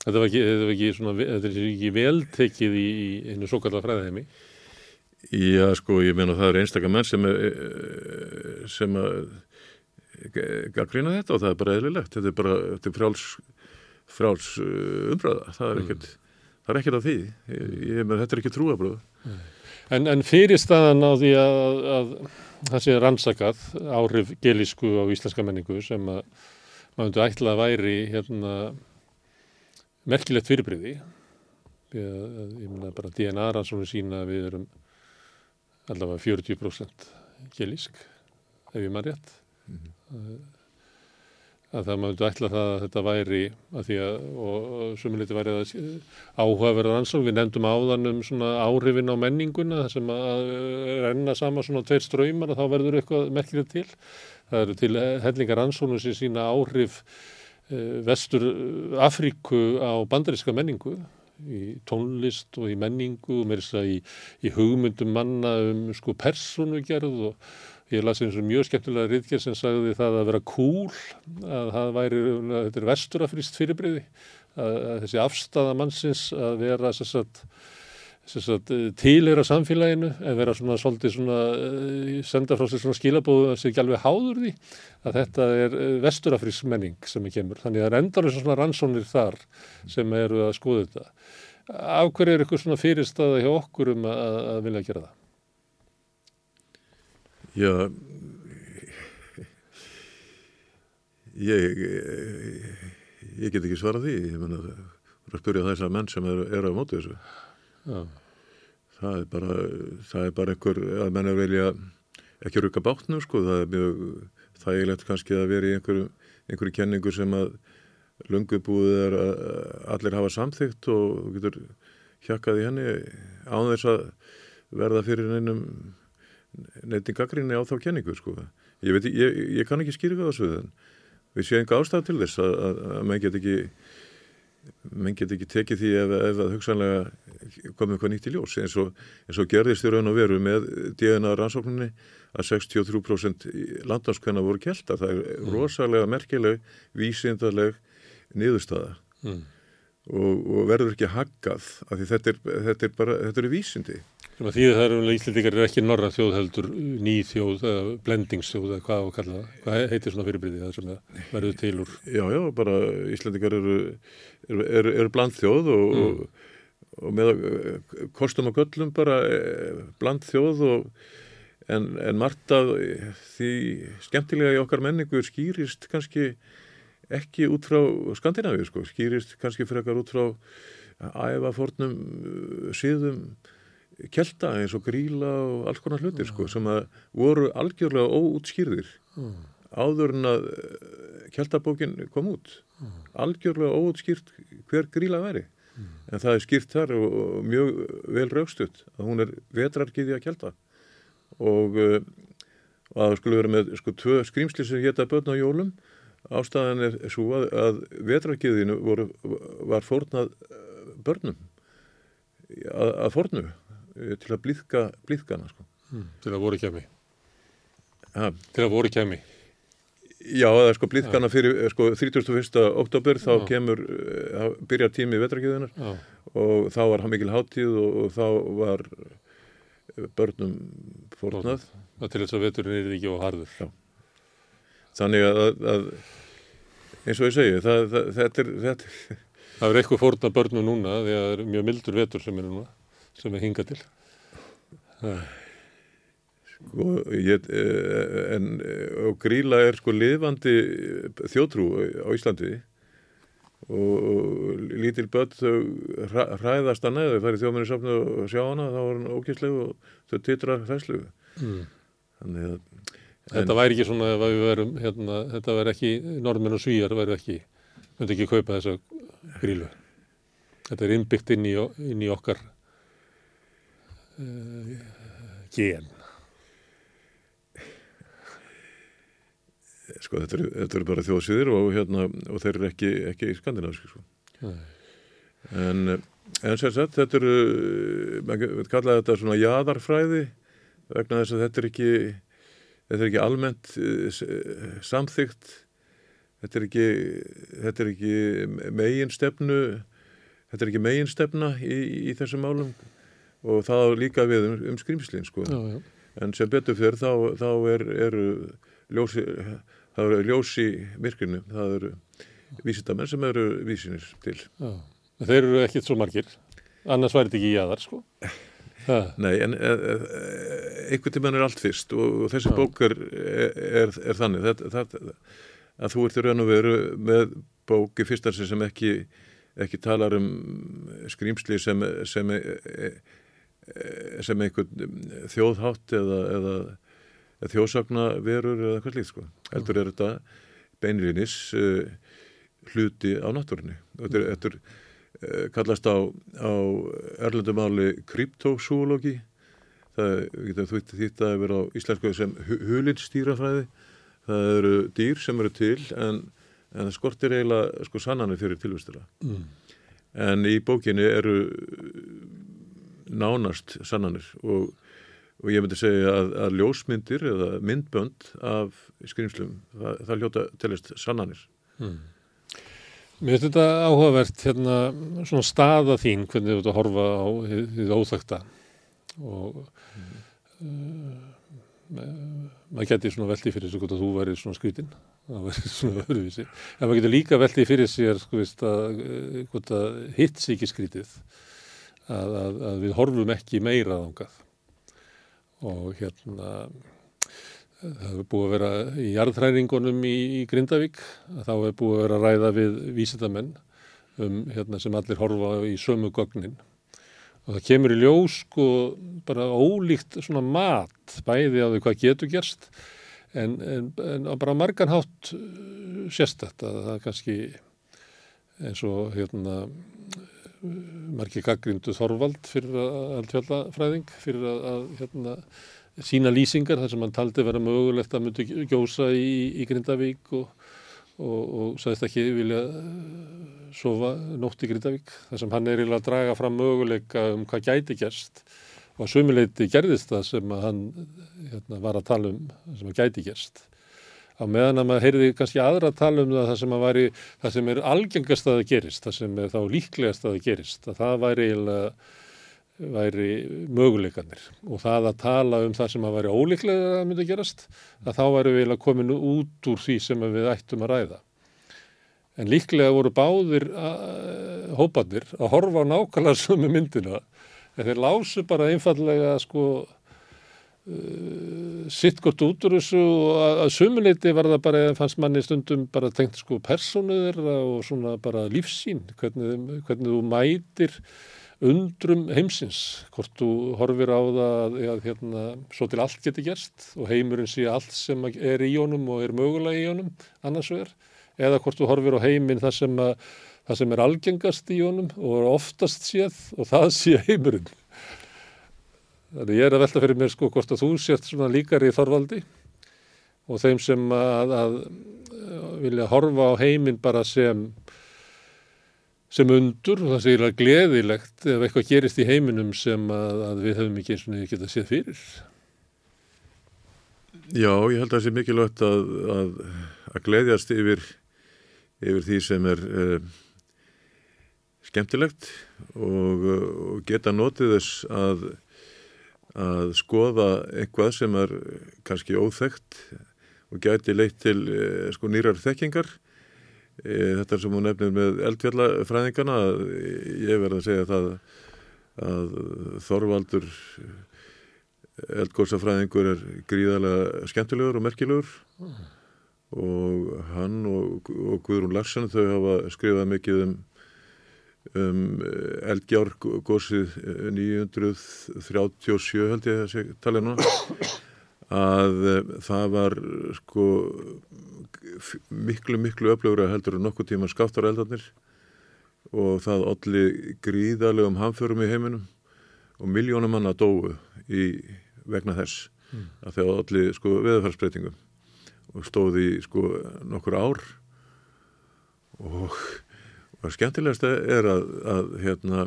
Speaker 1: Þetta var ekki, þetta var ekki svona, þetta er ekki veltekið í, í einu svo kallar fræðheimi.
Speaker 2: já sko ég meina það eru einstakar menn sem er, eh, sem að gaggrina þetta og það er bara eðlilegt. Þetta er bara, þetta er frjáls frjáls uh, umræða. Það er ekkert, það er ekkert af því. Ég, ég meina þetta er ekki trúabröð
Speaker 1: En, en fyrirstaðan á því að, að það sé rannsakað áhrif gelísku á íslenska menningu sem að maður myndi ætla að væri hérna merkilegt fyrirbriði ég meina bara DNA rannsóknir sína að við erum allavega 40% gelísk ef ég maður rétt að það maður ætla það að þetta væri að því að, og, og sumiliti væri það áhugaverðar ansók, við nefndum áðan um svona áhrifin á menninguna sem að renna sama svona tveir ströymar og þá verður eitthvað merkilegt til. Það eru til hellingar ansóknum sem sína áhrif eh, vestur Afríku á bandaríska menningu í tónlist og í menningu og mér er þess að í, í hugmyndum manna um sko persónugerð og Ég las eins og mjög skemmtilega riðgerð sem sagði það að vera cool, að það væri, þetta er vesturafrýst fyrirbreyði, að, að þessi afstæða mannsins að vera sagt, sagt, tilera samfélaginu, að vera svona svolítið svona, eh, senda frá sér svona skilabóðu að sé ekki alveg háður því, að þetta er eh, vesturafrýst menning sem er kemur. Þannig að það er endur svona rannsónir þar sem eru að skoða þetta. Af hverju er eitthvað svona fyrirstaða hjá okkur um að, að vilja gera það?
Speaker 2: Já, ég, ég get ekki svarað því, ég menna, þú er að spyrja þess að menn sem eru er á mótu þessu. Já. Það er bara, það er bara einhver, að menna vilja ekki rukka bátnum, sko, það er mjög þægilegt kannski að vera í einhverju, einhverju kenningu sem að lungubúið er að allir hafa samþygt og getur hjakkað í henni án þess að verða fyrir einum neitt í gaggrinni á þá kenningu sko. Ég, veit, ég, ég kann ekki skýra það þessu við séum enga ástæð til þess að, að, að menn get ekki menn get ekki tekið því ef, ef að hugsanlega komið eitthvað nýtt í ljós eins og, eins og gerðist í raun og veru með DNA rannsókninni að 63% landhanskvenna voru kelta það er mm. rosalega merkileg vísindarleg niðurstaða mm. Og, og verður ekki haggað af því þetta er, þetta er bara, þetta er vísindi
Speaker 1: að því að það eru Íslandikar er ekki norra þjóð heldur ný þjóð, blendingsþjóð hvað á kalla það, hvað heitir svona fyrirbyrði það sem verður til úr?
Speaker 2: Já, já, bara Íslandikar eru, eru, eru, eru blandþjóð og, mm. og, og með kostum og göllum bara eh, blandþjóð og en, en margt af því skemmtilega í okkar menningu skýrist kannski ekki út frá Skandinavíu sko, skýrist kannski frekar út frá æfafornum síðum kelta eins og gríla og alls konar hlutir sko, sem að voru algjörlega óútskýrðir mm. áður en að eh, keltabókin kom út mm. algjörlega óútskýrt hver gríla væri mm. en það er skýrt þar og, og mjög vel raukstutt að hún er vetrarkiði að kelta og, uh, og að það skulle vera með sko tvö skrýmsli sem geta börn á jólum ástæðan er svo að, að vetrarkiðinu var fórnað eh, börnum að, að fórnu Eh, til að blíðka blíðkana sko.
Speaker 1: mm, til að voru kemi ha. til að voru kemi
Speaker 2: já það er sko blíðkana ja. fyrir eh, sko 31. oktober þá ja. kemur byrjar tími í vetrakjöðunar ja. og þá var mikil háttíð og, og þá var börnum fórnað
Speaker 1: til þess að veturinn er ekki á harður já.
Speaker 2: Þannig að, að eins og ég segi það, það, þetta er þetta
Speaker 1: Það er eitthvað fórna börnum núna því að það er mjög mildur vetur sem er núna sem er hingað til.
Speaker 2: Sko ég, eh, en og gríla er sko lifandi þjótrú á Íslandi. Og, lítil börn þau hræðast að neða þau færi þjóminni safnu og sjá hana þá var hann ókýrslegu og þau titra hræðslegu mm.
Speaker 1: þannig að Þetta væri ekki svona ef við verum hérna, þetta væri ekki, norðmenn og svíjar væri ekki, myndi ekki kaupa þessa grílu. Þetta er innbyggt inn í, inn í okkar uh, gen.
Speaker 2: Sko þetta eru er bara þjóðsýðir og, hérna, og þeir eru ekki, ekki í skandinavíski sko. en, en sér sett þetta eru við kallaðum þetta svona jæðarfræði vegna þess að þetta er ekki þetta er ekki almennt uh, samþygt þetta er ekki, þetta er ekki megin stefnu þetta er ekki megin stefna í, í þessum málum. Og það líka við um, um skrýmslinn sko. en sem betur fyrir þá, þá er, eru ljósi, það eru ljósi myrkinu, það eru vísitamenn sem eru vísinir til.
Speaker 1: Já. Þeir eru ekkit svo margir. Annars væri þetta ekki í aðar sko
Speaker 2: Nei, en e, e, einhvern tíman er allt fyrst og, og þessi bók er, er, er þannig það, það, að þú ert í raun og veru með bóki fyrstarsi sem ekki ekki talar um skrýmsli sem, sem Eh, sem einhvern þjóðhátt eða, eða þjóðsagna verur eða hvað slíkt sko. Heldur er þetta beinlinis hluti á náttúrunni. Þetta er, þetta kallast á, á erlendumáli kryptosúologi það getur þú þýtt að vera á íslensku sem hulinstýrafræði það eru dýr sem eru til en, en það skortir eiginlega sko sannanir fyrir tilvistila mm. en í bókinni eru nánast sannanir og, og ég myndi segja að, að ljósmyndir eða myndbönd af skrýmslum það, það hljóta telist sannanir mm.
Speaker 1: Mér finnst þetta áhugavert hérna svona staða þín hvernig þú ert að horfa á því óþakta og mm. uh, maður geti svona veldi fyrir þessu hvort að þú væri svona skrytin það væri *laughs* svona öðruvísi. En maður getur líka veldi fyrir sér sko að eh, hvort að hitt sig ekki skrytið að, að, að við horfum ekki meira ángað og hérna það hefur búið að vera í jarðhræringunum í, í Grindavík. Þá hefur búið að vera að ræða við vísitamenn um, hérna, sem allir horfa í sömu gögnin. Og það kemur í ljós sko bara ólíkt svona mat bæði á því hvað getur gerst en, en, en bara marganhátt uh, sérstætt að það er kannski eins og hérna margir gaggrindu Þorvald fyrir að alltfjallafræðing fyrir að, að hérna sína lýsingar þar sem hann taldi vera mögulegt að myndi gjósa í, í Grindavík og, og, og sagðist ekki vilja eh, sofa nótt í Grindavík. Þar sem hann er að draga fram möguleika um hvað gæti gerst. Og að sumileiti gerðist það sem hann hérna, var að tala um sem að gæti gerst. Á meðan að maður heyrði kannski aðra að tala um það sem, væri, það sem er algengast að það gerist, það sem er þá líklegast að það gerist, að það væri eiginlega væri möguleikanir og það að tala um það sem að væri ólíklega að myndi gerast að þá væri við að komin út úr því sem við ættum að ræða. En líklega voru báðir hópanir að horfa á nákvæmlega sömu myndina. En þeir lásu bara einfallega sko uh, sitt gott út úr þessu og að, að sömuleiti var það bara, fannst manni stundum bara tengt sko personuður og svona bara lífsín, hvernig, hvernig þú mætir undrum heimsins, hvort þú horfir á það að hérna, svo til allt geti gerst og heimurinn sé allt sem er í honum og er mögulega í honum annars vegar, eða hvort þú horfir á heiminn það sem, að, það sem er algengast í honum og oftast séð og það sé heimurinn. Þannig ég er að velta fyrir mér sko hvort að þú sért svona líkar í Þorvaldi og þeim sem að, að vilja horfa á heiminn bara sem sem undur og það segir að gleðilegt ef eitthvað gerist í heiminum sem að, að við höfum ekki eins og niður getað séð fyrir.
Speaker 2: Já, ég held að það sé mikilvægt að, að, að gleðjast yfir, yfir því sem er uh, skemmtilegt og, og geta notið þess að skoða eitthvað sem er kannski óþægt og gæti leitt til uh, sko nýrar þekkingar þetta er sem hún nefnir með eldfjallafræðingana ég verði að segja það að Þorvaldur eldgóðsafræðingur er gríðarlega skemmtilegur og merkilegur mm. og hann og, og Guðrún Larsson þau hafa skrifað mikið um, um eldgjárgóðsið 937 held ég að segja tala núna að það var sko miklu, miklu öflugra heldur en nokkuð tíma skáttareldarnir og það allir gríðalegum hamförum í heiminum og miljónum manna dóu í vegna þess mm. að það allir sko veðarfærsbreytingum og stóði sko nokkur ár og og skemmtilegast er að, að hérna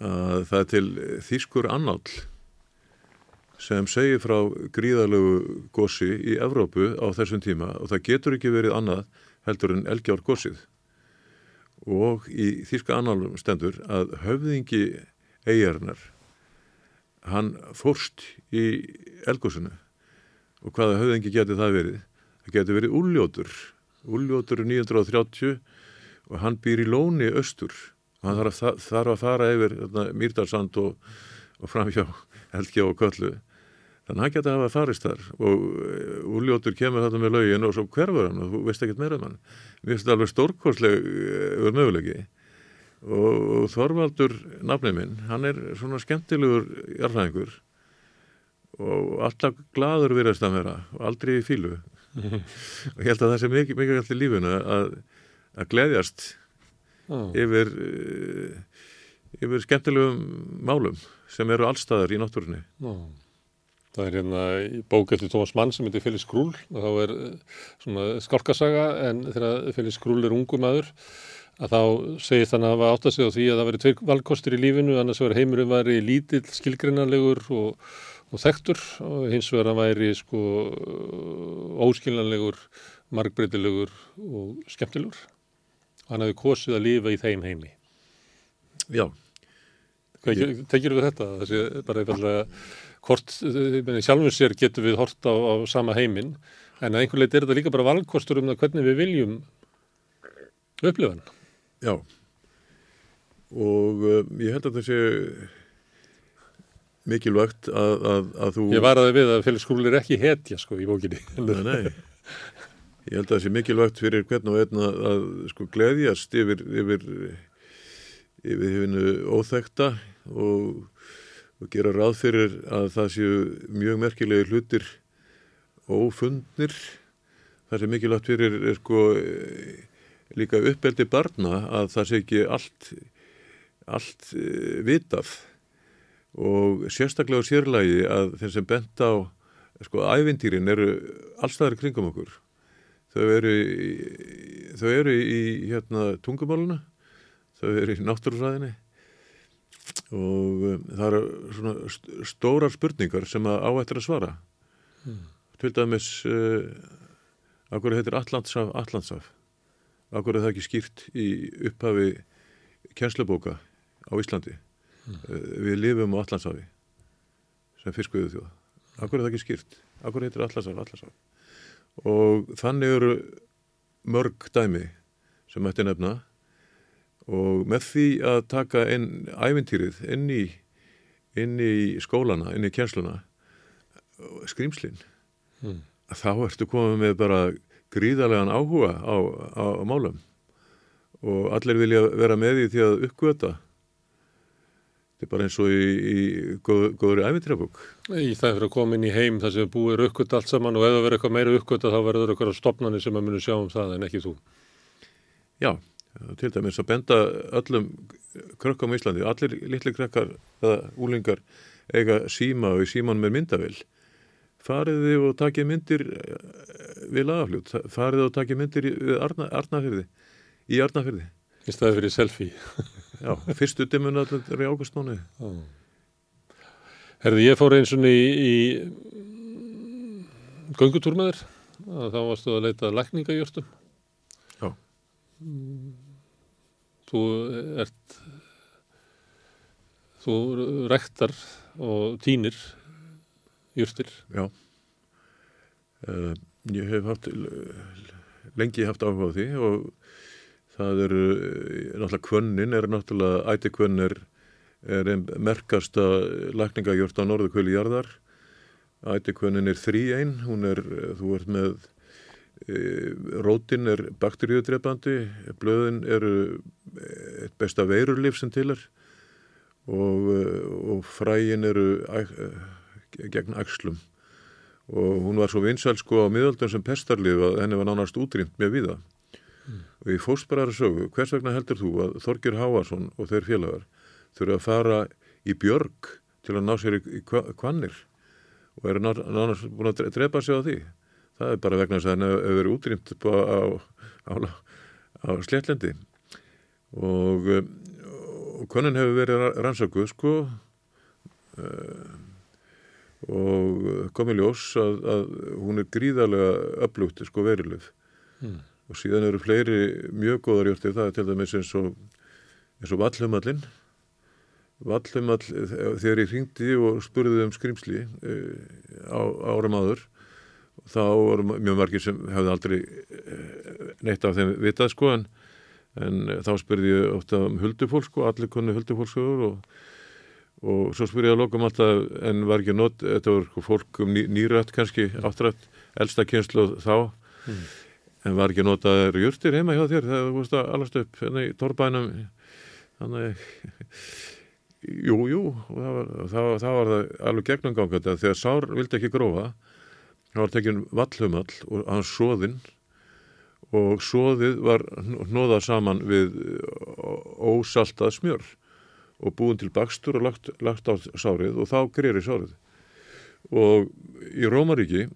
Speaker 2: að það er til þýskur annál sem segir frá gríðalögu gósi í Evrópu á þessum tíma og það getur ekki verið annað heldur en elgjár gósið og í þýska annálum stendur að höfðingi eigarnar hann fórst í elgósinu og hvaða höfðingi geti það verið? Það geti verið Úljótur. Úljótur er 930 og hann býr í Lóni östur og hann þarf að, þarf að fara yfir Mýrdalsand og, og framhjá Helgjá og Köllu Þannig að hann geta að hafa farist þar og eh, úrljótur kemur þetta með laugin og svo hverfur hann og þú veist ekkert meira um hann. Finnst þetta alveg stórkosleg verð eh, mögulegi og, Þorvaldur, nafnið minn, hann er svona skemmtilegur jarðhæðingur og alltaf gladur virðast að vera og aldrei í fílu. *laughs* og ég held að það sé mikið, mikið allir lífinu að, að gleðjast
Speaker 1: Já.
Speaker 2: yfir uh, yfir skemmtilegum málum sem eru allstaðar í náttúrunni
Speaker 1: Já. Það er hérna í bók eftir Tómas Mann sem heitir Félix Skrúl og þá er eh, svona skálkasaga en þegar Félix Skrúl er ungu maður að þá segist hann að hafa átt að segja á því að það veri tveir valkostur í lífinu annars verið heimurinn væri lítill, skilgrinnanlegur og, og þekktur og hins vegar hann væri sko óskiljanlegur, margbreytilegur og skemmtilegur. Hann hefði kosið að lifa í þeim heimi.
Speaker 2: Já,
Speaker 1: Hvað tekir við þetta? Þessi bara einfallega hvort, meina, sjálfum sér getum við hort á, á sama heiminn en að einhver leit er þetta líka bara valkostur um það hvernig við viljum upplifa hann.
Speaker 2: já og uh, ég held að það sé mikilvægt að, að, að þú
Speaker 1: Ég við að Felix Skrúl er ekki hetja sko í bókinni.
Speaker 2: Nei, nei. Ég held að það sé mikilvægt fyrir hvern og einn að, að sko gleðjast yfir, yfir, yfir hefinu óþekta og, og gera ráð fyrir að það séu mjög merkilegi hlutir ófundnir. Það sé mikilvægt fyrir er sko eh, líka uppeldi barna að það sé ekki allt, allt uh, vitað. Og sérstaklega á sérlægi að þeir sem bent á sko ævintýrin eru allstaðar kringum okkur. Þau eru í, þau eru í hérna tungumáluna þau eru í náttúrufræðinni og um, það eru svona st stórar spurningar sem að áættir að svara til dæmis uh, akkur heitir Allandsaf Allandsaf akkur er það ekki skýrt í upphafi kjenslubóka á Íslandi uh, við lifum á Allandsafi sem fiskveðu þjóða. Akkur er það ekki skýrt? Akkur heitir Allandssaf, Allandssaf? Og þannig eru mörg dæmi sem ætti nefna og með því að taka inn ævintýrið inn í, inn í skólana, inn í kjensluna, skrýmslinn,
Speaker 1: Mm.
Speaker 2: þá ertu komið með bara gríðarlegan áhuga á, á, á málum og allir vilja vera með í því að uppgöta þetta er bara eins og í, í góð, góðri æfintrafbúk
Speaker 1: Í það fyrir að koma inn í heim þar sem búið er uppgöt allt saman og ef það verður eitthvað meira uppgöta þá verður eitthvað stopnarnir sem að munu sjá um það en ekki þú.
Speaker 2: já, til dæmis að benda öllum krökkum í Íslandi allir litli krakkar eða úlingar eiga síma og í síman með myndavill fariði og takið myndir eh, við lagafljút, fariði og takið myndir í við Arna, Arnafyrði í Arnafyrði
Speaker 1: Í staði fyrir selfie. *laughs*
Speaker 2: já, fyrstu dimmun allir í águstmánu
Speaker 1: Herði, ég fór eins og í, í göngutúr með þér. að Þá varstu að leita lækningajörtum. Þú ert, þú rektar og tínir jörtir.
Speaker 2: Já. Uh, ég hef haft, lengi haft áhuga á því og það eru, náttúrulega kvönnin er náttúrulega, æti kvönn er, er einn merkasta lækningagjört á norðukvöli jarðar. Æti kvönnin er þrý einn, hún er, þú ert með, rótin er bakteríudrepandi, blöðin eru eitt besta veirurlif sem til er. Og, eh, og fræin eru gegn æxlum. Og hún var svo vinsæl sko á miðöldum sem pestarlið að henni var nánast útrýmt með viða og í fósbærara sögu, hvers vegna heldur þú að Þorgir Hávarsson og þeir félagar þurfa að fara í björg til að ná sér í, í kva- kvannir og eru ná- nánast búin að dre- drepa sig á því það er bara vegna þess að henni hefur verið útrýmt á, á, á, sléttlendi. Og, um, og konin hefur verið ra- rannsökuð sko. Og komið ljós að, að hún er gríðarlega öflugt sko verilöf
Speaker 1: Mm.
Speaker 2: og síðan eru fleiri mjög góðar jórtir það til dæmis eins og eins og vallhumallin vallhumall þegar ég hringdi og spurði um skrimsli á árum áður þá voru mjög margir sem hefði aldrei uh, neitt af þeim vitað sko en, en uh, þá spurði ég ofta um huldufólk sko, allir konu huldufólksögur og og svo spyr ég að lokum alltaf en var ekki nót, þetta var sko fólk um ný, nýrætt kannski, áttrætt elsta kynslu þá.
Speaker 1: Mm.
Speaker 2: en var ekki notaður jurtir heima hjá þér þú veist að allast upp hérna í torbænum þannig *laughs* jú, jú og það var, það, var- það var það alveg gegnumgangandi að þegar sár vildi ekki grófa það var tekin vallhumall og hann svoðinn og svoðið var hnóðað saman við ósaltað smjör og búin til bakstur og lagt, lagt á sárið og þá greirir sárið. Og í Rómaríki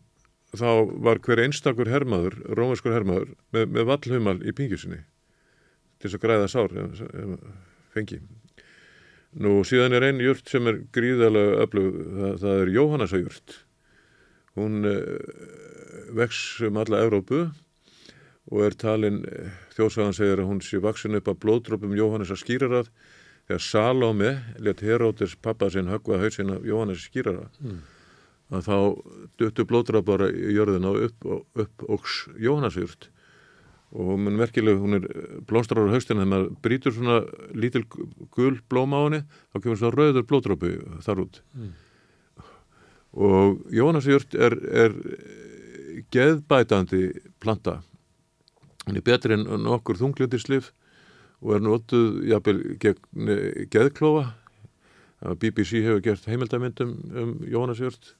Speaker 2: þá var hver einstakur hermaður, rómarskur hermaður með, með vallhumal í pingisinni til þess að græða sár fengi. Nú síðan er einn jurt sem er gríðalega öflug, það, það er Jóhannasa jurt hún uh, vex um alla Evrópu og er talin, þjóðsagan segir að hún sé vaksin upp að blóðdrópum Jóhannesa skýrarað þegar Salome let Herótis pappa sinn höggva hausin af Jóhannes skýrara mm. að þá döttu blóðdrópar í jörðina upp, upp óks Jóhannesjurt og er merkileg, hún er blóstrar á haustin þegar maður brítur svona lítil gul blóm á henni þá kemur svona rauður blóðdrópi þar út mm. Og Jóhannesjurt er, er geðbætandi planta. Hann er betri en nokkur þungljótislif og er notuð jafnvel gegn eh, geðklofa. BBC hefur gert heimildamindum um Jónasjörn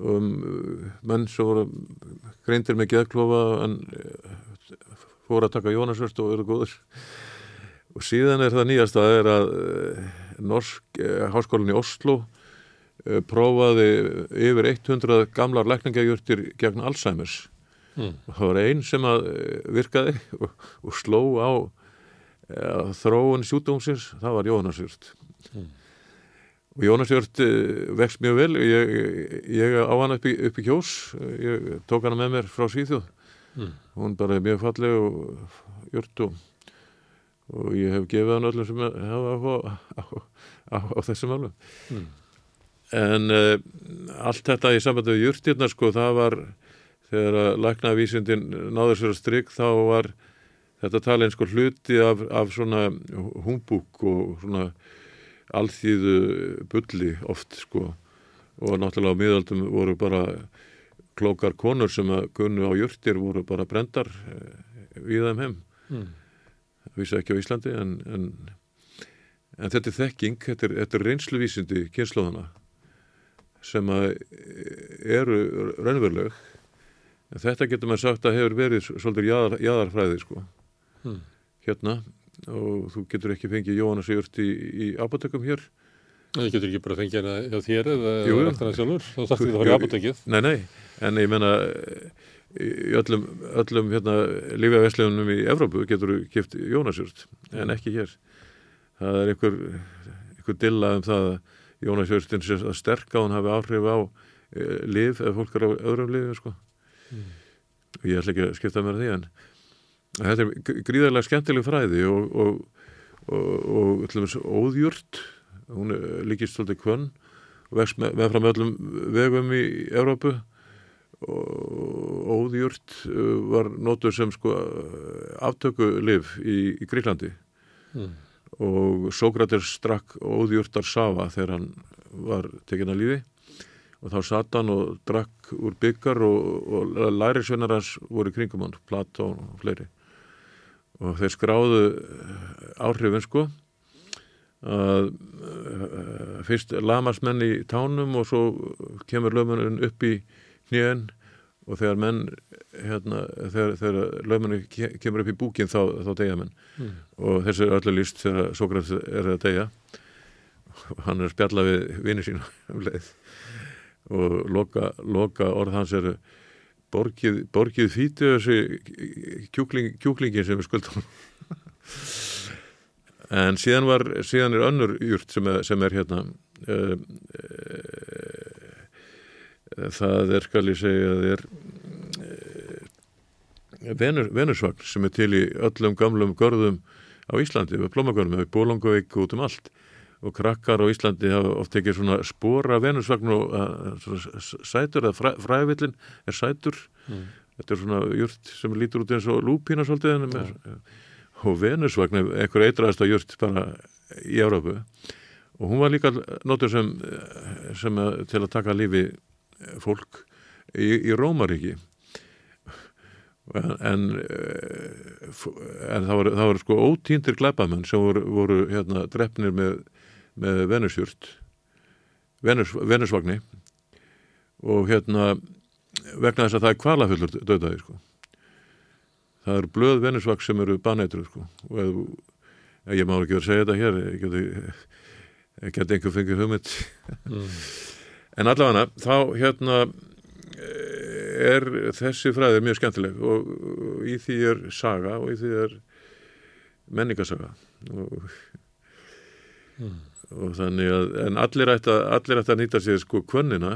Speaker 2: um menn sem voru greindir með geðklofa en eh, fóru að taka Jónasjörn og eru góður og síðan er það nýjast að er að eh, Norsk háskólinn í Oslo prófaði yfir 100 gamlar lækningagjörtir gegn Alzheimer's mm. það var einn sem eh, virkaði og, og sló á ja, þróun sjúdómsins, það var Jónasjörn mm. og Jónasjörn eh, vext mjög vel ég, ég á hann upp í, upp í kjós ég tók hann með mér frá Svíþjóð mm. hún bara er mjög falleg og jört og og ég hef gefið hann öllum sem hafa á, á, á, á þessum alveg. En uh, allt þetta í sambandi við júrtirna sko það var þegar að læknavísindin náður sér að strikk þá var þetta tala eins og hluti af, af svona humbúk og svona alþýðu bulli oft sko. Og náttúrulega á miðaldum voru bara klókar konur sem að gunnu á jörtir voru bara brendar eh, við þeim heim. Mm. vísa ekki á Íslandi en, en, en þetta er þekking þetta er, þetta er reynsluvísindi kynnslóðana sem að eru raunveruleg En þetta getur maður sagt að hefur verið svolítið jáðar, jáðarfræði sko hmm. hérna og þú getur ekki fengið Jóhanna Sigurd í, í apotekum hér.
Speaker 1: Það getur ekki bara fengið hérna hjá þér eða eftir það sjálfur, þá sagt þið það var í apotekið.
Speaker 2: Nei, nei, en ég menna í öllum, öllum hérna lífjaveslegunum í Evrópu getur þú kipt Jóhanna Sigurd, en hmm. ekki hér. Það er einhver, einhver dilla um það að Sigurdin sé að sterka og hann hafi áhrif á e, liv eða fólk er á öðrum liðu sko mm. ég ætla ekki að skipta mér að því en þetta er gríðarlega skemmtileg fræði og, og, og, og óðjúrt hún líkist svolítið kvönn vext með, með fram öllum vegum í Európu og óðjúrt uh, var nótur sem sko aftöku liv í, í Gríklandi mm. Og Sókrates strakk óðjúrtar Sava þegar hann var tekinn að lífi og þá satt hann og drakk úr byggar og, og lærisvennar hans voru kringum hann, Platón og fleiri. Og þeir skráðu eh, áhrifin sko að uh, fyrst lamast menn í tánum og svo kemur lögmannin upp í hnjön og þegar menn hérna, þegar, þegar lögmannin kemur upp í búkin þá, þá deyja menn. Mm. og þessu er öllu líst þegar Sókrates er að deyja. Hann er að spjalla við vinið sín um leið. Og loka, loka orð hans eru borgið, borgið fítið þessi kjúkling, kjúklingin sem við skuldum en síðan var síðan er önnur júrt sem, sem er hérna uh, uh, það er skal ég segja það er venur, venursvagn sem er til í öllum gamlum görðum á Íslandi við plómagörnum, við bólongavík út um allt og krakkar á Íslandi hafa oft ekki svona spora venusvagn og uh, sætur, eða fræ, frævillin er sætur mm. þetta er svona júrt sem lítur út eins og lúpína svolítið ja. og venusvagn er einhver eitraðast að júrt bara í Európu og hún var líka notur sem, sem að, til að taka lífi fólk í, í Rómaríki en, en, en það voru, það voru sko ótýndir glæpamenn sem voru, voru hérna drefnir með með venusjúrt venus, venusvagni og hérna vegna þess að það er kvalaföllur döðdagi sko. það eru blöð venusvaks sem eru baneitur sko. og ef, ég má ekki verið að segja þetta hér ég geti, geti einhver fengið hugmynd
Speaker 1: mm.
Speaker 2: En allavega þá hérna er þessi fræði mjög skemmtileg og, í því er saga og í því er menningasaga og,
Speaker 1: Mm.
Speaker 2: og þannig að en allir ætti að, að nýta sér sko kvönnina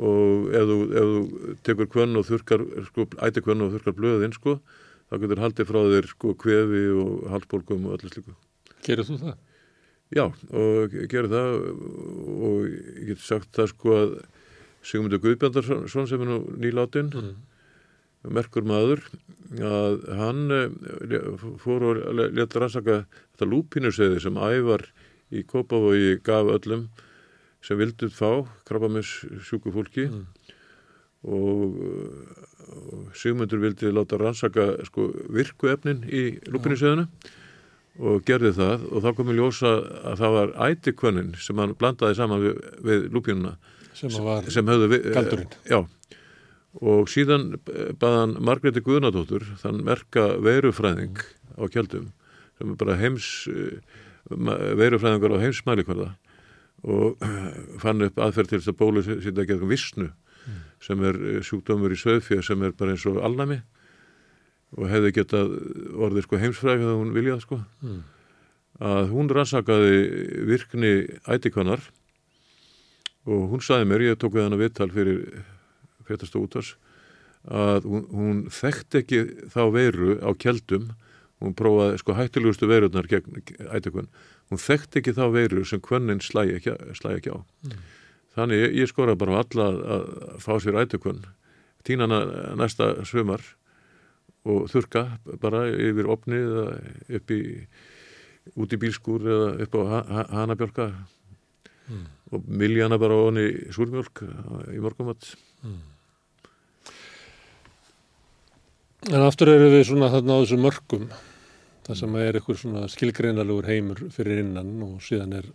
Speaker 2: og ef þú, ef þú tekur kvönn og þurkar sko, ætti kvönn og þurkar blöðin sko þá getur haldið frá þér sko kvefi og halsbólgum og öllu slíku
Speaker 1: Gerir þú það?
Speaker 2: Já, og gerir það og ég get sagt það sko að Sigmundur Guðbjandarsson sem er nú nýláttinn
Speaker 1: Mm.
Speaker 2: merkur maður að hann eh, fór og leta rannsaka þetta lúpínuseiði sem ævar í Kópavogi gaf öllum sem vildu fá krabbamis sjúku fólki
Speaker 1: Mm.
Speaker 2: og, og Sigmundur vildi láta rannsaka sko, virkuefnin í lúpínuseiðinu og gerði það og þá kom í ljósa að það var ætikvönnin sem hann blandaði saman við, við lúpínuna
Speaker 1: Sem að
Speaker 2: sem höfðu vi-
Speaker 1: Galdurinn.
Speaker 2: já. Og síðan baðan Margreti Guðnadóttur þann merka veirufræðing á kjaldum sem er bara heims eh, veirufræðingar á heimsmælikvarða og *clears throat* fann upp aðferð til þess að bólu sýnda gegn vissnu sem er eh, sjúkdómur í söðfjö sem er bara eins og alnami og hefði getað orðið sko heimsfræðing þegar hún viljað sko.
Speaker 1: Mm.
Speaker 2: að hún rannsakaði virkni ætikvannar og hún saði mér, ég tók við hana viðtal fyrir fréttast og útars að hún, hún þekkt ekki þá veiru á kjeldum hún prófaði sko hættilegustu veirurnar gegn ætikvann, hún þekkt ekki þá veiru sem kvönnin slægi ekki, slægi ekki á. Þannig ég, ég skora bara á alla að, að fá sér ætikvann tína næsta svumar og þurka bara yfir opni eða upp í út í bílskúr eða upp á ha- ha- hanabjálka
Speaker 1: Mm.
Speaker 2: og miljana bara á honni súrmjólk í morgumat
Speaker 1: En aftur eru við svona þarna á þessu mörgum það sem er einhver svona skilgreinalegur heimur fyrir innan og síðan er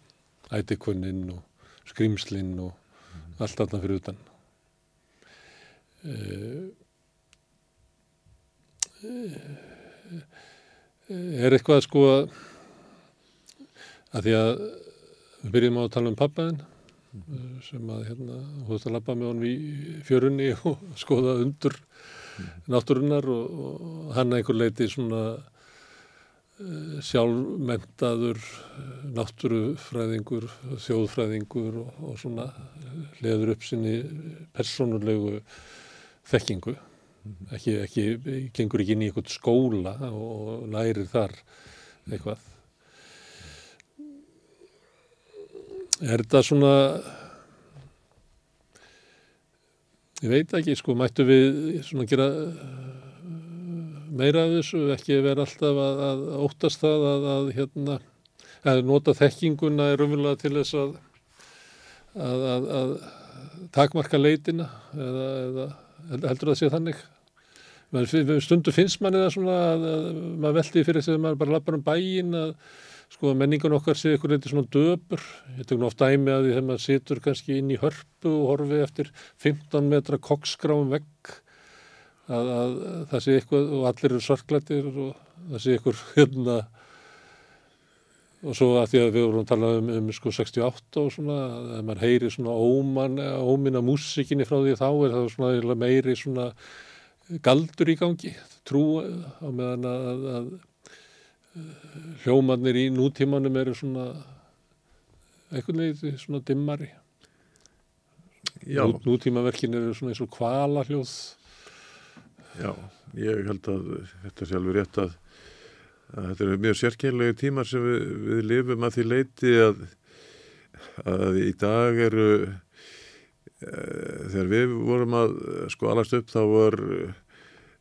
Speaker 1: ætikvönnin og skrýmslinn og allt þarna fyrir utan. Eh, eh, Er eitthvað sko að að því að við byrjum á að tala um pappaðinn sem að hérna, veist að labba með honum í fjörunni *laughs* og skoða undur náttúrunar og, og hann að einhver leiti svona uh, sjálfmentaður uh, náttúrufræðingur, þjóðfræðingur og, og svona uh, leður upp sinni persónulegu þekkingu. Ekki, ekki, gengur ekki inn í eitthvað skóla og lærir þar eitthvað. Er þetta svona Ég veit ekki, sko, mættu við svona gera meira af þessu, ekki vera alltaf að, að óttast það að, að hérna, að nota þekkinguna er umvölulega til þess að, að, að, að takmarka leitina eða, eða heldur það sé þannig. Stundu finnst manni það svona að, að maður veldi fyrir þess að maður bara lappar um bæin að sko menningun okkar sé ykkur eitthvað svona döpur. Ég tek nú oft dæmi að því þegar maður situr kannski inn í hörpu og horfi eftir 15 metra koksgráum vegg að, að, að það sé eitthvað og allir eru svarklættir og það sé eitthvað hérna. Og svo að því að við vorum að tala um, um sko 68 og svona að maður heyri svona óman, óminna músikinni frá því þá er það svona meiri svona galdur í gangi trú á meðan að, að, að hljómanir í nútímanum eru svona einhvern veginn svona dimmari. Nú, nútímaverkin eru svona eins og kvala hljóð
Speaker 2: já, ég held að þetta sé alveg rétt að, að þetta eru mjög sérkennlegi tímar sem við, við lifum að því leiti að, að í dag eru þegar við vorum að sko alast upp þá var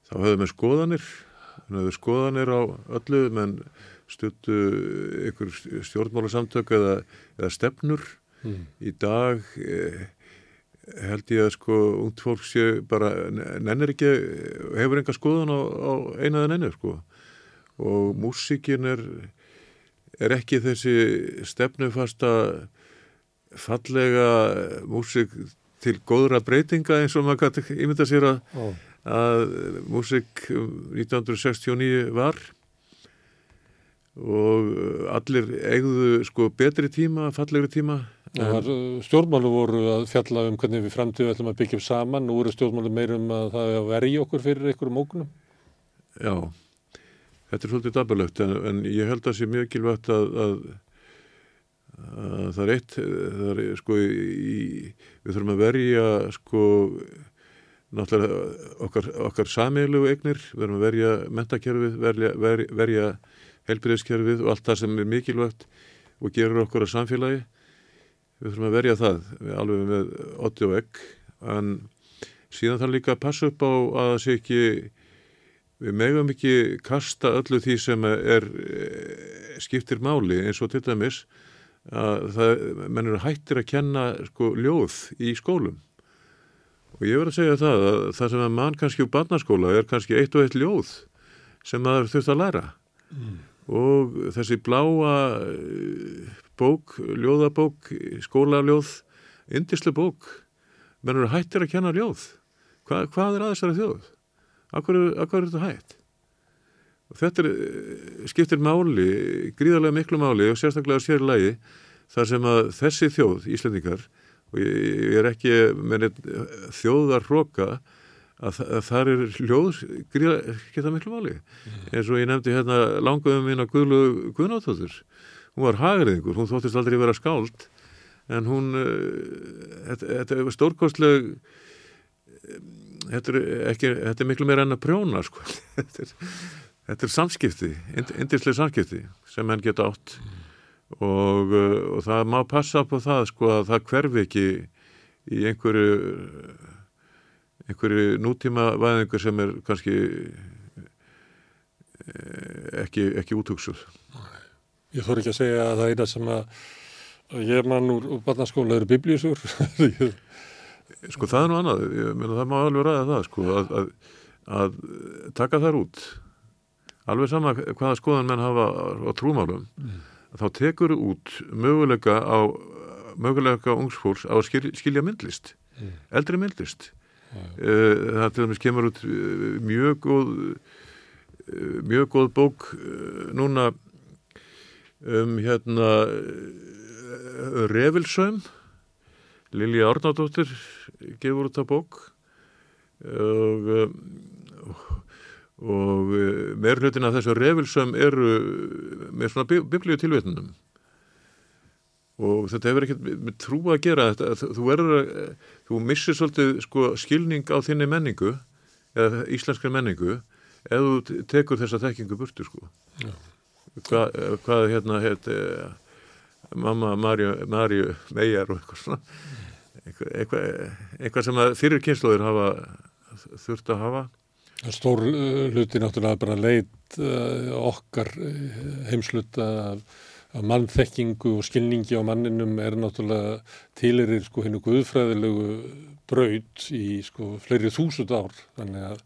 Speaker 2: þá höfðum við skoðanir. Þannig að skoðanir á öllu menn stuttu ykkur stjórnmálasamtök eða, eða stefnur.
Speaker 1: Mm.
Speaker 2: í dag eh, held ég að sko ungt fólk sé bara nennir ekki, hefur enga skoðan á, á eina eða nenni sko. Og músíkin er er ekki þessi stefnufasta fallega músík til góðra breytinga eins og maður gæti ímynda sér að, að músik 1969 var og allir eigðu sko betri tíma, fallegri tíma
Speaker 1: það uh, stjórnmálu voru að fjalla um hvernig við framtíðu ætlum að byggja upp saman. Nú eru stjórnmálu meirum að það er að verja okkur fyrir einhverjum ógnum.
Speaker 2: Já, þetta er svolítið dabalegt en, en ég held að sé mjög kilvægt að, að, að það er eitt, það er sko í, við þurfum að verja sko náttúrulega okkar, okkar sameilu eignir, við þurfum að verja mentakerfið, verja, verja, verja helbriðskerfið og allt það sem er mikilvægt og gerur okkur að samfélagi. Við þurfum að verja það alveg með 80 og egg. En síðan þarf líka að passa upp á að það sé ekki við megum ekki kasta öllu því sem er eh, skiptir máli eins og til dæmis að það, menn eru hættir að kenna sko ljóð í skólum og ég verð að segja það að það sem að mann kannski úr barnaskóla er kannski eitt og eitt ljóð sem maður þurft að læra og þessi bláa eh, bók, ljóðabók skólaljóð, indislu bók menn eru hættir að kenna ljóð Hva, hvað er að þessari þjóð? Akkur, akkur er þetta hætt? Og þetta er, eh, skiptir máli, gríðarlega miklu máli og sérstaklega sér lagi þar sem að þessi þjóð, Íslandingar og ég, er ekki með þjóðar hróka að, að það er hljóð gríðarlega, geta miklu máli. Eins og ég nefndi hérna langaðum mín að Guðlu Guðnáttóttur hún var hagriðingur, hún þóttist aldrei vera skáld en hún uh, þetta, þetta er stórkostleg þetta er, ekki, þetta er miklu meira enn að prjóna sko. *laughs* þetta, er, þetta er samskipti indislega samskipti sem henn geta átt. Og, uh, og það má passa på það sko að það hverfi ekki í einhverju einhverju nútíma væðingu sem er kannski eh, ekki, ekki útugsuð
Speaker 1: Ég þór ekki að segja að það eina sem að ég mann úr, barnaskóla eru biblíusur. *laughs*
Speaker 2: Sko það er nú annað, ég meina það má alveg ræða það sko að, að, að taka þær út alveg sama hvaða skoðan menn hafa á trúmálum
Speaker 1: Mm.
Speaker 2: þá tekur út möguleika á möguleika ungsfólks á að skil, skilja myndlist
Speaker 1: Mm.
Speaker 2: eldri myndlist. Eh, það til dæmis kemur út eh, mjög góð eh, mjög góð bók eh, núna um hérna Revilsöym Lilja Árnardóttir gefur út það bók og eh, og meir hlutin af þessu Revilsöym eru með svona bi- biblíu tilvétnum og þetta hefur ekkert með trú að gera. Þetta, þú verður að þú missir svolítið sko, skilning á þinni menningu eða íslenskri menningu ef þú te- tekur þessa þekkingu burtu sko. Hva, hvað hérna heit eh, mamma Marju, Meijar og eitthvað svona. Eitthvað, eitthvað, sem að fyrir kynnslóðir hafa þurft að hafa
Speaker 1: Stór uh, hluti náttúrulega bara leit uh, okkar uh, heimsluta af, af mannþekkingu og skilningi á manninum er náttúrulega tilirir sko hennu guðfræðilegu braut í sko fleiri þúsund ár. Þannig að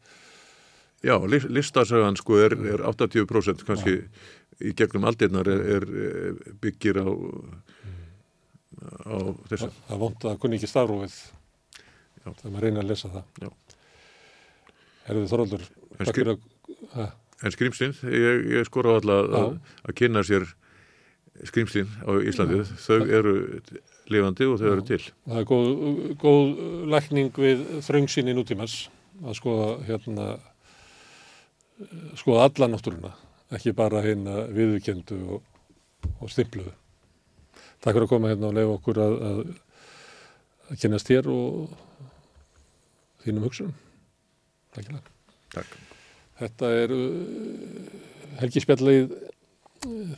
Speaker 2: Já, lis- listasögan sko er, er 80% kannski í gegnum aldirnar er, er eh, byggir á á þessu
Speaker 1: það vont að kunni ekki stafrófið
Speaker 2: Já.
Speaker 1: þegar maður reyna að lesa það.
Speaker 2: Já.
Speaker 1: Herðu Þorvaldur, fyrir að...
Speaker 2: En skrýmslinn, ég, ég skora á alla að, að kynna sér skrýmslinn á Íslandi, þau eru lifandi og þau eru til.
Speaker 1: það er góð, góð lækning við þröngsinni nútímans að skoða hérna skoða alla náttúruna ekki bara hérna viðurkendu og, og stimpluðu. Takk fyrir að koma hérna og leifa okkur að, að, að kynast þér og þínum hugsunum Takk fyrir
Speaker 2: Takk.
Speaker 1: Þetta er uh, helgispjallið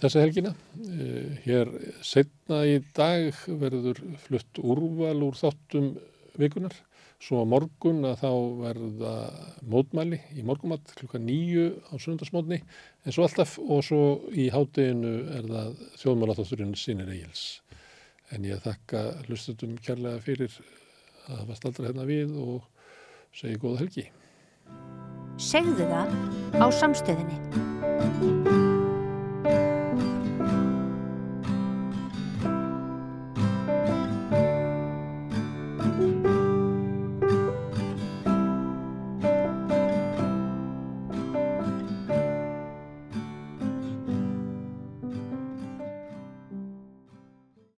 Speaker 1: þessa helgina. Uh, hér setna í dag verður flutt úrval úr þáttum vikunar. Svo á morgun að þá verða mótmæli í morgumatt klukka nýju á sundarsmótni en svo alltaf og svo í hádeginu er það þjóðmálaþátturinn sínir eigils. En ég þakka hlustutum kærlega fyrir að hafa staldra hérna við og segi góða helgi.
Speaker 3: Segðu það á samstöðinni.